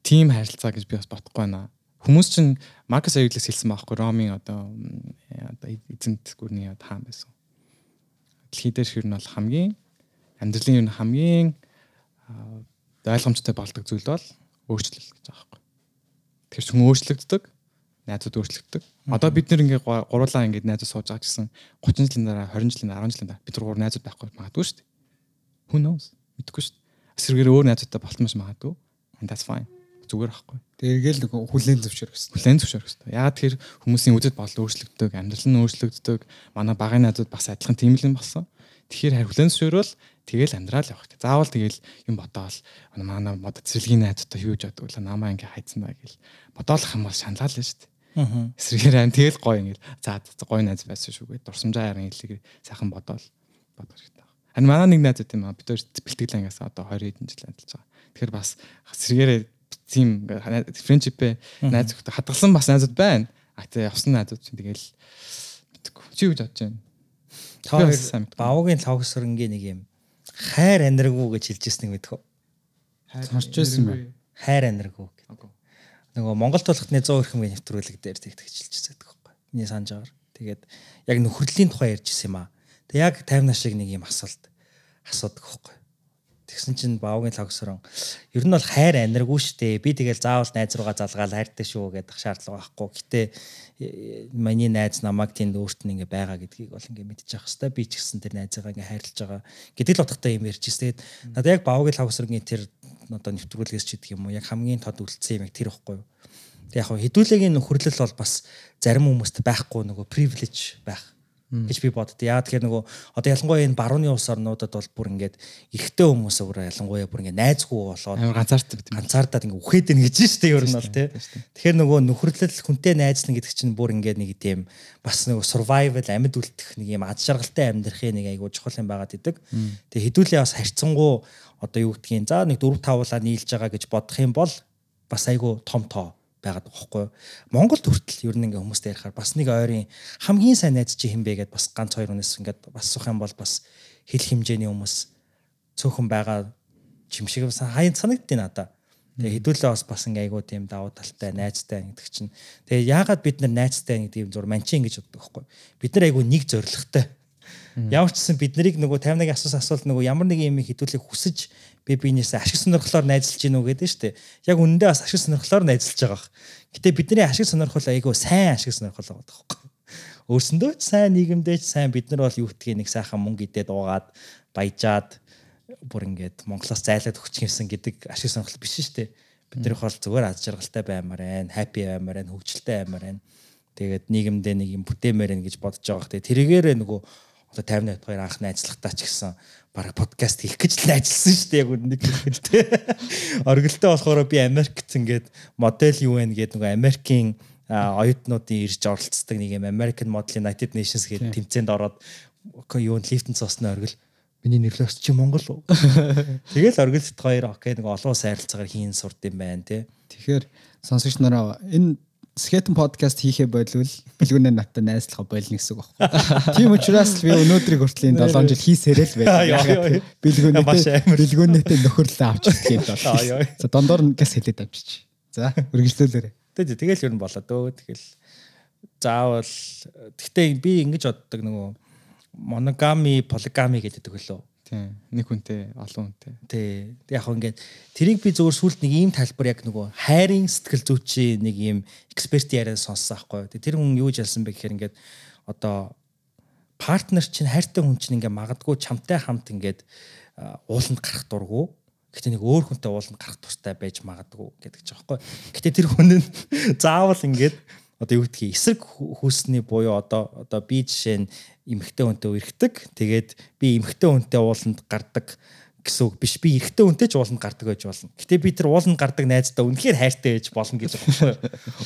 тим харилцаа гэж би бас бодохгүй байна. Хүмүүс чинь Маркус Авиглес хэлсэн байхгүй Ромын одоо м, одоо эзэнт гүрний хаан байсан. Дэлхий дээр шир нь бол хамгийн амьдралын юу хамгийн аа, ойлгомжтой болдог зүйл бол өөрчлөлт гэж байгаа байхгүй. Тэр чинь өөрчлөгддөг, найзууд өөрчлөгддөг. Одоо бид нэр ингээ гу- гурлаа ингээ найзууд сууж байгаа гэсэн 30 жилийн дараа, 20 жилийн дараа, 10 жилийн дараа бид гур найзууд байхгүй магадгүй шүү дээ. Who knows? Мэдгүй шүү дээ. Эсрэгээр өөр найзуудтай болтмош магадгүй. And that's fine. Зүгээр ахгүй. тэргээл нэг хүлэн зөвшөөрөх гэсэн. Хүлэн зөвшөөрөх хэрэгтэй. Ягаад тэр хүмүүсийн үзэл бодол өөрчлөгддөг, амьдрал нь өөрчлөгддөг. Манай багын найзууд бас адилхан тийм л юм болсон. Тэгэхээр харь хүлэн зөвшөөрөл тэгэл амьдрал явах хэрэгтэй. Заавал тэгэл юм бодоол манай мод цэцэрлэгийн найзуудтай юу гэж боддог вэ? Намаа ингээ хайцсан даа гэл бодоолох юм бол шаналал л шүү дээ. Эсрэгээр ам тэгэл гоё ингээл за гоё найз байсан шүү гэ. Дурсамжаа яран хэлийг сайхан бодоол бодох хэрэгтэй. Харин манай нэг найз үт юм аа бид хоёр бэлтгэлэнгээс одоо 20 хэдэн жил ажиллаж байгаа. Тэгэхээр бас эсрэгээрээ тийм френдшипээ найз зөвхөн хадгалсан бас найзууд байна. А тэгээ явсан найзууд чинь тэгэл мэдгүй. Чи юу гэж бодож байна? Та Би хоёр бас сайн мэдгүй. бавгийн логосрынгийн нэг юм хайр аниргуу гэж хэлж ирсэн нэг мэдхүү. Сонсч байсан юм. Хайр аниргуу. Нөгөө Монгол тулхтны 100 өрхмгийн нэвтрүүлэг дээр тэгт хэлж ирсэн байдаг байхгүй. Миний санаж байгаагаар. Тэгээд яг нөхрөлийн тухай ярьж ирсэн юм аа. Тэг яг таймна шиг нэг юм асуулт асуудаг байхгүй. Тэгсэн чинь бавгийн логосрон ер нь бол хайр аниргуу штэ. Би тэгэл заавал найз руугаа залгаал хайртай шүү гэдэг шаардлага байхгүй. Гэтэ э, миний найз намайг тэнд өөрт нь ингээ байгаа гэдгийг бол ингээ мэдчих хэвээр би ч гэсэн тэр найзыгаа ингээ хайрлаж байгаа гэдэг л утгатай юм ярьж ирсэн. Тэгээд надад яг бавгийн логосронгийн тэр одоо нэвтрүүлгээс ч гэдэг юм уу яг хамгийн тод үлдсэн юм яг тэр ихгүй юу. Тэг яг хөө хідүүлэгийн нөхөрлөл бол бас зарим хүмүүст байхгүй нөгөө привилеж байх гэж би боддог. Яа тэгэхээр нөгөө одоо ялангуяа энэ барууны улс орнуудад бол бүр ингээд эрэгтэй хүмүүс өөр ялангуяа бүр ингээд найзгүй болоод тийм. ганцаардаад ингээ үхээд ийн гэж штэ ер нь бол тий. Тэгэхээр нөгөө нөхөрлөл хүнтэй найзлна гэдэг чинь бүр ингээд нэг тийм бас нөгөө survival амьд үлдэх нэг юм ад шаргалтай амьдрахын нэг айгуу чухал юм байгаад идэг. Тэгээ хэдүүлээ бас харьцангуй одоо юу гэдгийг за нэг 4 5 улаа нийлж байгаа гэж бодох юм бол бас айгуу том тоо байгаад байгаа байхгүй юу. Монголд хүртэл ер нь ингээ хүмүүстэй ярихаар бас нэг ойрын хамгийн сайн найз чи хин бэ гэдээ бас ганц хоёр хүнээс ингээд бас суух юм бол бас хэл хэмжээний хүмүүс цөөхөн байгаа юм шиг бас хаян санагдтыг надаа. Тэгээ хэдүүлээ бас бас ингээ айгуу тийм давуу талтай найзтай гэдэг чинь. Тэгээ яагаад бид нар найзтай гэдэг юм зур манчин гэж боддог байхгүй. Бид нар айгуу нэг зоригтой. Ямар ч гэсэн бид нарыг нөгөө 51 асуус асуулт нөгөө ямар нэг юм хэдүүлээ хүсэж би биенээсээ ашиг сонирхлоор найзалж гинүү гэдэг нь шүү дээ. Яг үнэндээ бас ашиг сонирхлоор найзалж байгаа бах. Гэтэ бидний ашиг сонирхол айгуу сайн ашиг сонирхол байгаа байхгүй. Өөрсөндөө ч сайн нийгэмдээ ч сайн бид нар бол юу гэдгийг нэг сайхан мөнгө идээд уугаад баяжаад бүр ингээд Монголоос зайлаад өгч гинсэн гэдэг ашиг сонирхол биш шүү дээ. Бид нар бол зүгээр аз жаргалтай баймаар байна, happy баймаар байна, хөвгчлээ баймаар байна. Тэгээд нийгэмдээ нэг юм бүтээмээр байна гэж бодож байгаа. Тэгээд тэрэгээрээ нөгөө одоо 58 хоёр анх найзлагтаа ч гэсэн бараг подкаст хийх гэж л найзлсан шүү дээ яг үнэндээ хэлбэлтэй. Оргилтой болохоор би Америкт ингээд модель юу вэ гэдэг нөгөө Америкийн оюутнуудын ирж оролцдог нэг юм American Model United Nations гэдэг тэмцээнд ороод юу лифтэн цосны оргил миний нэрлээс чи Монгол уу? Тэгэл оргилт хоёр окей нэг олон улс харилцаагаар хийн сурд юм байна те. Тэгэхээр сонсогч нараа энэ скетэн подкаст хийхэ болвол бэлгүүнээ наттай найзлах болно гэсэн үг байна. Тийм учраас би өнөөдрийг хүртэл энэ 7 жил хийсээрээ л Яа, яа, яа. байна. Бэлгүүнээ бэлгүүнээтэй нөхөрлөө авч ирэх юм яа. За дондор нь гэс хэлээд авчиж. За үргэлжлүүлээрэй. Тэг тэгэл ер нь болоо дөө тэгэл заавал гэхдээ би ингэж боддог нөгөө моногами полигами гэдэг өглөө. Тийм. Нэг хүнтэй, олон хүнтэй. Тэ яг хөө ингээд тэрийг би зөвхөн сүлд нэг ийм тайлбар яг нөгөө хайрын сэтгэл зүйчийн нэг ийм эксперт яриа сонссон аахгүй. Тэ тэр хүн юу ялсан бэ гэхээр ингээд одоо партнер чинь хайртай хүн чинь ингээд магадгүй чамтай хамт ингээд ууланд гарах дурггүй. Гэтэ нэг өөр хүнтэй ууланд гарах туртай байж магадгүй гэдэг ч аахгүй. Гэтэ тэр хүн нь заавал ингээд одоо юу гэдгийг эсрэг хүүсний буюу одоо одоо би жишээ нь эмэгтэй хүнтэй үргэлдэг. Тэгээд би эмэгтэй хүнтэй ууланд гардаг гэсэн үг биш. Би эрэгтэй хүнтэй ч ууланд гардаг байж болно. Гэтэ би тэр ууланд гардаг найздаа үнэхээр хайртай байж болно гэж байна.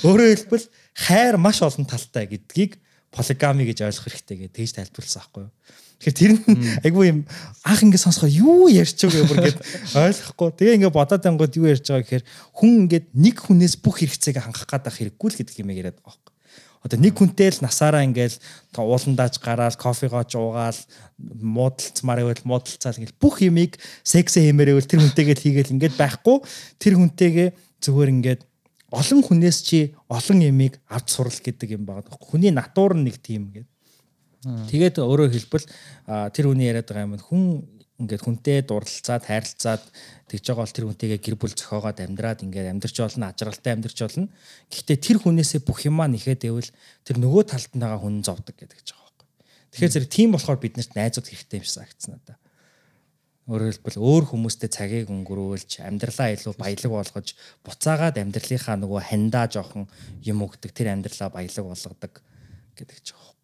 Өөрөөр хэлбэл хайр маш олон талтай гэдгийг полигами гэж ойлгох хэрэгтэй гэж тэгж тайлбарласан аахгүй юу. Тэгэхээр тэр нь айгүй юм анх ингэ сонсохоор юу ярьж байгаа бүр гээд ойлгохгүй. Тэгээ ингэ бодоод ангууд юу ярьж байгаа гэхээр хүн ингээд нэг хүнээс бүх хэрэгцээг хангах гадах хэрэггүй л гэдэг юм яриад байгаа байхгүй. Одоо нэг хүнтэй л насаараа ингээл ууландааж гараал кофегооч уугаал муудалцмаар байвал муудалцаал ингээл бүх юмыг секс хэмээрээвэл тэр хүнтэйгээ хийгээл ингээд байхгүй тэр хүнтэйгээ зүгээр ингээд олон хүнээс чи олон ямиг авч сурал гэдэг юм байгаа. Хүний натур нэг тийм гэдэг Тэгээд өөрөөр хэлбэл тэр хүний яриад байгаа юм хүн ингээд хүнтэй дурлалцаад хайрлцаад тэгж байгаа бол тэр хүнтэйгээ гэр бүл зохиогоод амьдраад ингээд амьдрч болно ажралтай амьдрч болно. Гэхдээ тэр хүнээсээ бүх юмаа нэхэд байвал тэр нөгөө талд нь байгаа хүн зовдөг гэдэг ч байгаа байхгүй. Тэгэхээр зэрэг тийм болохоор биднэрт найзууд хэрэгтэй юм шиг санагдсан надаа. Өөрөөр хэлбэл өөр хүмүүстэй цагийг өнгөрүүлж амьдралаа илүү баялаг болгож буцаагаад амьдралынхаа нөгөө хандаа жоохон юм өгдөг тэр амьдралаа баялаг болгодог гэдэг ч байгаа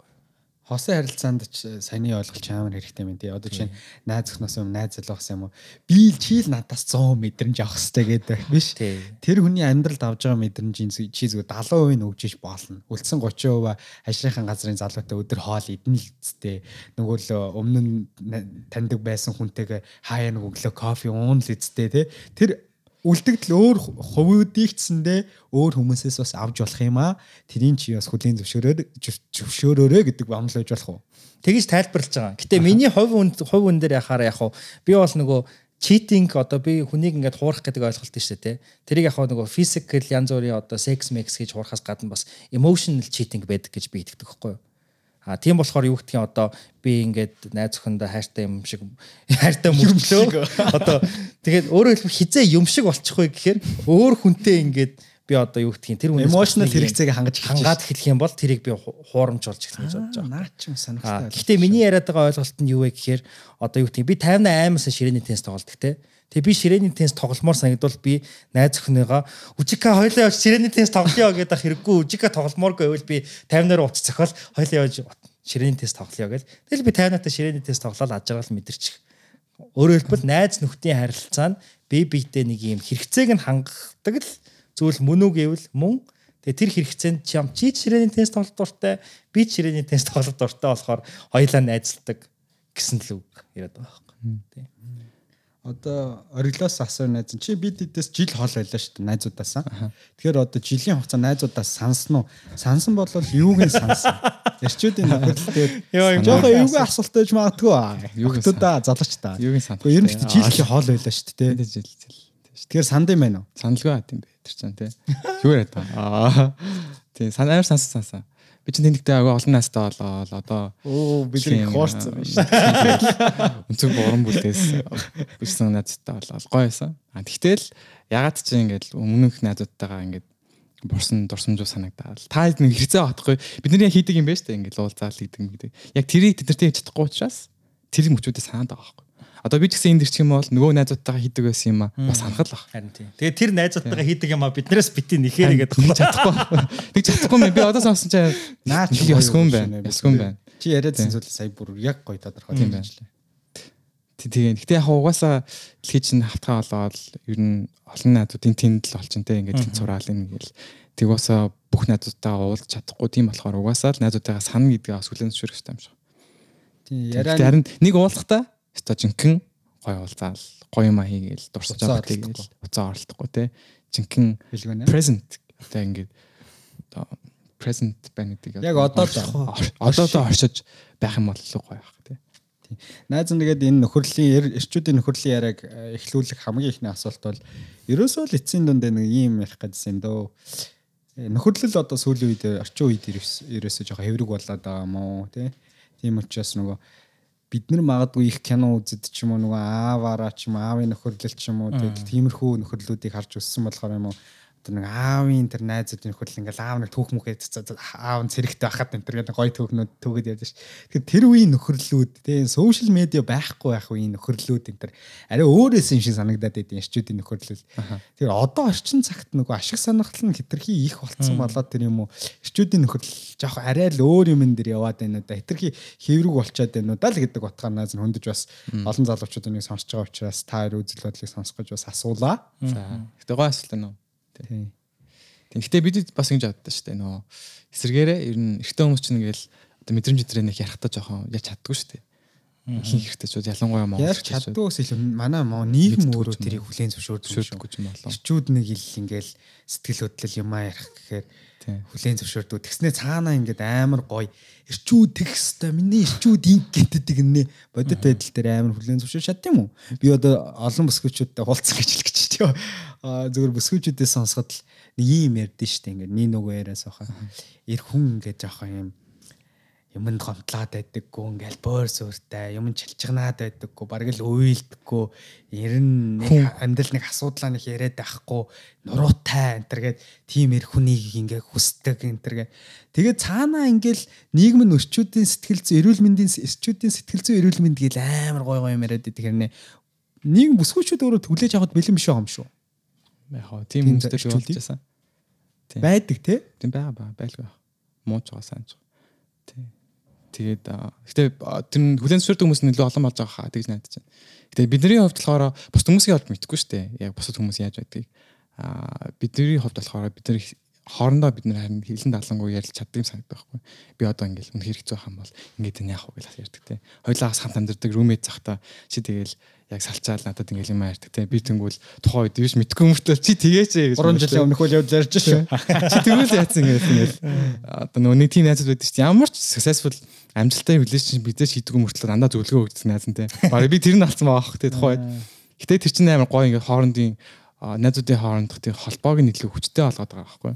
Хосын харилцаанд ч саяны ойлголт амар хэрэгтэй юм тий. Одоо чинь найз өхнөөс юм найз залуухс юм уу. Би л чи л надаас 100 мэдрэмж авах хэрэгтэй гэдэг биш. Тэр хүний амьдралд авж байгаа мэдрэмжийн чи зүгээр 70% нь өгжиж болно. Үлдсэн 30% ажлынхан газрын залуутай өдөр хоол идэн л зүтэй. Нөгөө л өмнө нь таньдаг байсан хүнтэйгээ хаяа нэг өглөө кофе уун л зүтэй тий. Тэр үлдэгдэл өөр хувуудыг цэндээ өөр хүмүүсээс бас авч болох юм аа. Тэрийн чи бас хүлийн зөвшөөрөөр зөвшөөрөөрэй гэдэг амлаж болох уу? Тэгэж тайлбарлаж байгаа. Гэтэ миний хувь хувь үн дээр яхаар яг хуу би бол нөгөө cheating одоо би хүнийг ингээд хуурах гэдэг ойлголт шүү дээ. Тэрийг яг нөгөө physical янз бүрийн одоо sex mix гэж хуурахаас гадна бас emotional cheating байдаг гэж би итгэдэг байхгүй юу? А тийм болохоор юу гэдгийг одоо би ингээд найз өхөндөө хайртай юм шиг хайртай мөрчлөө. Одоо тэгээд өөрөөр хэлбэл хизээ юм шиг болчих вэ гэхээр өөр хүнтэй ингээд би одоо юу гэдгийг тэр хүнээс эмоционал хэрэгцээг хангаж хангаад эхлэх юм бол тэрийг би хуурамч болж эхлэх гэж бодож байгаа. Наа ч юм санагтай. Гэхдээ миний яриад байгаа ойлголт нь юу вэ гэхээр одоо юу гэдгийг би 58 аймаас ширээний тенс тоглолт те. Тэгээ би ширээний тенс тогломоор санагдвал би найз өхнийгаа үжика хоёлаа явж ширээний тенс тоглоё гэдэг хэрэггүй үжика тогломооргүй байвал би 50-наар уц цохол хоёлаа явж ширээний тенс тоглоё гэж. Тэгэл би 50-наатай ширээний тенс тоглоод ажрал мэдэрчих. Өөрөөр хэлбэл найз нөхдийн харилцаа нь бие биедээ нэг юм хэрэгцээг нь хангадаг л зүйл мөн үг гэвэл мөн Тэгээ тэр хэрэгцээнд чам чи ширээний тенс тоглох дуртай, би ширээний тенс тоглох дуртай болохоор хоёлаа найзалдаг гэсэн л үг яриад байгаа байхгүй. Тийм одоо ориглоос асуур найз чи бид эдээс жил хол байлаа шүү дээ найзуудаасаа. Тэгэхээр одоо жилийн хугацаа найзуудаас сансан уу? Сансан бол юуг нь сансан? Эрчүүдийн нөхөрлөлтөд жоохон юуг асуулт байж магадгүй. Юуг да залууч та. Юуг санах. Ер нь жил хол байлаа шүү дээ. Жил жил. Тэгэхээр санд юм байна уу? Саналгүй бат юм бэ тэр чинь тий. Яриад та. Аа. Тий сан амар сансан сансан би чинь тэнэгтэй агай олон настай болоод одоо оо бидний хуурцсан биш. Өнцөг уран бүлээс бичсэн найзтай болоод гоё байсан. А тэгтэл ягаад чи ингээд өмнөх найзуудтайгаа ингээд бурсан дурсамжуу санагдаад та хэд нэг хэрэгцээ авахгүй бидний хийдэг юм шүү дээ ингээд уулзаал хийдэг гэдэг. Яг тэрийг тэдэртэй чадахгүй учраас тэр мөчүүдээ санаад байгаа. Одоо би ч гэсэн энд ирчих юм бол нөгөө найзуудтайгаа хийдэг байсан юм аа бас санахал баг. Харин тийм. Тэгээд тэр найзуудтайгаа хийдэг юм аа биднээс бити нэхээрээ гэдэг чадахгүй. Тэг чадахгүй юм. Би одоо сонсон чинь наа чи ясгүй юм байна. Ясгүй юм байна. Чи яриадсан зүйл сая бүр яг гоё тодорхой тийм байна. Тэгээ. Гэтэ яг угаасаа дэлхий чинь хавтгаа болоод ер нь олон найзуудын тэнд л олчин те ингээд тэнд сураал ингээл тэг угаасаа бүх найзуудтайгаа уулзах чадахгүй тийм болохоор угаасаа л найзуудтайгаа сана гэдгээ бас хүлэн зөвшөөрөх хэрэгтэй юм шиг. Тийм яриа харин нэг уулахтаа Өстой жинхэнэ гоё уулзаал гоё юм хийгээл дурсаж байгаа тэгэл уцаа оролдохгүй те. Жинхэнэ present одоо ингээд одоо present байна гэдэг. Яг одоо одоо л оршиж байх юм бол гоё байх те. Найз нь тэгээд энэ нөхөрлийн эрчүүдийн нөхөрлийн яриаг э, эхлүүлэх хамгийн ихний асуулт бол ерөөсөө л эцсийн дунд нэг юм ярих гэсэн юм дөө. Э, нөхөрлөл одоо сүүлийн үед орчин үед ерөөсөө жоохон хэврэг болоод байгаа юм уу тий. Тийм учраас нөгөө бид нар магадгүй их кино үзэд ч юм уу нөгөө ааваараа ч юм аавын нөхөрлөл ч юм уу тэгэл тиймэрхүү нөхөрлөлүүдийг харж өссөн болохоор юм уу тэр нэг аавын тэр найзууд нөхөл ингээл аав нэг түүх мүхээ аав нь цэрэгтэй байхад энэ тэр гоё түүхнүүд түүгээд ярьж ш. Тэгэхээр тэр үеийн нөхөрлүүд тийм сошиал медиа байхгүй байх үеийн нөхөрлүүд энэ тэр арай өөрөөс юм шиг санагдаад байдیں۔ Эрчүүдийн нөхөрлөл. Тэр одоо орчин цагт нөгөө ашиг сонирхол нь хитрхи их болцсон болоод тэр юм уу эрчүүдийн нөхөрлөл жоох арай л өөр юм дээр яваад байна да. Хитрхи хэврэг болчоод байна уу даа л гэдэг утгаарнаас нь хөндөж бас олон залуучууд энийг сонсож байгаа учраас та хоёр үзэл бодлыг сонсох гэж бас асуулаа. За. Гэтэ гой асуулт нөө. Тийм. Гэхдээ бид бас ингэж боддоо шүү дээ. Нөө эсэргээрээ ер нь эртөө хүмүүс чинь ингээл одоо мэдрэмж өдрөө нэг ярахтаа жоохон яаж чаддгүй шүү дээ. Ихэнх хэрэгтэй ч ялангуяа Монгол ярьж чаддгүйс илүү манай нийгэм өөрөө тэрийг хүлээн зөвшөөрдөг юм болоо. Ирчүүд нэг ил ингээл сэтгэл хөдлөл юм ярих гэхээр хүлээн зөвшөөрдөг. Тэгснэ цаанаа ингээд амар гоё ирчүүд тэгс та миний ирчүүд инг гэдэг нэ бодит байдал дээр амар хүлээн зөвшөөрч чадд юм уу? Би одоо олон бүсгүүчүүдтэй хулцсан гэж хэлэх гэж тийм. Аа зөвхөн бүсгүүчүүдээс сонсоход л юм ярьдэн штэ ингээд нэг нөгөө яриас баха. Ир хүн ингээд жоохон юм юмд гомдлаад байдаггүй ингээл бөөр сүртэй юм чилчгнаад байдаггүй бараг л уйлдаггүй. Ерэн амьдрал нэг асуудлаа нэг яриад байхгүй нуруутай энтергээд тийм эр хүнийг ингээ хүсдэг энтергээд тэгээд цаанаа ингээл нийгэм нь өрчүүдийн сэтгэл зүй эрүүл мэндийн эрчүүдийн сэтгэл зүй эрүүл мэнд гэл амар гой гой юм яриад байдаг хэрнээ. Нийгэм бүсгүүчүүд өөрөө түглээж авахд бэлэн биш юм шүү. Яг хоо тийм хүмүүстэй болчихсон. Байдаг те? Тийм байгаа байлгүй. Мууч байгаа сайн ч Тэгээд гэтээ тэр хүлэн зөвшөөрдөг хүмүүс нь илүү олон болж байгаа хаа тэгж найдаж байна. Гэтээ бидний хувьд болохоор бус хүмүүсийн хувьд мэдгүй шүү дээ. Яг бусад хүмүүс яаж байдгийг. Аа бидний хувьд болохоор бид нар хоорондоо бид нар харин хилэн далангуу ярилж чаддаг юм санагддаг байхгүй. Би одоо ингээл үнэхээр хэцүү хам бол ингээд энэ яах вэ гэж ярьдаг те. Хоёлаагаас хамт амьдардаг румейт захта чи тэгэл яг салчаал надад ингээл юм ярьдаг те. Би тэнгүүл тухайн үед биш мэдгүй мөртлөө чи тгээч гэж 3 жилийн өмнөх үйл явдал ярьж шүү. Чи тэгвэл яатсан ингээл ингээл одоо нөгөө нэг тийм найзууд байдаг чинь ямар ч successful амжилттай relationship бидээ шийдэггүй мөртлөө дандаа зөвлөгөө өгдөг найз нь те. Бараг би тэр нь алдсан байгаа бох те тухай. Гэтэ тэр чинь амар гоё ингээд хоорондын найзуудын хоорондох тийм холбоог нь илүү хүчтэй болгоод байгаа байхгүй.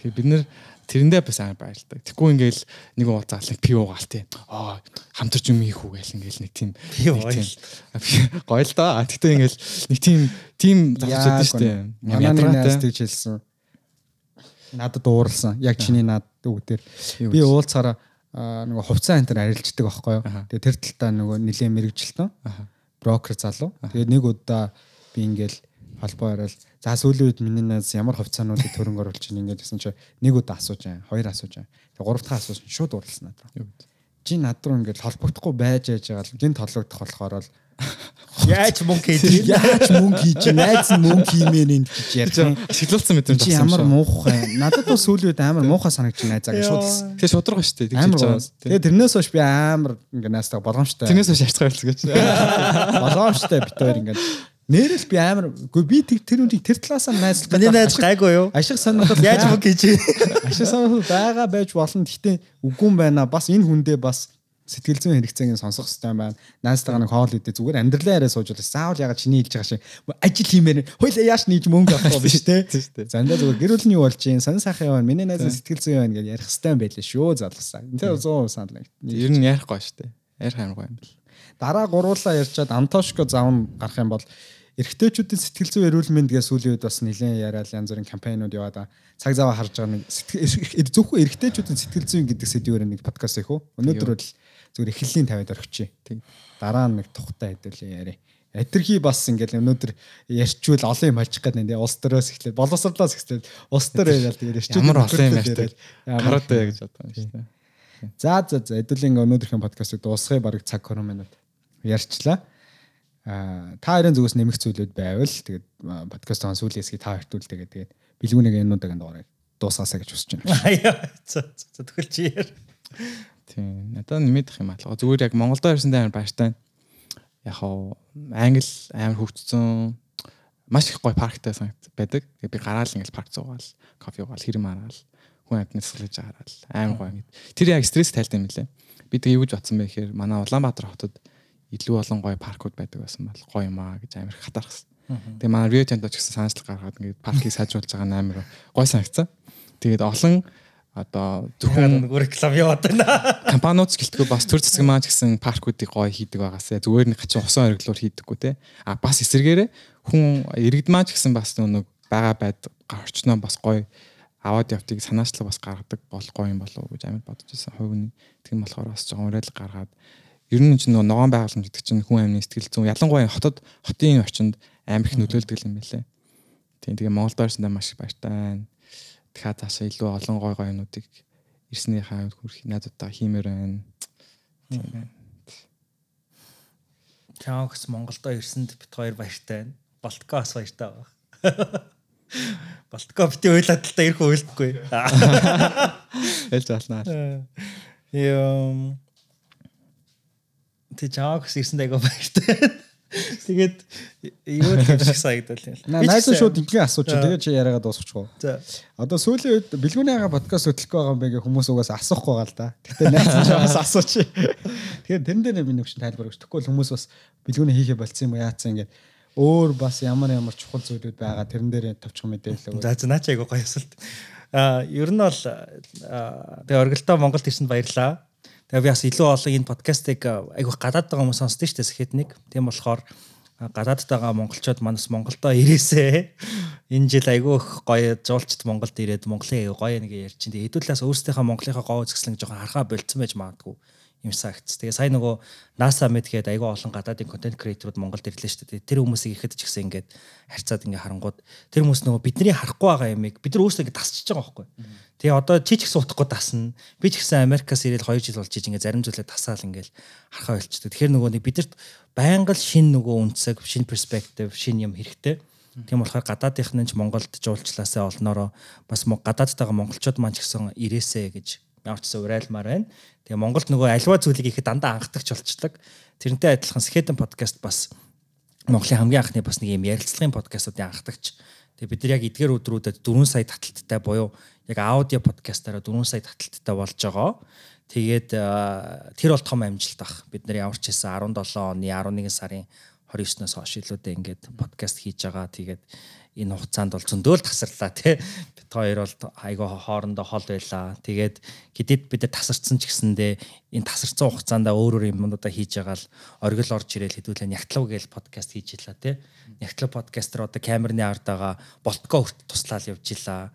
Тэгэхээр бид нэр тэрэндээ бас амар баярлдаг. Тэгэхгүй ингээл нэг уулзаал нэг пив уугаал тий. Аа хамтарч юм хийх үү гээл ингээл нэг тийм гоё л да. Тэгтээ ингээл нэг тийм тийм завчаад шүү дээ. Янааны тэгж хэлсэн. Надад ууралсан. Яг чиний над үг дээр би уулзаараа нөгөө хувцас антер арилждаг байхгүй юу. Тэгээ тэр талтаа нөгөө нилээн мэрэгжилтэн. Брокер залуу. Тэгээ нэг удаа би ингээл холбоо яриад за сүүлийн үед миний найз ямар хувьцаануудыг төрөнг оруулж ийн ингээд гэсэн чи нэг удаа асууж байгаа, хоёр асууж байгаа. Тэгээ гурав дахь асууж шууд уралсан надад. Чи над руу ингээд холбогдохгүй байж яаж байгаа л гин толгодох болохоор л Яаж мөнгө хийж яаж мөнгө хийж найз нь мөнгө хиймээр энэ гэж ярьсан. Шиглүүлсэн мэт юм. Чи ямар муухай. Надад бол сүүлийн үед амар муухай санагч найзаа гэж шууд. Тэгээ шудраг шүү дээ. Тэгж байгаа. Тэгээ тэрнээс хойш би амар ингээ найзтайгаа болгоомжтой. Тэрнээс хойш ярьцгаа хэлсэн гэж. Болгоомжтой бит хоёр ингээ Нэрэл би амар үгүй би тэр үнийг тэр талаасаа найзлах. Миний найз гайгүй юу? Ашиг сонирхол яаж мөнгө хийж. Ашиг сонирхол байгаа байж болно. Гэхдээ үгүй юм байна. Бас энэ хүндээ бас сэтгэл зүйн хэрэгцээг сонсох хэрэгтэй байна. Найзтайгаа нэг хоол идэ зүгээр амьдралаа яриа сууж бол заавал ягаад чиний хэлж байгаа шиг ажил хиймээр хоёлаа яаш нийж мөнгө авах биш те. Зандаа зүгээр гэр бүлийн юу болж юм сан сайхан яваа. Миний найз сэтгэл зүйн байна гэж ярих хэрэгтэй байлээ шүү залгасаа. Тэр 100% санал. Ер нь ярихгүй шүү дээ. Ярих амар гоё юм бэл. Дараа гуруулаа ярьчаад Антошко завн гарах юм бол эрэгтэйчүүдийн сэтгэл зүйн эрүүл мэнд гэсэн сүүлийн үед бас нэлээд яриад янз бүрийн кампайнууд яваад цаг зав харж байгаа нэг зөвхөн эрэгтэйчүүдийн сэтгэл зүйн гэдэг сэдвээр нэг подкаст их үү. Өнөөдөр бол зүгээр эхлэлийн 50-д орхичих. Тэг. Дараа нь нэг тухтай хэдүүлээ яриа. Эдэрхий бас ингээл өнөөдөр ярьчвал олон юм олчих гээд нэ улс төрөөс эхлээд боловсрлоос эхлээд улс төр яриад тэгээд ярьчих. Ямар олон юм ярьдаг. Гараад гэж боддог юм шүү дээ. За за за хэдүүлийн өнөөдрийн подкастыг дуусгая бараг цаг 20 минут ярьчлаа. Аа та хоёрын зүгээс нэмэх зүйлүүд байвал тэгээд подкастын сүүлээс та хоёрт үл тэгээд тэгээд бэлгүүнийг энүүдийг дуурай дуусгаасаа гэж хүсэж байна. За за тэгвэл чи яар. Тийм. Надад нэмэх юм аа. Зүгээр яг Монголдо ирсэндээ амар баяртай. Яг хоо англи амар хөгжсөн маш их гоё парктай санагд байдаг. Тэгээ би гараал ингээл парк зуугаал, кофе уугаал, хэрэм хараал, хүн амтны цэцгэлж хараал. Амар гоё ингэ. Тэр яг стресс тайлтай юм лээ. Би тэгээ юу гэж бодсон бэ гэхээр манай Улаанбаатар хотод илүү олон гоё паркууд байдаг байсан бол гоё юм аа гэж амар хатаархсан. Тэгээ манай Rio Tinto ч гэсэн санаачлал гаргаад ингээд паркийг сайжруулж байгаа нь амар гоё санагцсан. Тэгээд олон одоо зөвхөн нөгөө реклам яваад байна. Компаниуд гэлтгүй бас төр зэцэг маань ч гэсэн паркуудыг гоё хийдэг байгаасаа зүгээр нэг хачин усан ориглоор хийдэггүй те. А бас эсэргээрээ хүн иргэд маань ч гэсэн бас нэг бага байд орчноо бас гоё аваад явтыг санаачлал бас гаргадаг бол гоё юм болов уу гэж амар бодож байсан. Хувийн тийм болохоор бас жоохон уриал гаргаад ер нь ч нөгөө ногоон байгууламж гэдэг чинь хүн амны сэтгэл зүйн ялангуяа хотод хотын орчинд амар их нөлөөлдөг юм байлээ. Тийм тэгээ Монголд орсондоо маш их баяртай. Тэгэхээр цаашаа илүү олон гой гой юмнуудыг ирснийхаа хүрх нададаа хиймээр байна. Тийм байна. Чаакс Монголдо ирсэнд бит хоёр баяртай байна. Балтко бас баяртай байгаа. Балтко бити уйлаад л та ирэх уйлдаггүй. Ялж алнаа. Юм Тэ Чаакс ирсэнд айгаа баяртай. Тэгээд юу хэвшиг санагдал юм. Найз шууд ингийн асууж тэгээ чи яриагаа дуусгачихгүй. За. Одоо сүүлийн үед бэлгүүний ага подкаст хөтлөх байгаа юм бэ гэх хүмүүс угаас асуухгүй байгаа л да. Гэтэ найз бас асууч. Тэгэхээр тэрэн дээр нэг шин тайлбар өгч. Тэгэхгүй хүмүүс бас бэлгүүний хийхэ болцсон юм уу яатсан ингээд өөр бас ямар ямар чухал зүйлүүд байгаа тэрэн дээр тавчих мэдээлэл өгөө. За за наач айгу гоё асуулт. А ер нь бол тэгээ оргилдоо Монголд ирсэнд баярлаа. Тэгээ би бас илүү олон энэ подкастыг айгүйх гадаад байгаа хүмүүс сонсдоо шүү дээ сэхэтник. Тийм болохоор гадаадд байгаа монголчууд манас Монголдоо ирээсэ. Энэ жил айгүйх гоё жуулчд Монголд ирээд Монголын гоё нэг ярьж чинь. Хэдүүлээс өөрсдийнхөө Монголынхаа гоо үзэсгэлэн жоохон харахаа болцсон байж магадгүй юм сагц. Тэгээ сая нөгөө NASA мэд гээд айгүй олон гадаадын контент креаторууд Монголд ирлээ шүү дээ. Тэр хүмүүсийг ихэд ч гэсэн ингээд харьцаад ингээ харангууд тэр хүмүүс нөгөө бидний харахгүй байгаа юмыг бид нар өөрсдөө ингээ тасчихж байгаа байхгүй. Тэгээ одоо чи ч гэсэн утахгүй тасна. Би ч гэсэн Америкаас ирээд 2 жил болж ингээ зарим зүйлээ тасаал ингээл харахаа болчдөг. Тэгэхээр нөгөө нэг бидэрт байнга л шин нөгөө үнцэг, шин перспектив, шин юм хэрэгтэй. Тийм болохоор гадаадынхны ч Монголд жуулчлаасаа олноороо бас гадаадд байгаа монголчууд маань ч гэсэн ирээсэ гэж ч урайлмаар байна. Тэгээ Монголд нөгөө альва зүйлийг ихэд дандаа анхдагч болчихдаг. Тэрнтэй адилхан Skeleton podcast бас Монголын хамгийн анхны бас нэг юм ярилцлагын подкастуудын анхдагч. Тэгээ бид нар яг эдгээр өдрүүдэд 4 сая таталттай буюу яг аудио подкастаараа 4 сая таталттай болж байгаа. Тэгээд тэр бол том амжилт ах. Бид нар ямар ч хэсэн 17 оны 11 сарын 29-ноос хойш илүүтэй ингээд подкаст хийж байгаа. Тэгээд энэ хугацаанд бол зөндөөл тасарлаа тий. Бид хоёр бол айгаа хоорондоо хол байлаа. Тэгээд гэдэд бид тасарцсан ч гэсэндээ энэ тасарцсан хугацаанд өөр өөр юмнуудаа хийж байгаа л оргил орж ирээл хэдүүлээ нягтлав гээл подкаст хийж илаа тий. Нягтлав подкастер одоо камерны ард байгаа болтгоо хүрт туслаад явж илаа.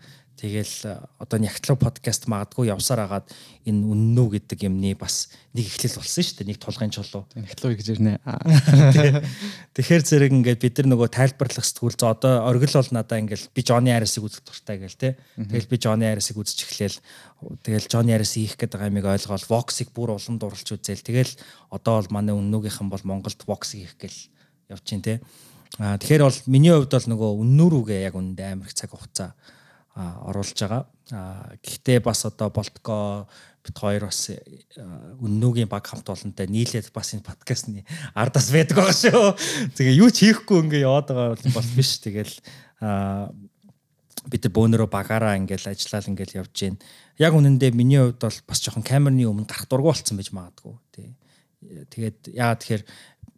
Тэгэл одоо нягтлаг подкаст магадгүй явсаар агаад энэ үннүү гэдэг юмны бас нэг эхлэл болсон шүү дээ. Нэг тулгын чулуу. Нягтлаг гэж ирнэ. Тэгэхээр зэрэг ингээд бид нар нөгөө тайлбарлах сэтгүүл зөө одоо оргил бол надаа ингээд би Johnny Harris-ыг үзэх дуртай гээл те. Тэгэл би Johnny Harris-ыг үзэж эхлээл тэгэл Johnny Harris хийх гэдэг амиг ойлгоол Vox-ыг бүр улам дурлж үзээл. Тэгэл одоо бол манай үннүүгийнхэн бол Монголд Vox-ыг хийх гээл явж чинь те. Аа тэгэхээр бол миний хувьд бол нөгөө үннүүрүүгээ яг үндэ амар их цаг хугацаа оруулж байгаа. Гэхдээ бас одоо болтго бит хоёр бас үннүүгийн баг хамт олонтой нийлээд бас энэ подкастны ардас байдаг байгаа шүү. Тэгээ юу ч хийхгүй ингээ яваад байгаа бол биш. Тэгэл бид бөөнөрөө багаараа ингээл ажиллаад ингээл явж гин. Яг үнэндээ миний хувьд бол бас жоохон камерны өмнө гарах дургу болсон байж магадгүй. Тий. Тэгээд яагаад тэгэхээр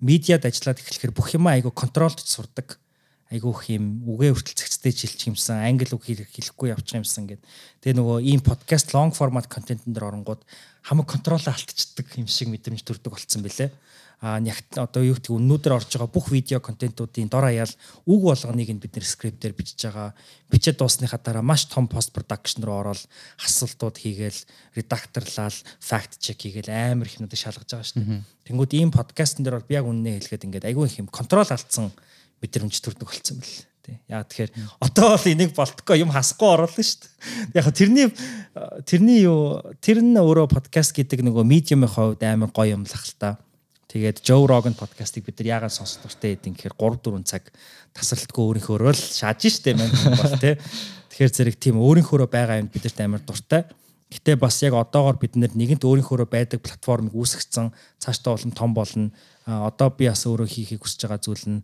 медиад ажиллаад эхлэхээр бүх юм айгу контролдож сурдаг айгүйх юм үгээ хүртэл цэгцтэй жилчих юмсан англи үг хэлэхгүй явчих юмсан гэд. Тэгээ нөгөө ийм подкаст long format контентын дээр оронгууд хамаг контролоо алдчихдаг юм шиг мэдрэмж төрдөг болцсон бэлээ. А нягт одоо юу гэдэг өннүүдээр орж байгаа бүх видео контентуудын дор хаяал үг болгоныг бид нэр скриптээр бичиж байгаа. Бичээд дуусныхаа дараа маш том пост production руу ороод асуултууд хийгээл редакторлал fact check хийгээл амар их нүдэ шалгаж байгаа шүү дээ. Тэнгүүд ийм подкастн дээр бол би яг үннээ хэлгээд ингээд айгүй их юм контрол алдсан мэдрэмж төрдөг болсон бэл тий. Яа тэгэхээр одоо бол энийг болтгоо юм хасахгүй оруулна шүү дээ. Яг тэрний тэрний юу тэр нь өөрөө подкаст гэдэг нөгөө медиумын хувьд амар гоё юм л та. Тэгээд Joe Rogan подкастыг бид нар яагаад сонсох дуртай гэдэг гэхээр 3 4 цаг тасралтгүй өөрийнхөөрөө л шааж штэ мэн бол тий. Тэгэхээр зэрэг тийм өөрийнхөөрөө байгаа юм бидэрт амар дуртай. Гэтэ бас яг одоогоор бид нэгэнт өөрийнхөөрөө байдаг платформыг үүсгэсэн цаашдаа болон том болно. Одоо би бас өөрөө хийхийг хүсэж байгаа зүйл нь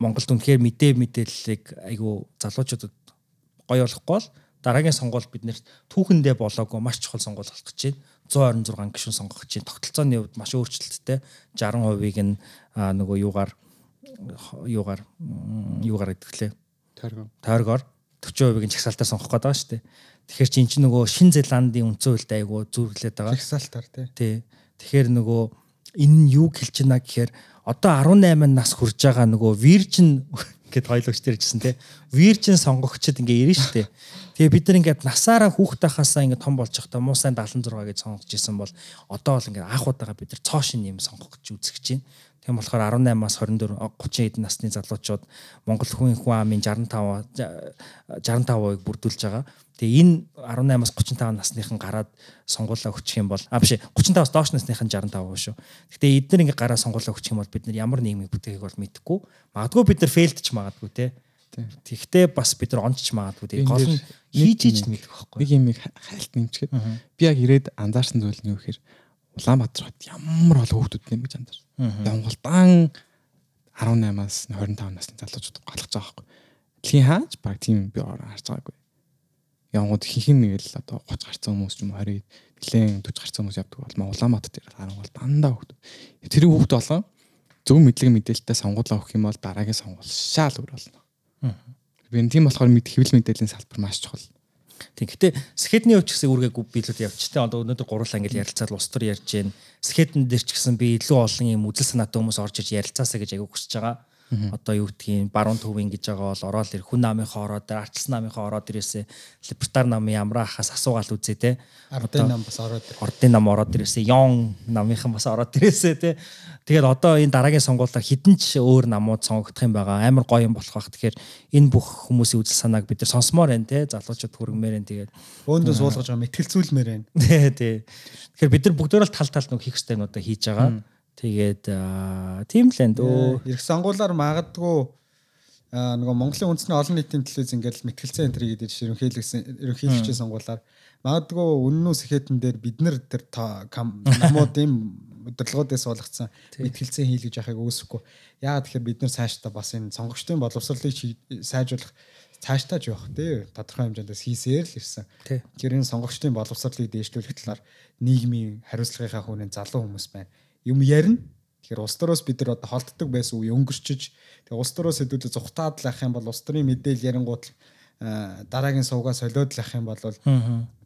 Монголд үнэхээр мэдээ мэдээллийг айгүй залуучуудад гоё болохгүй бол дараагийн сонгуул бид нэр түүхэндээ болоогүй маш чухал сонгуул болох гэж байна. 126 гишүүн сонгох гэж байна. Тогтолцооны хувьд маш өөрчлөлттэй 60%-ыг нь нөгөө юугаар юугаар юугаар гэдгэлээ. Тойргоор. Тойргоор 40%-ыг нь чагсаалтаар сонгох гэдэг байгаа шүү дээ. Тэгэхээр чи чинь нөгөө Шин Зеландын үндсэн хуультай айгу зүүрлээд байгаа. Чагсаалтаар тий. Тий. Тэгэхээр нөгөө энэ нь юу хэлж байна гэхээр одоо 18 нас хүрж байгаа нөгөө virgin гэд хоёлогч дээр гэсэн те. Virgin сонгогчд ингээ ирнэ штэ. Тэгээ бид нар ингээд насаараа хүүхдээ хасаа ингээ том болж байхдаа муусайн 76 гэж сонгож исэн бол одоо бол ингээ анх удаага бид нар цоошин юм сонгох гэж үзэж чинь. Тийм болохоор 18-аас 24 30 эдэн насны залуучууд Монгол хүн хүн амын 65 65%-ыг бүрдүүлж байгаа. Тэгээ энэ 18-аас 35 насныхан гараад сонгуулаа өгчих юм бол а биш 35-аас доош насныхан 65% шүү. Гэтэ эдгээр ингээ гараад сонгуулаа өгчих юм бол бид нар ямар нийгмийг бүтээхийг бол мэдэхгүй. Магадгүй бид нар фейлдч магадгүй те. Тэгтээ бас бид нар онцч магадгүй те. Гол нь хийж иж мэдэх байхгүй. Нэг юм хайлт нэмчихэд би яг ирээд анзаарсан зүйл нь юу гэхээр Улаанбаатар хот ямар олон хүүхдүүд нэм гэж анзаарсан. Монголдан 18-аас 25 насны залуучууд галах байгаа байхгүй. Дэлхийн хаач баг тийм би харж байгаагүй. Янгууд хинхэн нэг л одоо 30 гарцсан хүмүүс ч юм 20 нэлээд 40 гарцсан хүмүүс явдаг бол Улаанбаатарт ирэх харан бол дандаа хүүхдүүд. Тэр хүүхд болон зөв мэдлэг мэдээлэлтэй сонгуулаа өгөх юм бол дараагийн сонгуул шаал өөр болно. Би тийм болохоор мэд хэвлэл мэдээллийн салбар маш чухал. Тийм. Гэтэ скетний өч гэсэн үргээг биелүүд явчихтай. Одоо өнөөдөр гурлаа ингээл ярилцаад улс төр ярьж гин. Скетэн дээр ч гэсэн би илүү олон юм үзэл санаатай хүмүүс орж иж ярилцаасаа гэж аягүй хүсэж байгаа. Одоо юу гэдгийг баруун төвийн гэж байгаа бол ороод ир хүн намынхаа ороод ир арчилсан намынхаа ороод ирээсээ либертар намын амраахаас асуугаал үзээ те. Ардын нам бас ороод ордын нам ороод ирээсээ yon намынхан бас ороод ирээсээ те. Тэгээд одоо энэ дараагийн сонгуулиар хідэн ч өөр намууд сонгогдох юм байгаа. Амар гоё юм болох бах. Тэгэхээр энэ бүх хүмүүсийн үзэл санааг бид нар сонсомоор байна те. Залуучууд хүргэмээр байна. Тэгээд өөндөө суулгаж байгаа мэтгэлцүүлмээр байна. Тий, тий. Тэгэхээр бид нар бүгдөө л тал тал нүг хийх хэрэгтэй нуудаа хийж байгаа. Тэгээд тийм л энэ дөө. Ирэх сонгуулиар магадгүй нөгөө Монголын үндэсний олон нийтийн телевиз ингээд мэтгэлцээ энтри гэдэг ерөнхийлөгсөн ерөнхийлөгчийн сонгуулиар магадгүй үннүүс ихэдэн дээр бид нар тэр намуудын удирдлагуудаас суулгацсан мэтгэлцээ хийлгэж яхахыг үүсэхгүй. Яагаад тэгэхээр бид нар цаашдаа бас энэ сонгогчдын боловсролыг сайжруулах цаашдаа ч явах тий тодорхой хэмжээндээс хийсээр л ирсэн. Тэгэхээр энэ сонгогчдын боловсролыг дээшлүүлэх талаар нийгмийн хариуцлагынхаа хүнээ залуу хүмүүс байна. Юм ярина. Тэгэхээр улс төрөөс бид нар одоо холддог байсан үе өнгөрчиж тэгээ улс төрөөс хэдүүлээ зүхтаад л ах юм бол улс төрийн мэдээлэл ярингууд дараагийн сувгаа солиод л ах юм бол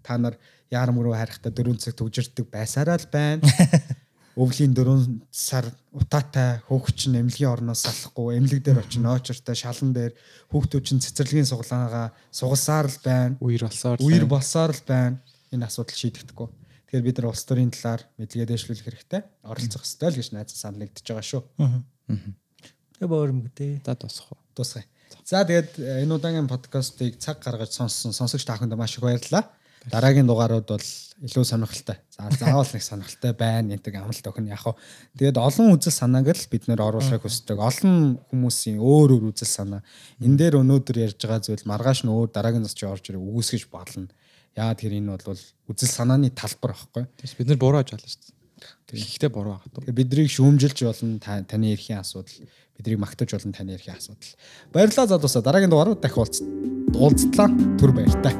та нар яар мөрөө харихтаа 4 цаг төгжирдэг байсараа л байна. өвлийн 4 сар утаатай хөөгч нь эмнэлгийн орноос салахгүй эмнэлэг дээр очиж ноочортой шалан дээр хүүхдүүд чинь цэцэрлэгийн суглаагаа сугалсаар л байна. Үер болсоор үер болсоор л байна. Энэ асуудал шийдэгдэхгүй. Тэгэхээр бид нар улс төрийн талаар мэдлэгээ дэвшлүүлэх хэрэгтэй. Оролцох хэрэгтэй л гэж найз санагдаж байгаа шүү. Тэгээ боормгдээ. За тусах уу. Тусгая. За тэгээд энэ удаагийн подкастыг цаг гаргаж сонссон сонсогч та бүхэнд маш их баярлалаа. Дараагийн дугаарууд бол илүү сонирхолтой. За заавал нэг сонирхолтой байна гэдэг амлалт өгнө. Яг хоо тэгээд олон үзэл санааг л бид нэр оруулахыг хүсдэг. Олон хүмүүсийн өөр өөр үзэл санаа. Энэ дээр өнөөдөр ярьж байгаа зүйл маргааш нь өөр дараагийн засч орж ирэх үгүйсгэж болно. Яа тэр энэ бол үзэл санааны талбар аахгүй. Бид нар буруу ажиална шүү дээ. Тэгэхдээ буруу. Тэгээ биднийг шүүмжилж болно таны эрхийн асуудал. Биднийг магтаж болно таны эрхийн асуудал. Баярлалаа задуусаа дараагийн дугаарууд дахин уулзтлаа. Түр баяртай.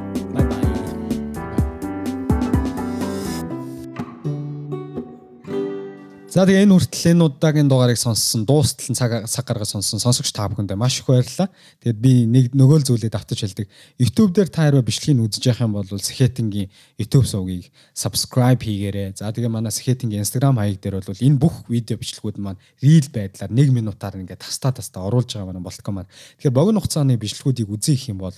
За тэгээ энэ хүртэл энэ удаагийн дугаарыг сонссон, дуустал цаг цаг гаргаж сонссон сонсогч та бүхэндээ маш их баярлалаа. Тэгээд би нэг нөгөө зүйлээ давтаж хэлдэг. YouTube дээр та хэрвээ бичлэгийг үзэж явах юм бол Сэхэтингийн YouTube сувгийг subscribe хийгээрэй. За тэгээ манай Сэхэтингийн Instagram хаяг дээр бол энэ бүх видео бичлэгүүд маань reel байдлаар 1 минутаар ингээд тастаа тастаа оруулж байгаа манай болтгоо маань. Тэгэхээр богино хугацааны бичлэгүүдийг үзье гэх юм бол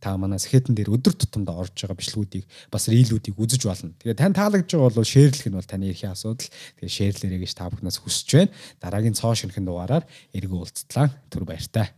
та манай сэхэтэн дээр өдөр тутамдаа орж байгаа бичлгүүдийг бас рилүүдийг үзэж болно. Тэгээ тань таалагдж байгаа бол шеэрлэх нь бол таны эрхийн асуудал. Тэгээ шеэрлэрэй гэж та бүхнээс хүсэж байна. Дараагийн цоо шинхэн дугаараар эргүү уулзтлаа. Түр баяртай.